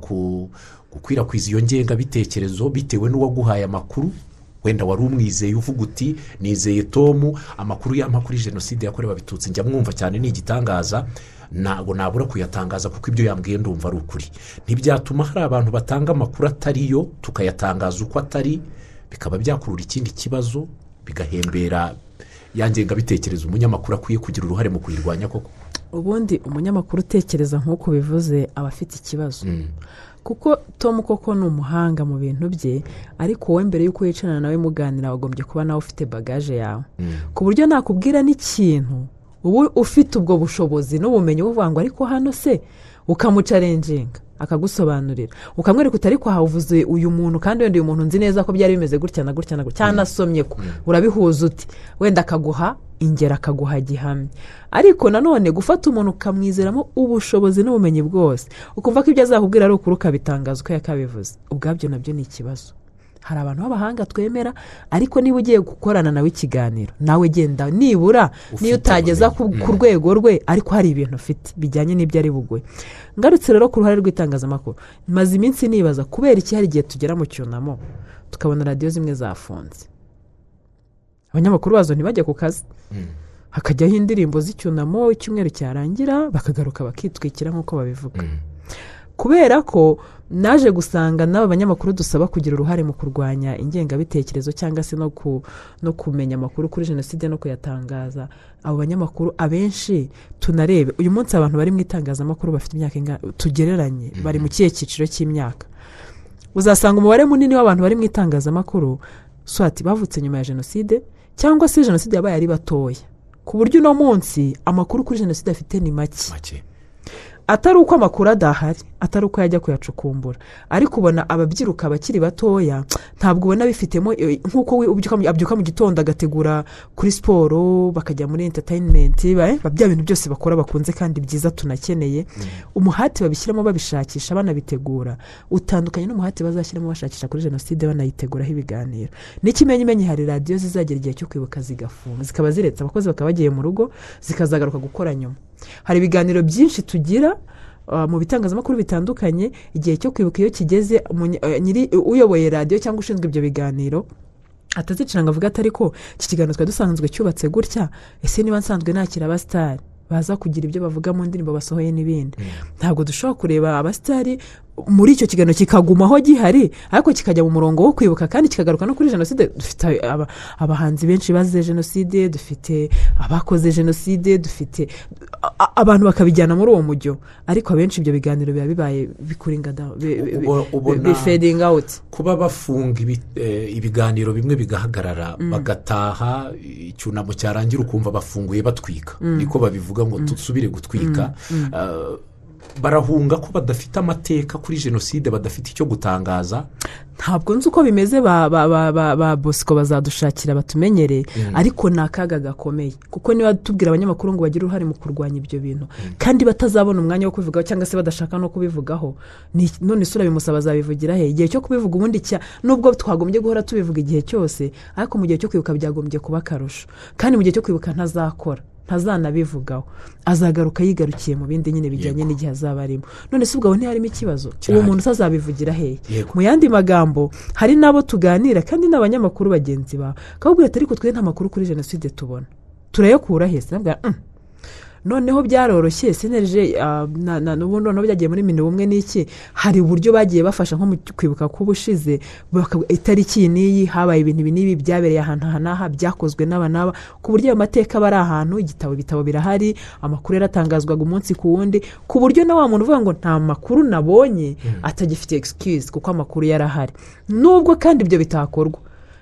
gukwirakwiza iyo ngengabitekerezo bitewe n'uwaguhaye amakuru. Wenda wari umwizeye uvuga uti nizeye tomu amakuru yampa kuri jenoside yakorewe abatutsi. Njya mwumva cyane ni igitangaza. Ntabwo nabura kuyatangaza kuko ibyo yambwiye ndumva ari ukuri. Ntibyatuma hari abantu batanga amakuru atari yo tukayatangaza uko atari bikaba byakurura ikindi kibazo bigahembera ya ngengabitekerezo. Umunyamakuru akwiye kugira uruhare mu kuyirwanya koko? Ubundi umunyamakuru utekereza nk'uko bivuze aba afite ikibazo. Kuko tom koko ni umuhanga mu bintu bye ariko wowe mbere y'uko wicarana nawe muganira wagombye kuba nawe ufite bagaje yawe. Ku buryo nakubwira n'ikintu uba ufite ubwo bushobozi n'ubumenyi buvuga ngo ariko hano se ukamucarenjinga akagusobanurira. Ukamwereka utari kwahavuze uyu muntu kandi wenda uyu muntu nzi neza ko byari bimeze gutya na gutya na gutya. Cyanasomye ko urabihuza uti wenda akaguha ingero akaguha gihamya. Ariko nanone gufata umuntu ukamwizeramo ubushobozi n'ubumenyi bwose. Ukumva ko ibyo azakubwira ari ukuri ukabitangaza uko yakabivuze. Ubwabyo na byo ni ikibazo. Hari abantu b'abahanga twemera ariko niba ugiye gukorana nawe ikiganiro nawe genda nibura niyo utageza ku rwego rwe ariko hari ibintu ufite bijyanye n'ibyo ari buguhe. Ngarutse rero ku ruhare rw'itangazamakuru. Maze iminsi nibaza kubera iki hari igihe tugera mu cyunamo? Tukabona radiyo zimwe zafunze. Abanyamakuru bazo ntibajye ku kazi. Hakajyaho indirimbo z'icyunamo icyumweru cyarangira bakagaruka bakitwikira nk'uko babivuga. Kubera ko naje gusanga n'aba banyamakuru dusaba kugira uruhare mu kurwanya ingengabitekerezo cyangwa se no ku- no kumenya amakuru kuri jenoside no kuyatangaza. Abo banyamakuru abenshi tunarebe. Uyu munsi abantu bari mu itangazamakuru bafite imyaka ingana tugereranye bari mu kihe cyiciro cy'imyaka. Uzasanga umubare munini w'abantu bari mu itangazamakuru swati bavutse nyuma ya jenoside cyangwa se jenoside yabaye ari batoya. Ku buryo uno munsi amakuru kuri jenoside afite ni make. Atari uko amakuru adahari atari uko yajya kuyacukumbura. Ariko ubona ababyiruka abakiri batoya ntabwo ubona bifitemo eh, nk'uko we abyuka mu gitondo agategura kuri siporo bakajya muri enterinimenti bya bintu byose bakora bakunze kandi byiza tunakeneye. Umuhati babishyiramo babishakisha banabitegura. Utandukanye n'umuhati bazashyiramo bashakisha kuri jenoside banayiteguraho ibiganiro. N'ikimenyimenyi hari radiyo zizagera igihe cyo kwibuka zigafunga zikaba ziretse abakozi bakaba bagiye mu rugo zikazagaruka gukora nyuma. Hari ibiganiro byinshi tugira uh, mu bitangazamakuru bitandukanye igihe cyo kwibuka iyo kigeze nyiri uyoboye radiyo cyangwa ushinzwe ibyo biganiro atazicira ngo avuge ati ariko iki kiganiro twari dusanzwe cyubatse gutya ese niba nsanzwe nakira abasitari? Baza kugira ibyo bavuga mu ndirimbo basohoye n'ibindi. Ntabwo dushobora kureba abasitari muri icyo kiganiro kikagumaho gihari ariko kikajya mu murongo wo kwibuka kandi kikagaruka no kuri jenoside. Dufite aba- abahanzi benshi bazize jenoside dufite abakoze jenoside dufite abantu bakabijyana muri uwo mujyo. Ariko abenshi ibyo biganiro biba bibaye ubona- bifedinga awuti kuba bafunga eh, ibiganiro bimwe bigahagarara bagataha icyunamo cyarangira ukumva bafunguye batwika. Niko babivuga ngo dusubire gutwika. Ah, barahunga ko badafite amateka kuri jenoside badafite icyo gutangaza. Ntabwo nzi uko bimeze ba ba ba ba ba bosco bazadushakira batumenyere. Ariko ni akaga gakomeye. Kuko niba tubwira abanyamakuru ngo bagire uruhare mu kurwanya ibyo bintu. Kandi batazabona umwanya wo kubivugaho cyangwa se badashaka no kubivugaho. None isura bimusaba azabivugira he? Igihe cyo kubivuga ubundi cya nubwo twagombye guhora tubivuga igihe cyose ariko mu gihe cyo kwibuka byagombye kuba akarusho. Kandi mu gihe cyo kwibuka ntazakora ntazanabivugaho. Azagaruka yigarukiye mu bindi nyine bijyanye n'igihe azaba arimo. None se ubwo aho ntiharimo ikibazo uwo muntu utazabivugira hehe mu yandi magambo hari n'abo tuganira kandi n'abanyamakuru bagenzi bawe bakabwira ati ariko twe nta makuru kuri jenoside tubona. Turayakura hese noneho byaroroshye sinerije n'ubundi noneho byagiye muri mini bumwe n'iki? Hari uburyo bagiye bafasha nko mu kwibuka k'ubushize itariki iyi n'iyi habaye ibintu ibi n'ibi byabereye ahantu aha n'aha byakozwe n'aba n'aba ku buryo ayo mateka aba ari ahantu igitabo ibitabo birahari amakuru yaratangazwaga umunsi ku wundi ku buryo na wa muntu uvuga ngo nta makuru nabonye atagifite excuse kuko amakuru yarahari. Nubwo kandi ibyo bitakorwa.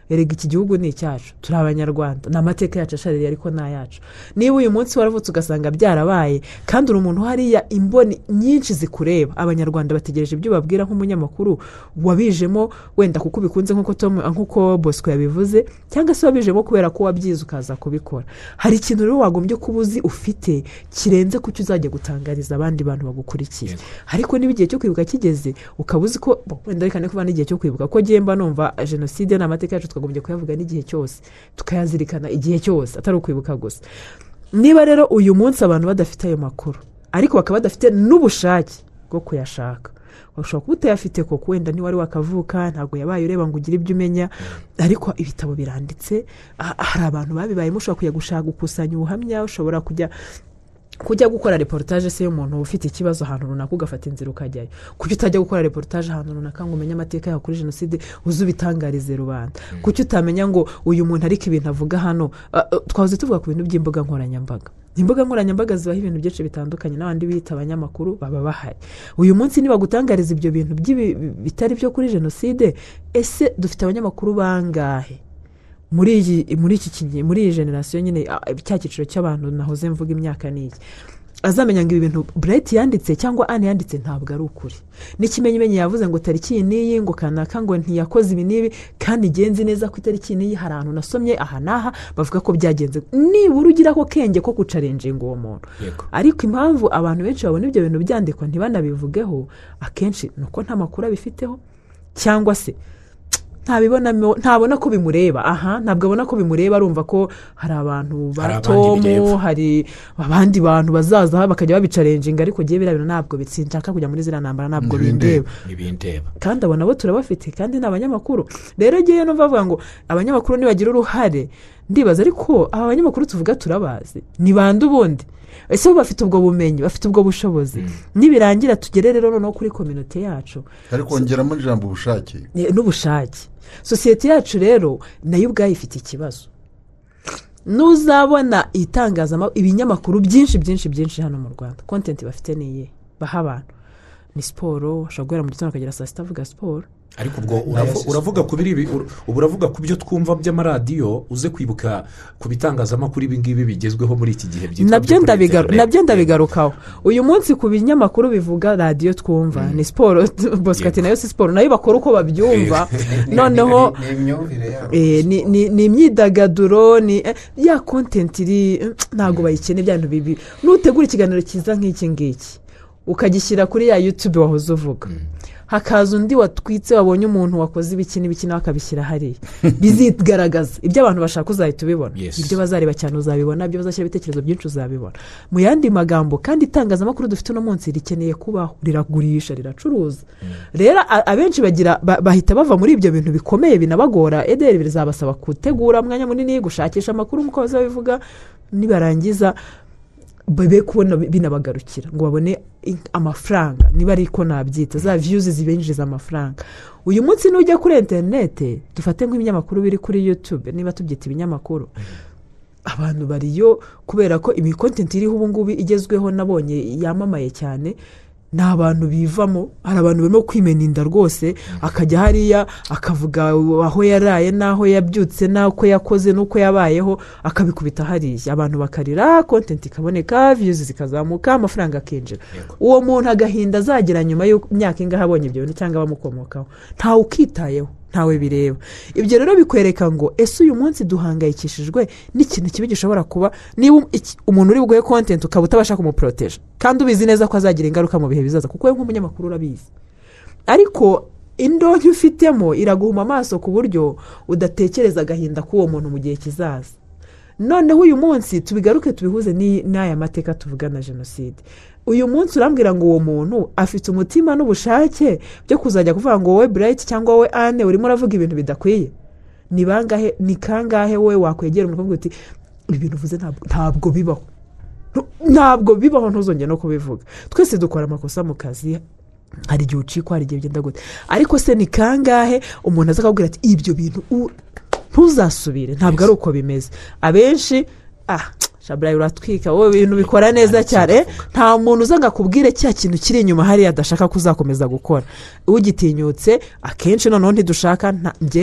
Erega iki gihugu ni icyacu. Turi abanyarwanda. Ni amateka yacu ashaririye ariko ni ayacu. Niba uyu munsi waravutse ugasanga byarabaye kandi uri umuntu hariya imboni nyinshi zikureba. Abanyarwanda bategereje ibyo babwira nk'umunyamakuru wabijemo wenda kuko ubikunze nk'uko Tom- nk'uko bosco yabivuze cyangwa se wabijemo kubera ko wabyize ukaza kubikora. Hari ikintu rero wagombye kuba uzi ufite kirenze ku cyo uzajya gutangariza abandi bantu bagukurikiye. Ariko niba igihe cyo kwibuka kigeze ukaba uzi ko wenda reka kuba n'igihe cyo kwibuka ko ngiye mba numva jenoside ni amateka yacu twagombye kuyavuga n'igihe cyose tukayazirikana igihe cyose atari ukwibuka gusa. Niba rero uyu munsi abantu badafite ayo makuru ariko bakaba badafite n'ubushake bwo kuyashaka. Ushobora kuba utayafite koko wenda niba wari wakavuka ntabwo yabaye ureba ngo ugire ibyo umenya ariko ibitabo biranditse hari abantu babibayemo ushobora kujya gushaka gukusanya ubuhamya ushobora kujya kujya gukora reportage se y'umuntu ufite ikibazo ahantu runaka ugafata inzira ukajyayo. Kuki utajya gukora reportage ahantu runaka ngo umenye amateka yawe kuri jenoside uze ubitangarize rubanda? Kuki utamenya ngo uyu muntu ariko ibintu avuga hano? Ah, ah, twahoze tuvuga ku bintu by'imbuga nkoranyambaga. Imbuga nkoranyambaga zibaho ibintu byinshi bitandukanye. N'abandi bita abanyamakuru baba bahari. Uyu munsi nibagutangariza ibyo bintu bitari byo kuri jenoside ese dufite abanyamakuru bangahe? Muri iyi muri iki muri iyi generasiyo nyine cya cyiciro cy'abantu nahoze mvuga imyaka n'iyi azamenya ngo ibi bintu burayiti yanditse cyangwa ane yanditse ntabwo ari ukuri. N'ikimenyimenyi yavuze ngo tariki iyi n'iyi ngo kanaka ngo ntiyakoze ibi n'ibi kandi igenzi neza ko itariki iyi n'iyi hari ahantu nasomye aha n'aha bavuga ko byagenze. Nibura ugira ako kenge ko kucarenjinga uwo muntu. Ariko impamvu abantu benshi babona ibyo bintu byandikwa ntibanabivugeho akenshi ni uko nta makuru abifiteho cyangwa se ntabona ko bimureba. Aha ntabwo abona ko bimureba arumva ko hari abantu Hari ba abandi tomu bireba. hari abandi bantu bazaza bakajya babicarenjinga ariko ngewe biriya bintu ntabwo bitsinshaka kujya muri ziriya ntambara ntabwo bindeba. Kandi abo nabo turabafite kandi ni abanyamakuru. Rero ngewe numva bavuga ngo abanyamakuru nibagira uruhare. Ndibaza ariko aba banyamakuru tuvuga turabazi? Ni bande ubundi? Ese bo bafite ubwo bumenyi bafite ubwo bushobozi. Nibirangira tugere rero noneho kuri kominote yacu. Ariko kongeramo ijambo ubushake. Eh, n'ubushake. Sosiyete yacu rero na yo ubwayo ifite ikibazo. N'uzabona itangazamakuru ibinyamakuru byinshi byinshi byinshi hano mu rwanda. Kontenti bafite ni iye. Baha abantu. Ni siporo ushobora guhera mu gitondo ukagera saa sita avuga siporo. Ariko ubwo uravu- uravuga ku biri ubu uravuga ku byo twumva by'amaradiyo uze kwibuka ku bitangazamakuru ibi ngibi bigezweho muri iki gihe byitwa na byo byo kuri ndabigaru- internet. na byo ndabigarukaho. Uyu munsi ku binyamakuru bivuga radiyo twumva ni siporo bosco ati na yo si siporo na yo bakora uko babyumva. Noneho ni Eh, ni imyidagaduro ni eh, ya kontenti iri eh, ntabwo bayikeneye bya bintu bibi. Nutegura ikiganiro cyiza nk'iki ngiki. Ukagishyira kuri ya yutube wahoze uvuga. Hakaza undi watwitse wabonye umuntu wakoze ibiki n'ibiki nawe akabishyira hariya. Bizigaragaza ibyo abantu bashaka uzahita ubibona. Ibyo bazareba cyane uzabibona ibyo bazashyira ibitekerezo byinshi uzabibona. Mu yandi magambo kandi itangazamakuru dufite uno munsi rikeneye kubaho riragurisha riracuruza. Rero a- abenshi bagira ba- bahita bava muri ibyo bintu bikomeye binabagora. Ederi bizabasaba gutegura umwanya munini gushakisha amakuru nk'uko bazabivuga nibarangiza. Babe kubona binabagarukira. Ngo babone amafaranga. Niba ari ko nabyita. Za viyuzi zibinjiza amafaranga. Uyu munsi nujya kuri interinete dufate nk'ibinyamakuru biri kuri yutube niba tubyita ibinyamakuru. Abantu bariyo kubera ko iyi kontenti iriho ubu ngubu igezweho nabonye yamamaye cyane. Ni abantu bivamo. Hari abantu barimo kwimena inda rwose akajya hariya akavuga aho yaraye n'aho yabyutse n'uko yakoze n'uko yabayeho akabikubita hariya. Abantu bakarira kontenti ikaboneka viyuzi zikazamuka amafaranga akinjira. Uwo muntu agahinda azagira nyuma y'imyaka ingahe abonye ibyo bintu cyangwa abamukomokaho? Ntawe ukitayeho. Ntawe bireba. Ibyo rero bikwereka ngo ese uyu munsi duhangayikishijwe n'ikintu kibi gishobora kuba? Niba iki- umuntu uri buguhe kontenti ukaba utabasha kumuporoteje kandi ubizi neza ko azagira ingaruka mu bihe bizaza kuko we nk'umunyamakuru urabizi. Ariko indonke ufitemo iraguhuma amaso ku buryo udatekereza agahinda k'uwo muntu mu gihe kizaza. Noneho uyu munsi tubigaruke tubihuze n'aya mateka tuvuga na jenoside. Uyu munsi urambwira ngo uwo muntu afite umutima n'ubushake byo kuzajya kuvuga ngo wowe burayiti cyangwa wowe ane urimo uravuga ibintu bidakwiye? Ni kangahe wowe wakwegera umuntu ukavuga uti ibi bintu uvuze ntabwo- bibaho. Ntabwo bibaho ntuzongere no kubivuga. Twese dukora amakosa mu kazi hari igihe ucikwa hari igihe bigenda gute. Ariko se ni kangahe umuntu aza akabwira ati ibyo bintu ntuzasubire. Ntabwo ari uko bimeze. Abenshi ah shaburayi uratwika. Wowe ibintu bikora neza cyane nta muntu uza ngo akubwire cya kintu kiri inyuma hariya adashaka kuzakomeza gukora. Ugitinyutse akenshi noneho ntidushaka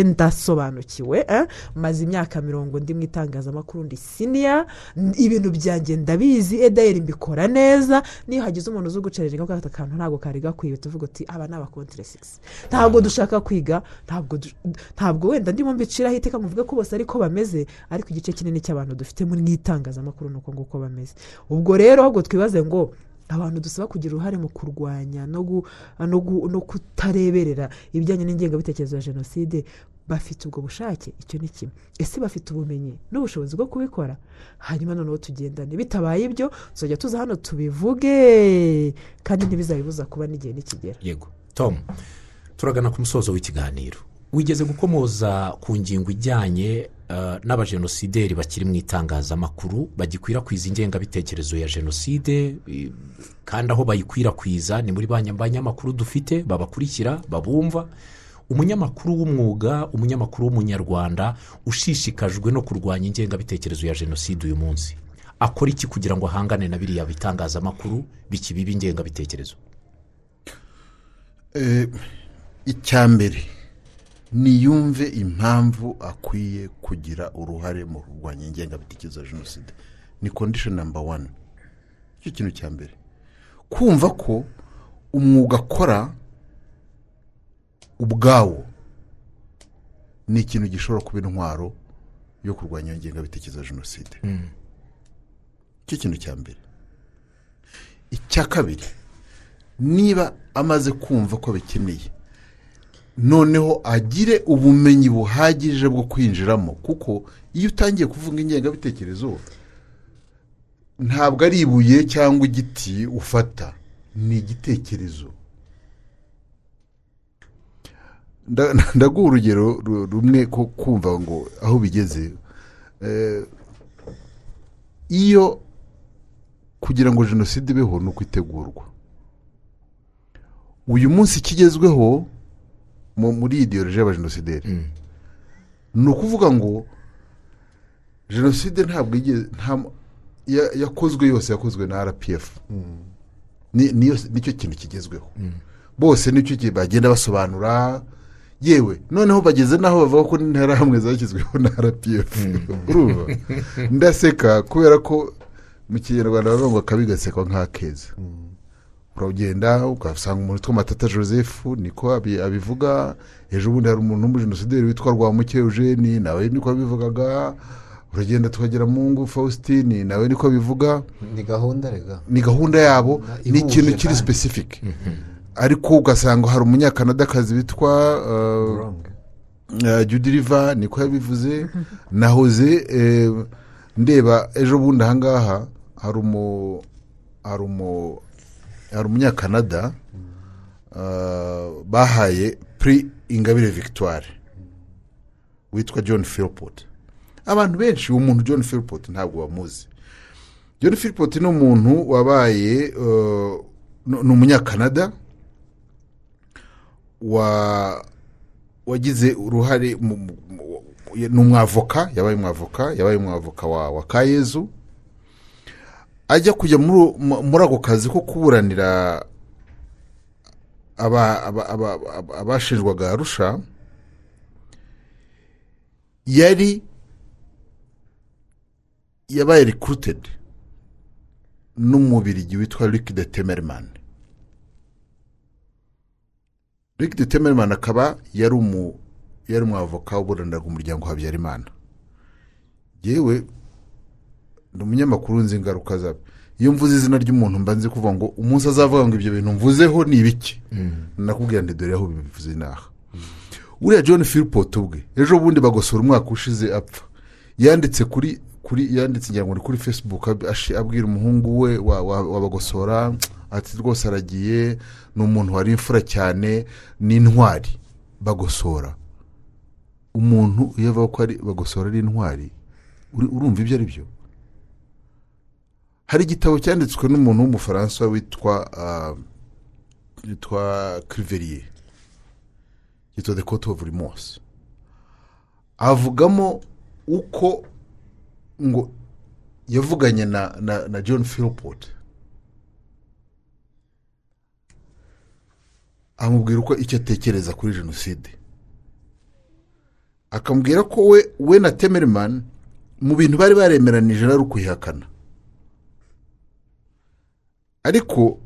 ndasobanukiwe eh, maze imyaka mirongo ndi mu itangazamakuru ndi siniya ibintu byanjye ndabizi edayeri mbikora neza. Niyo hagize umuntu uzi ugucerera ko aka kantu ntabwo kari gakwiye tuvuga uti aba ni abakontire sigisi ntabwo dushaka kwiga ntabwo wenda ndimo mbiciraho iteka muvuge ko bose ariko bameze ariko igice kinini cy'abantu dufite mu itangazamakuru. Ni uko nguko bameze. Ubwo rero ahubwo twibaze ngo abantu dusaba kugira uruhare mu kurwanya no kutareberera ibijyanye n'ingengabitekerezo ya jenoside bafite ubwo bushake icyo ni kimwe. Ese bafite ubumenyi n'ubushobozi bwo kubikora? Hanyuma noneho tugendane bitabaye ibyo tuzajya tuza hano tubivuge kandi ntibizabibuza kuba n'igihe nikigera. Yego. Tom turagana ku musozo w'ikiganiro. Wigeze gukomoza ku ngingo ijyanye eh, n'abajenosideri bakiri mu itangazamakuru bagikwirakwiza ingengabitekerezo ya jenoside kandi aho bayikwirakwiza ni muri ba banyamakuru dufite babakurikira babumva. Umunyamakuru w'umwuga umunyamakuru w'umunyarwanda ushishikajwe no kurwanya ingengabitekerezo ya jenoside uyu munsi. Akora iki kugira ngo ahangane na biriya bitangazamakuru bikibiba ingengabitekerezo? Eh, icya mbere niyumve impamvu akwiye kugira uruhare mu kurwanya ingengabitekerezo ya jenoside. Ni kondishoni namba wani icyo kintu cya mbere. Kumva ko umwuga akora ubwawo ni ikintu gishobora kuba intwaro yo kurwanya iyo ngengabitekerezo ya jenoside. Icyo kintu cya mbere. Icya kabiri niba amaze kumva ko bikeneye noneho agire ubumenyi buhagije bwo kwinjiramo kuko iyo utangiye kuvuga ingengabitekerezo ntabwo ari ibuye cyangwa igiti ufata ni igitekerezo. Nda- ndaguha urugero ru- rumwe ko kumva ngo aho bigeze. Eh, iyo kugira ngo jenoside ibeho ni uko itegurwa uyu munsi ikigezweho muri idiyoroji y'abajenosideri ni ukuvuga ngo jenoside ntabwo yakozwe yose yakozwe na rpf niyo- ni cyo kintu kigezweho. Bose ni cyo bagenda basobanura yewe noneho bageze n'aho bavuga ko n'interahamwe zashyizweho na rpf ndaseka kubera ko mu kinyarwanda bavuga ngo akabi gasekwa nk'akeza. Uragenda ugasanga umuntu witwa matata joseph niko abi- abivuga. Ejo bundi hari umuntu w'umujenosideri witwa rwamuke eugene nawe niko abivugaga. Uragenda tukagera mu ngo faustin nawe niko abivuga. Ni gahunda rega. Ni gahunda yabo ni ikintu kiri kandi. specific. Ariko ugasanga hari umunyakanadakazi witwa uh, uh, judy riva niko yabivuze. Nahoze eh, ndeba ejo bundi ahangaha hari umu hari umu hari umunyakanada uh, bahaye pri ingabire victoire witwa john philpot abantu benshi uwo muntu john philpot ntabwo bamuzi john philpot ni umuntu wabaye uh, ni umunyakanada wa wagize uruhare ni umwavoka yabaye umwavoka yabaye umwavoka wa, wa kayezu ajya kujya muri mu- muri ako kazi ko kuburanira aba- aba- aba- aba- abashinjwaga arusha yari yabaye recruited n'umubirigi witwa Rick de Temerman. Rick de Temerman akaba yari umu yari umwavoka uburaniraga umuryango Habyarimana. Yewe ni umunyamakuru nzi ingaruka zabyo iyo mvuze izina ry'umuntu mba nzi kuvuga ngo umunsi azavuga ngo ibyo bintu mvuzeho ni ibiki? Nakubwira ngo dore aho bivuze inaha uriya john philpot ubwe ejo bundi bagosora umwaka ushize apfa. Yanditse kuri kuri yanditse ngira ngo ni kuri facebook abwira umuhungu we wa- wa- wabagosora ati rwose aragiye ni umuntu wari imfura cyane ni intwari bagosora. Umuntu iyo avuga ko ari bagosora ari intwari urumva ibyo ari byo? Hari igitabo cyanditswe n'umuntu w'umufaransa witwa ah, witwa criverier yitwa the court of remorse. Avugamo uko ngo yavuganye na, na, john philpot amubwira uko icyo atekereza kuri jenoside. Akamubwira ko we we na temerman mu bintu bari baremeranije ari ukuyihakana ariko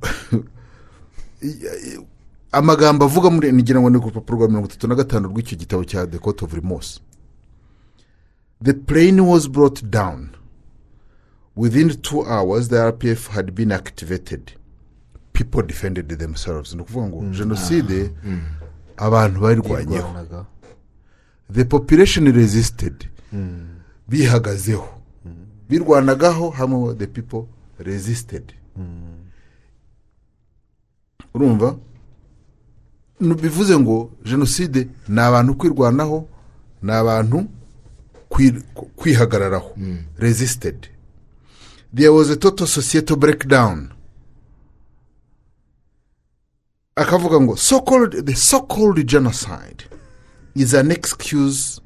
amagambo avuga muri ngira ngo ni ku rupapuro rwa mirongo itatu na gatanu rw'icyo gitabo cya the court of remorse. The plane was brought down. Within two hours the rpf had been activated. People defended themselves. Ni ukuvuga ngo jenoside abantu bayirwanyeho the population resisted. Bihagazeho. Birwanagaho hamwe the people resisted. Urumva? Bivuze ngo jenoside ni abantu kwirwanaho ni abantu kwi- kwihagararaho resisted. There was a total societal breakdown. Akavuga ngo so called the so called genocide is an excuse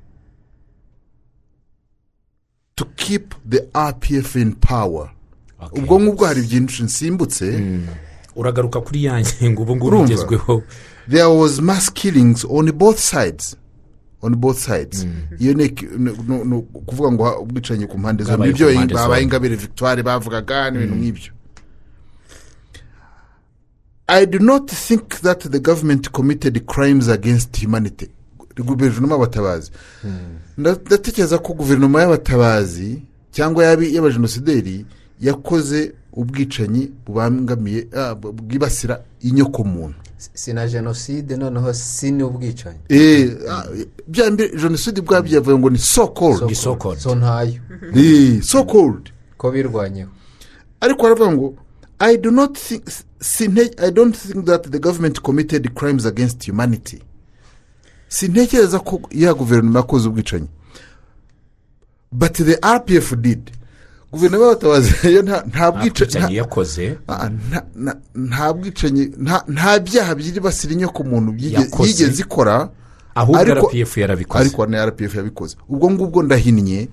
to keep the rpf in power. Ubwo ngubwo hari byinshi nsimbutse uragaruka kuri ya ngingo ubu ngubu Urumva? igezweho there was mass killings on both sides. On both sides. Iyo ni ukuvuga ngo ubwicanyi ku mpande zombi. Ibyo babaye ingabire victoire bavugaga n'ibintu nk'ibyo. I do not think that the government committed crimes against humanity. Guverinoma y'abatabazi. Nda- ndatekereza ko guverinoma y'abatabazi cyangwa y'abajenosideri yakoze ubwicanyi bubangamiye ah, bwibasira inyokomuntu. Si na jenoside noneho si n'ubwicanyi Eh, ah, bya mbere jenoside ubwabyo yavuye ngo ni so called. Ni so ntayo. Eh, so called. Ko birwanyeho. Ariko aravuga ngo i do not think i don't think that the government committed crimes against humanity. Sintekereza ko ya guverinoma yakoze ubwicanyi. But the rpf did. Guverinoma y'abatabazi yo nta bwicanyi yakoze? Ah, nta- bwicanyi nta- byaha byibasira inyokomuntu byige- Yakoze. yigeze ikora ahubwo rpf yarabikoze. ariko na rpf yabikoze. Ubwo ngubwo ndahinnye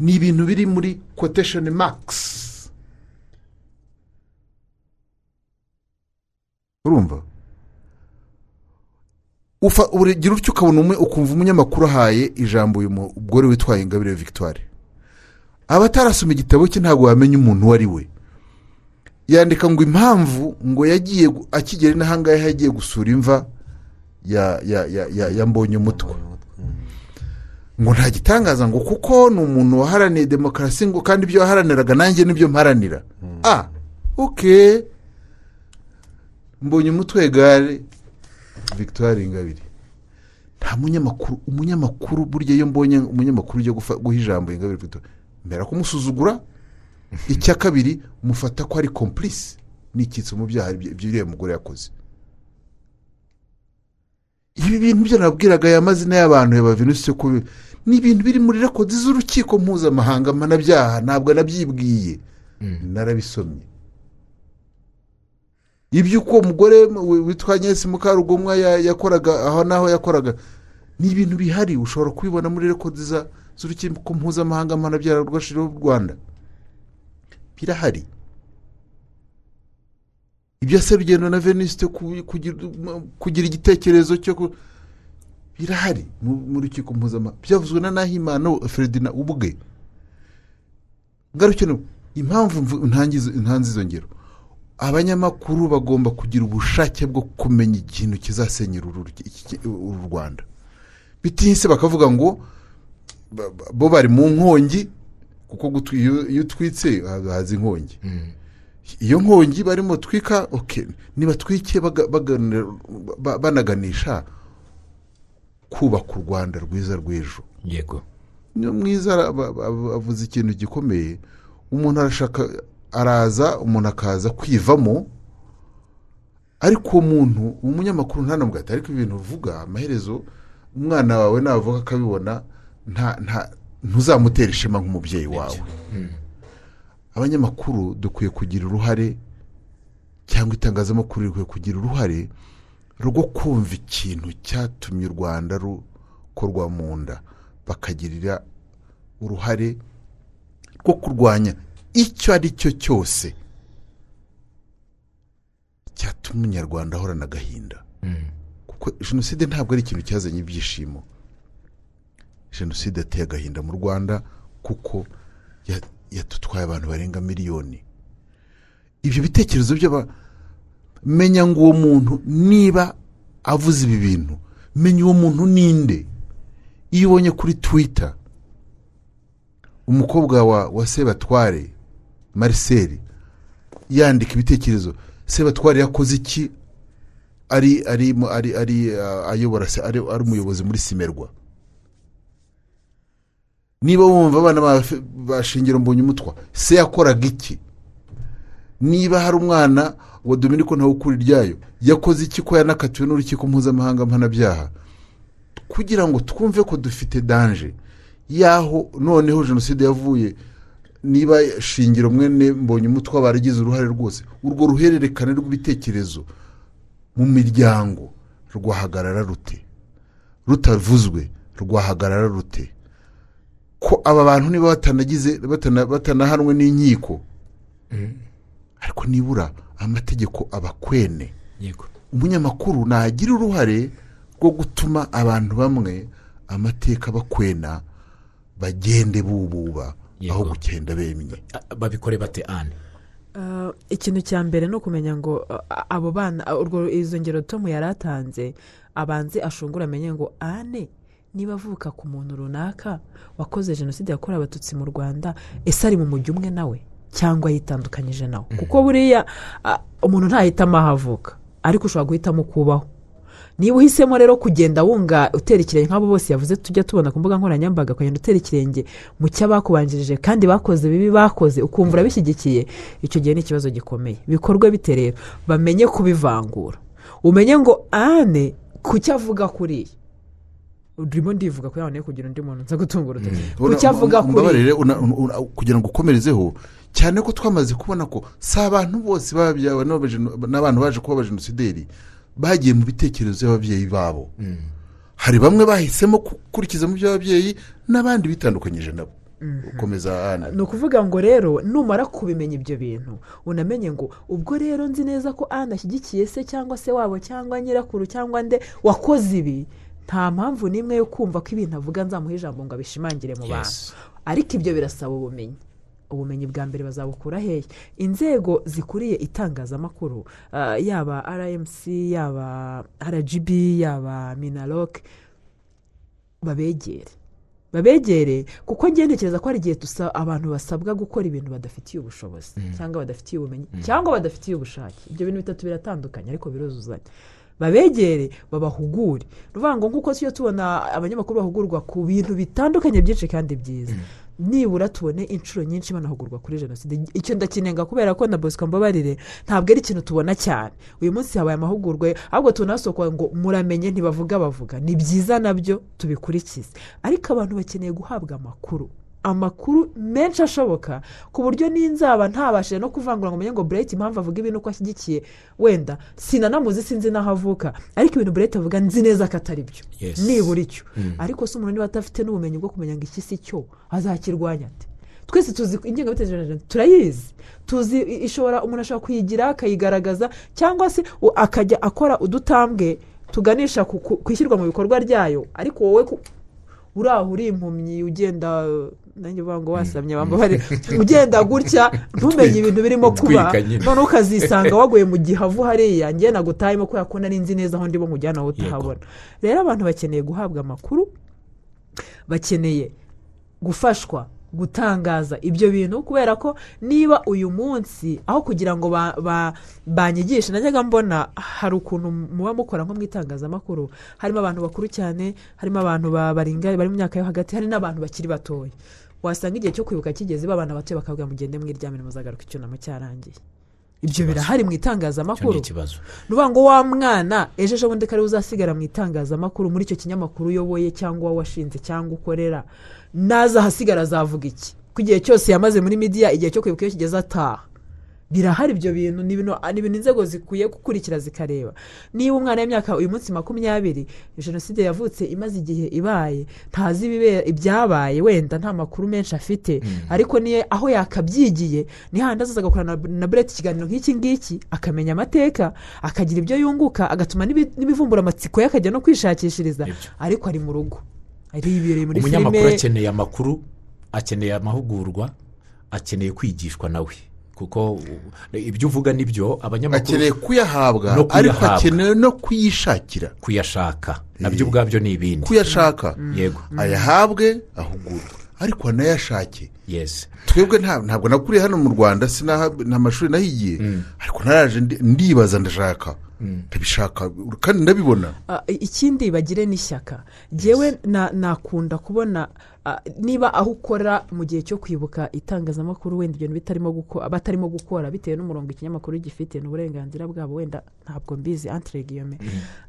ni ibintu biri muri quotation marks. Urumva? Ufa- ugira utyo ukabona umwe ukumva umunyamakuru ahaye ijambo uyu mugore witwaye ingabire victoire. Aba atarasoma igitabo cye ntabwo wamenya umuntu uwo ari we. Yandika ngo impamvu ngo yagiye akigera n'ahangaha yagiye gusura imva ya ya ya ya, ya mbonye umutwe ngo nta gitangaza ngo kuko ni umuntu waharaniye demokarasi ngo kandi ibyo waharaniraga nanjye ni byo mparanira. Ah oke mbonye umutwe gare victoire ingabire. Nta munyamakuru umunyamakuru burya iyo mbonye umunyamakuru ujya guha ijambo ingabire victoire. Mbera kumusuzugura icya kabiri mufata ko ari komplice n'icyitso mu byaha ibyo ibyo uriya mugore yakoze. Ibi bintu byo nabwiraga aya mazina y'abantu ya venuste ko ni ibintu biri muri rekodi z'urukiko mpuzamahanga mpanabyaha ntabwo nabyibwiye. Narabisomye. Iby'uko uwo mugore wi- witwa nyesi mukarugomwa ya- yakoraga aho n'aho yakoraga ni ibintu bihari ushobora kubibona muri rekodi za- z'urukiko mpuzamahanga mpanabyaha rwashiriho u rwanda. Birahari. Ibya serugendo na venuste ku- kugira igitekerezo cyo birahari mu rukiko mpuzamahanga. Byavuzwe na nahimana feredina ubwe. Ngarukene impamvu ntanze izo ngero. Abanyamakuru bagomba kugira ubushake bwo kumenya ikintu kizasenyera uru rwanda. Bitinse bakavuga ngo bo bari mu nkongi kuko iyo utwitse haza inkongi. Iyo nkongi barimo twika ba- banaganisha kubaka u rwanda rwiza rw'ejo. Yego. Niyo mwiza avuze ikintu gikomeye. Umuntu arashaka araza umuntu akaza kwivamo ariko uwo muntu umunyamakuru ntanamugate ariko ibintu uvuga amaherezo umwana wawe navuga akabibona nta nta ntuzamutera ishema nk'umubyeyi wawe. Abanyamakuru dukwiye kugira uruhare cyangwa itangazamakuru rikwiye kugira uruhare rwo kumva ikintu cyatumye u rwanda rukorwa mu nda. Bakagirira uruhare rwo kurwanya icyo ari cyo cyose cyatuma umunyarwanda ahorana agahinda. Kuko jenoside ntabwo ari ikintu cyazanye ibyishimo. Jenoside yateye agahinda mu rwanda kuko ya- yadutwaye abantu barenga miliyoni. Ibyo bitekerezo menya ngo uwo muntu niba avuze ibi bintu menya uwo muntu ninde. Iyo ubonye kuri twita umukobwa wa, wa sebatware marcel yandika ibitekerezo. Sebatware yakoze iki? Ari ari ari ari uh, ayobora ari umuyobozi muri simerwa. Niba wumva abana ba- bashingira mbonye umutwa se yakoraga iki? Niba hari umwana wa dominiko ntawukuri ryayo yakoze iki ko yanakatiwe n'urukiko mpuzamahanga mpanabyaha? Kugira ngo twumve ko dufite danje y'aho noneho jenoside yavuye niba shingiro mwene mbonye umutwe baragize uruhare rwose. Urwo ruhererekane rw'ibitekerezo mu miryango rwahagarara rute? Rutavuzwe rwahagarara rute? Ko aba bantu niba batanagize batana- batanahanwe n'inkiko. Ariko nibura amategeko abakwene. Yego. Umunyamakuru nagira uruhare rwo gutuma abantu bamwe amateka bakwena bagende bububa aho gukenda bemye. Babikore bate ane Ah, ikintu cya mbere ni ukumenya ngo ah, abo bana urwo izo ngero tomu yari atanze abanze ashungura amenye ngo ane. Niba avuka ku muntu runaka wakoze jenoside yakorewe abatutsi mu rwanda ese ari mu mujyi umwe nawe? Cyangwa yitandukanyije nawe? Kuko buriya umuntu ntahitamo aho avuka. Ariko ushobora guhitamo kubaho. Niba uhisemo rero kugenda wunga utera ikirenge nk'abo bose yavuze tujya tubona ku mbuga nkoranyambaga ukagenda utera ikirenge mu cy'abakubanjirije kandi bakoze bibi bakoze ukumva urabishyigikiye icyo gihe ni ikibazo gikomeye. Bikorwe bite rero? Bamenye kubivangura. Umenye ngo ane ku cyo avuga kuriya urimo ndivuga ngo ne kugira undi muntu nza gutunga urutoki ku cyo avuga una- una- una- kugira ngo ukomerezeho cyane ko twamaze kubona ko si abantu bose babyawe n'abajeno- n'abantu baje kuba abajenosideri bagiye mu bitekerezo by'ababyeyi babo. Hari bamwe bahisemo gukurikiza mu by'ababyeyi n'abandi bitandukanyije nabo. Ana ni ukuvuga ngo rero numara kubimenya ibyo bintu unamenye ngo ubwo rero nzi neza ko ana ashyigikiye se cyangwa se wabo cyangwa nyirakuru cyangwa nde wakoze ibi nta mpamvu n'imwe yo kumva ko ibintu avuga nzamuha ijambo ngo abishimangire mu bantu. Ariko ibyo birasaba ubumenyi. Ubumenyi bwa mbere bazabukura hehe inzego zikuriye itangazamakuru ah, yaba rmc yaba rgb yaba minaloc babegere. Babegere kuko ntekereza ko hari igihe abantu basabwa gukora ibintu badafitiye ubushobozi cyangwa badafitiye ubumenyi cyangwa badafitiye ubushake. Ibyo bintu bitatu biratandukanye ariko biruzuzanya. Babegere babahugure. Ni ukuvuga ngo nk'uko tujya tubona abanyamakuru bahugurwa ku bintu bitandukanye byinshi kandi byiza. Nibura tubone inshuro nyinshi banahugurwa kuri jenoside. Icyo ndakinenga kubera ko na bosco mbabarire ntabwo ari ikintu tubona cyane. Uyu munsi habaye amahugurwa ahubwo tunasokwa ngo muramenye ntibavuga bavuga. Ni byiza na byo tubikurikize ariko abantu bakeneye guhabwa amakuru. Amakuru menshi ashoboka ku buryo n'inzaba ntabashije no kuvangura ngo umenye ngo burete impamvu avuga ibintu uko ashyigikiye. Wenda sinanamuzi sinzi n'aho avuka. Ariko ibintu burete avuga nzi neza ko atari byo. Nibura icyo. Ariko se umuntu niba adafite n'ubumenyi bwo kumenya ngo iki si cyo azakirwanya ate? Twese tuzi ingengabitekerezo turayizi. Tuzi ishobora umuntu ashobora kuyigira akayigaragaza cyangwa se akajya akora udutambwe tuganisha ku- ishyirwa mu bikorwa ryayo. Ariko wowe uri aho uri impumyi ugenda nanjye uvuga ngo wasamye bambabare ugenda gutya ntumenye ibintu birimo kuba. Noneho ukazisanga waguye mu gihavu hariya njye nagutahemo kubera ko nari nzi neza aho ndimo nkujyana aho utahabona rero abantu bakeneye guhabwa amakuru bakeneye gufashwa gutangaza ibyo bintu kubera ko niba uyu munsi aho kugira ngo ba- ba- banyigishe najyaga mbona hari ukuntu muba mukora nko mu itangazamakuru. Harimo abantu bakuru cyane harimo abantu ba- baringa bari mu myaka yo hagati hari n'abantu bakiri batoya. Wasanga igihe cyo kwibuka kigeze babana batoya bakavuga mugende mwiryamire muzagaruka icyunamo cyarangiye. Ibyo birahari mu itangazamakuru. Ni ukuvuga ngo wa mwana ejo ejo bundi kare uzasigara mu itangazamakuru muri icyo kinyamakuru uyoboye cyangwa washinze cyangwa ukorera naza ahasigara azavuga iki? Ko igihe cyose yamaze muri midiya igihe cyo kwibuka iyo kigeze ataha. Birahari ibyo bintu ni ibintu ni ibintu inzego zikwiye gukurikira zikareba. Niba umwana w'imyaka uyu munsi makumyabiri jenoside yavutse imaze igihe ibaye ntazi ibyabaye wenda nta makuru menshi afite. Ariko niyo aho yakabyigiye ni hahandi azaza agakorana na- burete ikiganiro nk'iki ngiki akamenya amateka akagira ibyo yunguka agatuma n'ibi- n'ibivumbura-amatsiko ye akajya no kwishakishiriza. Ariko ari mu rugo. Umunyamakuru akeneye amakuru akeneye amahugurwa akeneye kwigishwa nawe kuko ibyo uvuga ni byo abanyamakuru akeneye kuyahabwa No ariko akeneye no kuyishakira. Kuyashaka. Nabyo ubwabyo ni ibindi. Kuyashaka. Yego. Ayahabwe ahugurwa ariko anayashake. Yesi twebwe nta- ntabwo nakuriye hano mu rwanda sinaha- nta mashuri nahigiye. Ariko naraje ndi- ndibaza ndashaka. Ndabishaka kandi ndabibona. Ah, ikindi bagire n'ishyaka. Ngewe na- nakunda kubona ah, niba aho ukora mu gihe cyo kwibuka itangazamakuru wenda ibintu bitarimo guko- batarimo gukora bitewe n'umurongo ikinyamakuru gifite ni uburenganzira bwabo wenda ntabwo mbizi antiregiyome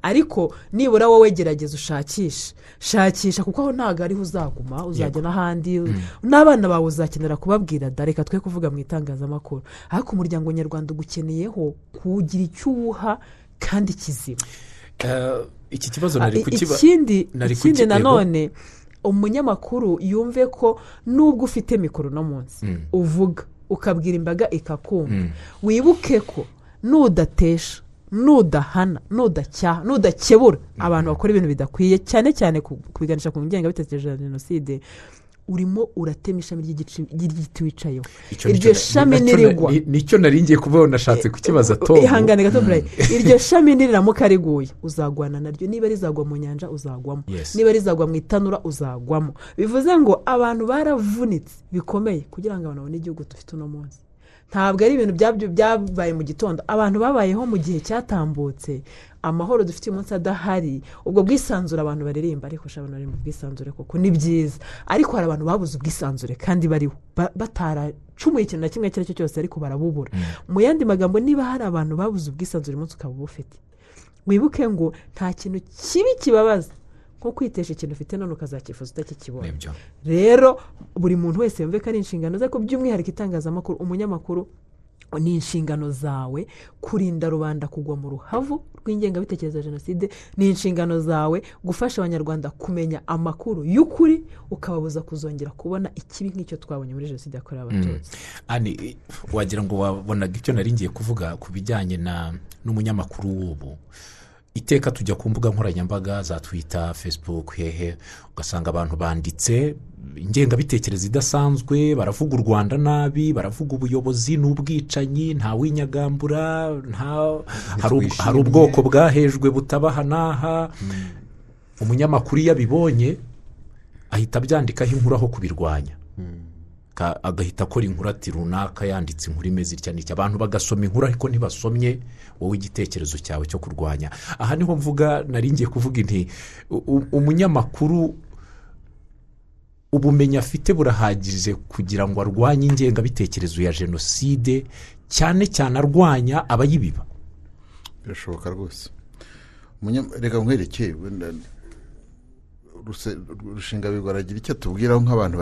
ariko nibura wowe gerageza ushakishe. Shakisha kuko aho ntabwo ariho uzaguma uzajya n'ahandi n'abana bawe uzakenera kubabwira da reka twe kuvuga mu itangazamakuru. Ariko umuryango nyarwanda ugukeneyeho kuwugira icyo uwuha kandi kizima. Eh, iki kibazo Ah, nari i- kukiba ikindi nanone umunyamakuru yumve ko nubwo ufite mikoro uno munsi uvuga ukabwira imbaga ikakumva wibuke ko nudatesha nudahana nudacyaha nudakebura abantu bakora ibintu bidakwiye cyane cyane ku- kubiganisha ku ngengabitekerezo ya jenoside urimo uratema ishami ry'igiti wicayeho. Iryo shami ni- ni cyo nari ngiye kubaho nashatse kukibaza tom. ihangane gato burayi iryo shami niriramuka riguye uzagwana naryo. Niba rizagwa mu nyanja uzagwamo. Niba rizagwa mu itanura uzagwamo. Bivuze ngo abantu baravunitse. Bikomeye. Kugira ngo abantu babone igihugu dufite uno munsi. Ntabwo ari ibintu byabaye mu gitondo. Abantu babayeho mu gihe cyatambutse. Amahoro dufite uyu munsi adahari ubwo bwisanzure abantu baririmba ariko ushobora bari mu bwisanzure koko ni byiza. Ariko hari abantu babuze ubwisanzure kandi bariho ba- bataracumuye ikintu na kimwe icyo ari cyo cyose ariko barabubura. Mu yandi magambo niba hari abantu babuze ubwisanzure umunsi ukaba ubufite wibuke ngo nta kintu kibi kibabaza nko kwitesha ikintu ufite none ukazakifuza utakikibona rero buri muntu wese yumve ko ari inshingano ze ko by'umwihariko itangazamakuru umunyamakuru ni inshingano zawe kurinda rubanda kugwa mu ruhavu rw'ingengabitekerezo ya jenoside ni inshingano zawe gufasha abanyarwanda kumenya amakuru y'ukuri ukababuza kuzongera kubona ikibi nk'icyo twabonye muri jenoside yakorewe abatutsi. Ani wagira ngo wabonaga icyo nari ngiye kuvuga ku bijyanye na n'umunyamakuru w'ubu. Iteka tujya ku mbuga nkoranyambaga za twita facebook hehe ugasanga abantu banditse ingengabitekerezo idasanzwe baravuga u rwanda nabi baravuga ubuyobozi n'ubwicanyi nta winyagambura nta hari ub- hari ubwoko bwahejwe butabaha n'aha. Umunyamakuru iyo abibonye ahita abyandikaho inkuru aho kubirwanya. Agahita akora inkuru ati runaka yanditse inkuru imeze itya n'itya. Abantu bagasoma inkuru ariko ntibasomye wowe igitekerezo cyawe cyo kurwanya. Aha ni ho mvuga nari ngiye kuvuga inti umunyamakuru ubumenyi afite burahagije kugira ngo arwanye ingengabitekerezo ya jenoside cyane cyane arwanya abayibiba. Birashoboka rwose. Reka nkwereke wenda Ruse- rushingabigwa aragira icyo atubwiraho nk'abantu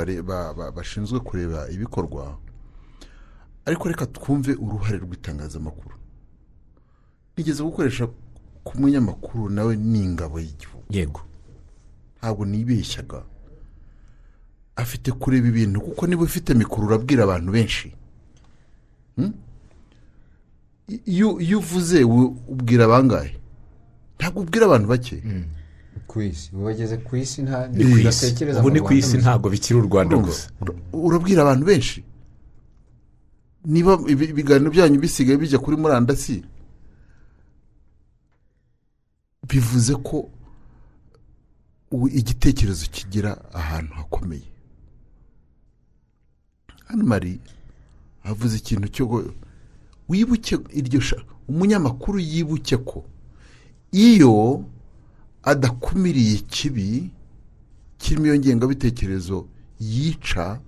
bashinzwe kureba ibikorwa. Ariko reka twumve uruhare rw'itangazamakuru. Nigeze gukoresha ku munyamakuru nawe ni ingabo y'igihugu. Yego. Ntabwo nibeshyaga. Afite kureba ibintu kuko niba ufite mikoro urabwira abantu benshi. Hmm? Iyo uvuze ubwira bangahe? Ntabwo ubwira abantu bake. Ku isi. Ubu bageze ku isi ubu ni ku isi ntabwo bikiri u rwanda gusa. Ura- urabwira abantu benshi. Niba ibi- ibiganiro byanyu bisigaye bijya kuri murandasi bivuze ko igitekerezo kigira ahantu hakomeye. Hano mari havuze ikintu cyo wibuke iryo umunyamakuru yibuke ko iyo adakumiriye ikibi kirimo iyo ngengabitekerezo yica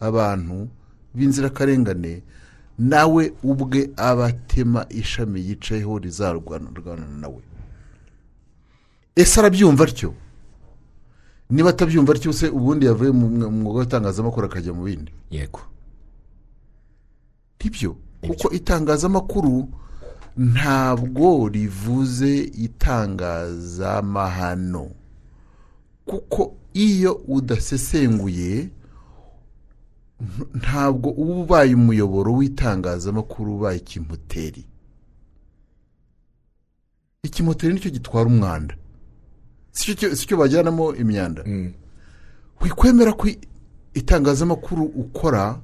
abantu b'inzirakarengane nawe ubwe aba atema ishami yicayeho rizarwana nawe ese arabyumva atyo niba atabyumva atyo se ubundi yavuye mu mw- mwuga w'itangazamakuru akajya mu bindi? Yego. Nibyo. Kuko itangazamakuru ntabwo rivuze itangazamahano kuko iyo udasesenguye nt- ntabwo uba ubaye umuyoboro w'itangazamakuru ubaye ikimoteri. Ikimoteri ni cyo gitwara umwanda. Si cyo- bajyanamo imyanda. Mm. wikwemera ko itangazamakuru ukora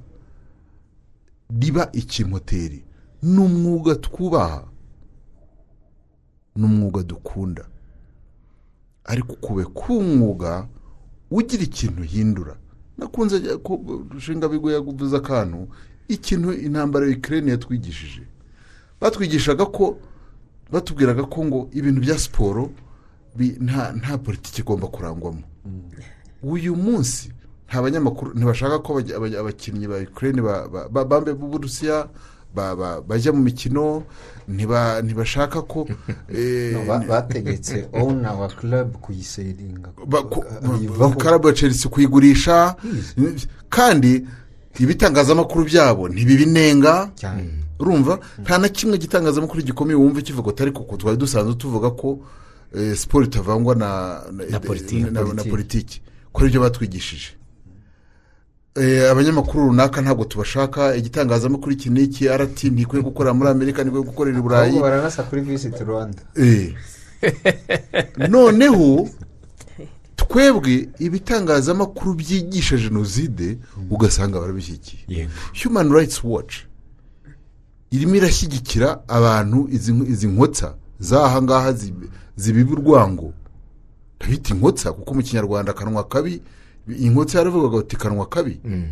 riba ikimoteri. Ni umwuga twubaha. Ni umwuga dukunda. Ariko ukube k'umwuga ugira ikintu uhindura. Nakunze ko rushinga bigo yaguvuze akantu ikintu intambara ya ikirere yatwigishije. Batwigishaga ko batubwiraga ko ngo ibintu bya siporo nta politiki igomba kurangwamo. Uyu munsi nta banyamakuru ntibashaka ko abakinnyi ba ikirere bambe b'uburusiya ba- ba- bajya mu mikino ntiba- ntibashaka ko eh, bategetse owuna wa club kuyiseringa karabu ya chelsea kuyigurisha. Kandi ibitangazamakuru byabo ntibibinenga. Urumva? Nta na kimwe gitangazamakuru gikomeye wumva kivuga utari kuko twari dusanzwe tuvuga ko siporo itavangwa na Na politiki. na- na Politiki. politiki. Ko ari byo batwigishije. Eh, abanyamakuru runaka ntabwo tubashaka. Igitangazamakuru iki n'iki arati ntikwiye gukorera muri amerika ntikwiye gukorera i burayi. Ahubwo baranasa kuri visiti rwanda. Eh. noneho twebwe ibitangazamakuru byigisha jenoside ugasanga barabishyigikiye. Human rights watch irimo irashyigikira abantu izi izi nkotsa. Z'aha ngaha zi- zibiba urwango. Ndabita inkotsa kuko mu kinyarwanda akanwa kabi inkotsa yaravugaga uti kanwa kabi. Mm.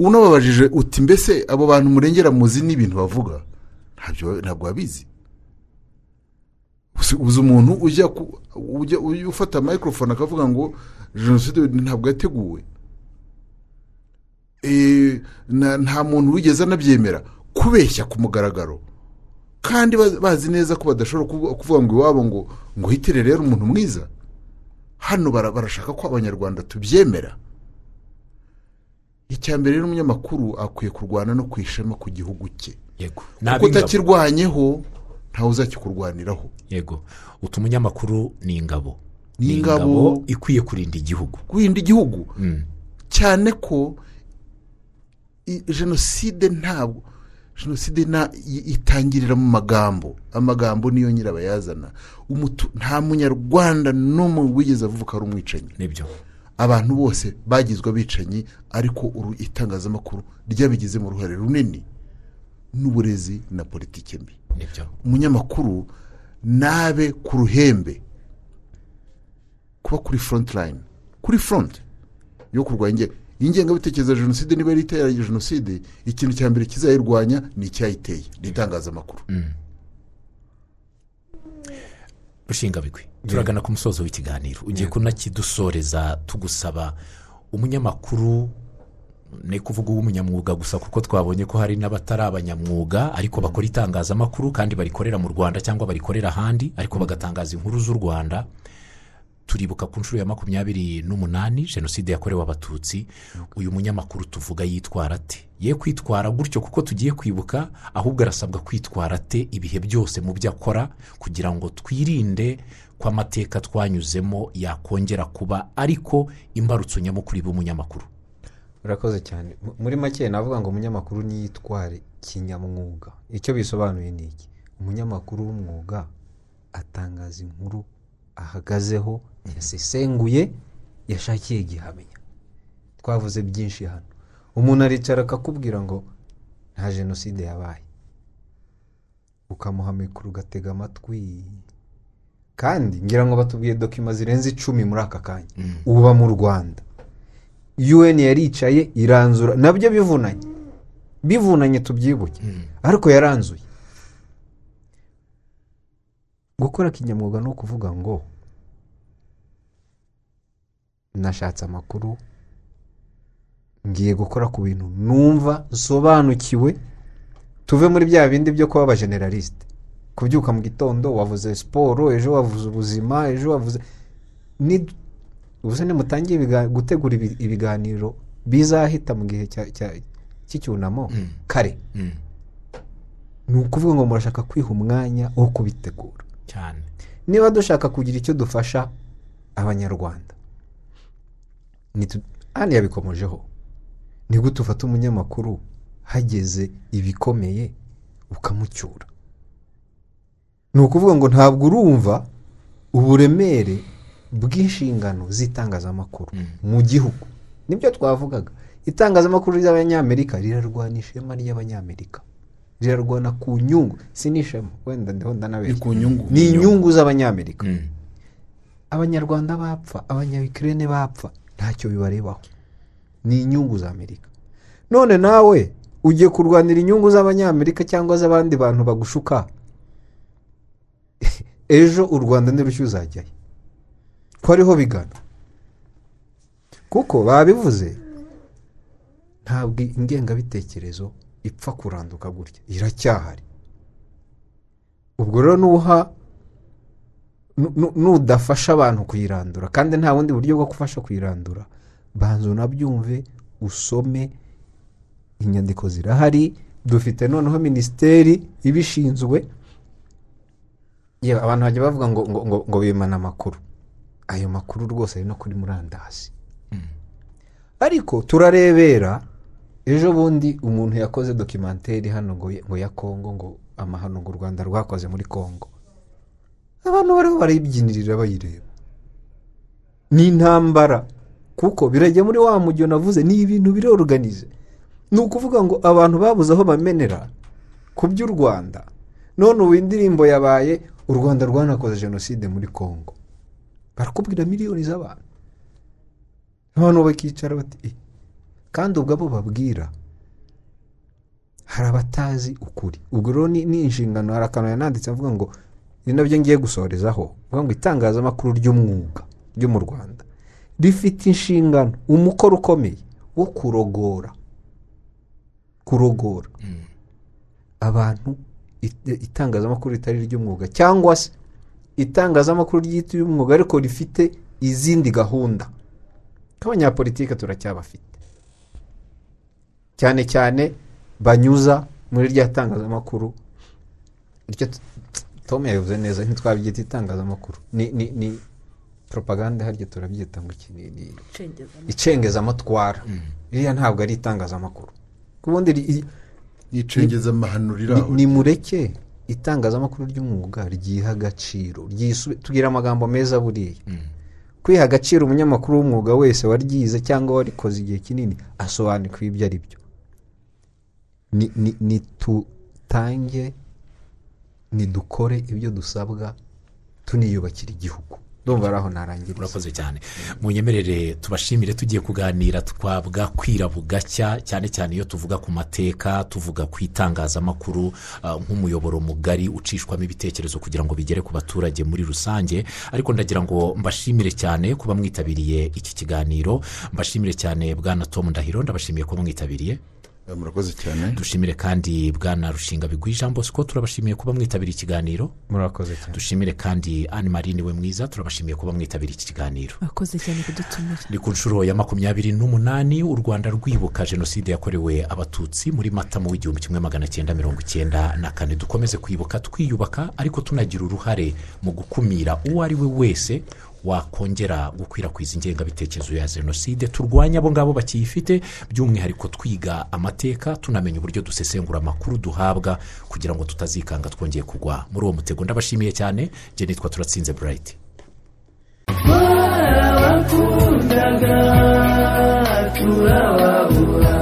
unababajije uti mbese abo bantu murengera muzi n'ibintu bavuga? Ntabyo ntabwo babizi Uzi- umuntu ujya ufata microphone akavuga ngo jenoside ntabwo yateguwe. Eh, na- nta muntu wigeze anabyemera kubeshya ku mugaragaro. Kandi ba- bazi neza ko badashobora kuvu- kuvuga ngo iwabo ngo ngo hitere rero umuntu mwiza. Hano bara- barashaka ko abanyarwanda tubyemera. Icya mbere rero umunyamakuru akwiye kurwana no ku ishema ku gihugu cye. Yego. Kuko utakirwanyeho ntawe uzakikurwaniraho yego. Utu munyamakuru ni ingabo. Ni ingabo. ikwiye kurinda igihugu. Guhinda igihugu. Mm. cyane ko jenoside ntabwo jenoside itangirira mu magambo. Amagambo niyo nyirabayazana. Nta munyarwanda n'umwe wigeze avuka ari umwicanyi. Nibyo. Abantu bose bagizwe abicanyi ariko uru itangazamakuru ryabigizemo uruhare runini n'uburezi na politiki mbi. Nibyo. Umunyamakuru nabe ku ruhembe kuba kuri front line kuri front yo kurwanya inge- ingengabitekerezo ya jenoside niba yari itera jenoside ikintu cya mbere kizayirwanya ni icyayiteye ni itangazamakuru. Rushinga bigwi turagana ku musozo w'ikiganiro. Ugiye kunakidusoreza tugusaba umunyamakuru ni kuvuga uw'umunyamwuga gusa kuko twabonye ko hari n'abatari abanyamwuga ariko bakora itangazamakuru kandi barikorera mu rwanda cyangwa barikorera ahandi ariko bagatangaza inkuru z'u rwanda. Turibuka ku nshuro ya makumyabiri n'umunani jenoside yakorewe abatutsi. Uyu munyamakuru tuvuga yitwara ate? Ye kwitwara gutyo kuko tugiye kwibuka ahubwo arasabwa kwitwara ate ibihe byose mu byo akora kugira ngo twirinde ko amateka twanyuzemo yakongera kuba ariko imbarutso nyamukuru iba umunyamakuru. Urakoze cyane. Muri make navuga ngo umunyamakuru niyitware kinyamwuga. Icyo bisobanuye ni iki? Umunyamakuru w'umwuga atangaza inkuru ahagazeho yasesenguye yashakiye gihamya. Twavuze byinshi hano. Umuntu aricara akakubwira ngo nta jenoside yabaye. Ukamuha mikoro ugatega amatwi. Kandi ngira ngo batubwiye dokima zirenze icumi muri aka kanya. Uba mu rwanda. Un yaricaye iranzura. Nabyo bivunanye. Bivunanye tubyibuke. Ariko yaranzuye. Gukora kinyamwuga ni ukuvuga ngo nashatse amakuru ngiye gukora ku bintu numva nsobanukiwe tuve muri bya bindi byo kuba abajeneralisite kubyuka mu gitondo wavuze siporo ejo wavuze ubuzima ejo wavuze ni ubusa nimutangiye gutegura ibi- ibiganiro bizahita mu gihe cy'icyunamo? Kare. Mm. ni ukuvuga ngo murashaka kwiha umwanya wo kubitegura. Cyane. Niba dushaka kugira icyo dufasha abanyarwanda. Hano yabikomojeho ni gute ufata umunyamakuru hageze ibikomeye ukamucyura. Ni ukuvuga ngo ntabwo urumva uburemere bw'inshingano z'itangazamakuru mu gihugu. Nibyo twavugaga. Itangazamakuru ry'abanyamerika rirarwana ishema ry'abanyamerika. Rirarwana ku nyungu. Si n'ishema wenda nyungu. Ni inyungu z'abanyamerika. Mm. abanyarwanda bapfa. Abanyabikirene bapfa. Ntacyo bibarebaho. Ni inyungu za amerika. None nawe ugiye kurwanira inyungu z'abanyamerika cyangwa z'abandi bantu bagushuka? Ejo u rwanda nirushya uzajyayo. Ko ariho bigana. Kuko babivuze ntabwo ingengabitekerezo ipfa kuranduka gutya. Iracyahari. Ubwo rero nuha nu- nu- nudafasha abantu kuyirandura kandi nta bundi buryo bwo gufasha kuyirandura. Banza unabyumve usome inyandiko zirahari dufite noneho minisiteri ibishinzwe yewe abantu bajya bavuga ngo ngo ngo, ngo bimana amakuru. Ayo makuru rwose ari no kuri murandasi. Ariko turarebera ejo bundi umuntu yakoze dokimanteri hano ngo ya kongo ngo amahano ngo u rwanda rwakoze muri kongo abantu bariho barayibyinirira bayireba. Ni intambara. Kuko birajya muri wa mujyo navuze ni ibintu biroruganize ni ukuvuga ngo abantu babuze aho bamenera ku by'u rwanda. None ubu indirimbo yabaye u rwanda rwanakoze jenoside muri kongo barakubwira miliyoni z'abantu. Abantu bakicara bati "Eh." kandi ubwo abo babwira hari abatazi ukuri. Ubwo rero ni inshingano hari akantu yananditse avuga ngo ni na byo ngiye gusorezaho. Avuga ngo itangazamakuru ry'umwuga ryo mu rwanda rifite inshingano umukoro ukomeye wo kurogora. Kurogora. Abantu it- itangazamakuru ritari iry'umwuga cyangwa se itangazamakuru ryitwa iry'umwuga ariko rifite izindi gahunda. Nk'abanyapolitike turacyabafite. Cyane cyane banyuza muri rya tangazamakuru. Tom yabivuze neza ntitwabyita itangazamakuru. Ni ni ni propaganda harya turabyita ngo iki? Ni ni icengezamatwara. iriya ntabwo ari itangazamakuru. Ku bundi ri- yicengeza amahano riri aho. ni mureke itangazamakuru ry'umwuga ryiha agaciro? Ryisube tugira amagambo meza buriya. Kwiha agaciro umunyamakuru w'umwuga wese waryize cyangwa warikoze igihe kinini asobanukwa ibyo ari byo ni- ni- nitutange nidukore ibyo dusabwa tuniyubakira igihugu. Ndumva ari aho narangiriza urakoze cyane. Munyemerere tubashimire tugiye kuganira twabwa kwira bugacya cyane cyane iyo tuvuga ku mateka tuvuga ku itangazamakuru ah, nk'umuyoboro mugari ucishwamo ibitekerezo kugira ngo bigere ku baturage muri rusange. Ariko ndagira ngo mbashimire cyane kuba mwitabiriye iki kiganiro. Mbashimire cyane bwana tom ndahiro ndabashimiye kuba mwitabiriye. Murakoze cyane. Dushimire kandi bwana rushinga bigwi jean bosco turabashimiye kuba mwitabiriye ikiganiro murakoze cyane. Dushimire kandi anne marine we mwiza turabashimiye kuba mwitabiriye iki kiganiro. Akoze cyane kudutumira. Ni ku nshuro ya makumyabiri n'umunani u rwanda rwibuka jenoside yakorewe abatutsi muri mata mu w'igihumbi kimwe magana cyenda mirongo icyenda na kane. Dukomeze kwibuka twiyubaka ariko tunagira uruhare mu gukumira uwo ari we wese wakongera gukwirakwiza ingengabitekerezo ya jenoside turwanye abo ngabo bakiyifite by'umwihariko twiga amateka tunamenya uburyo dusesengura amakuru duhabwa kugira ngo tutazikanga twongeye kugwa. Muri uwo mutego ndabashimiye cyane. Njye nitwa turatsinze burayiti twarabakundaga turababura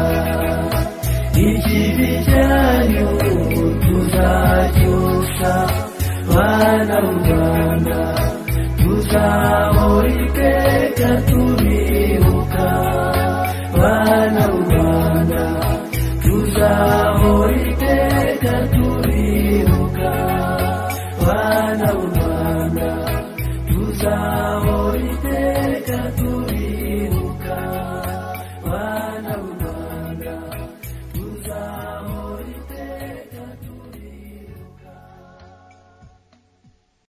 ikibi ukaoikeka tuliukaa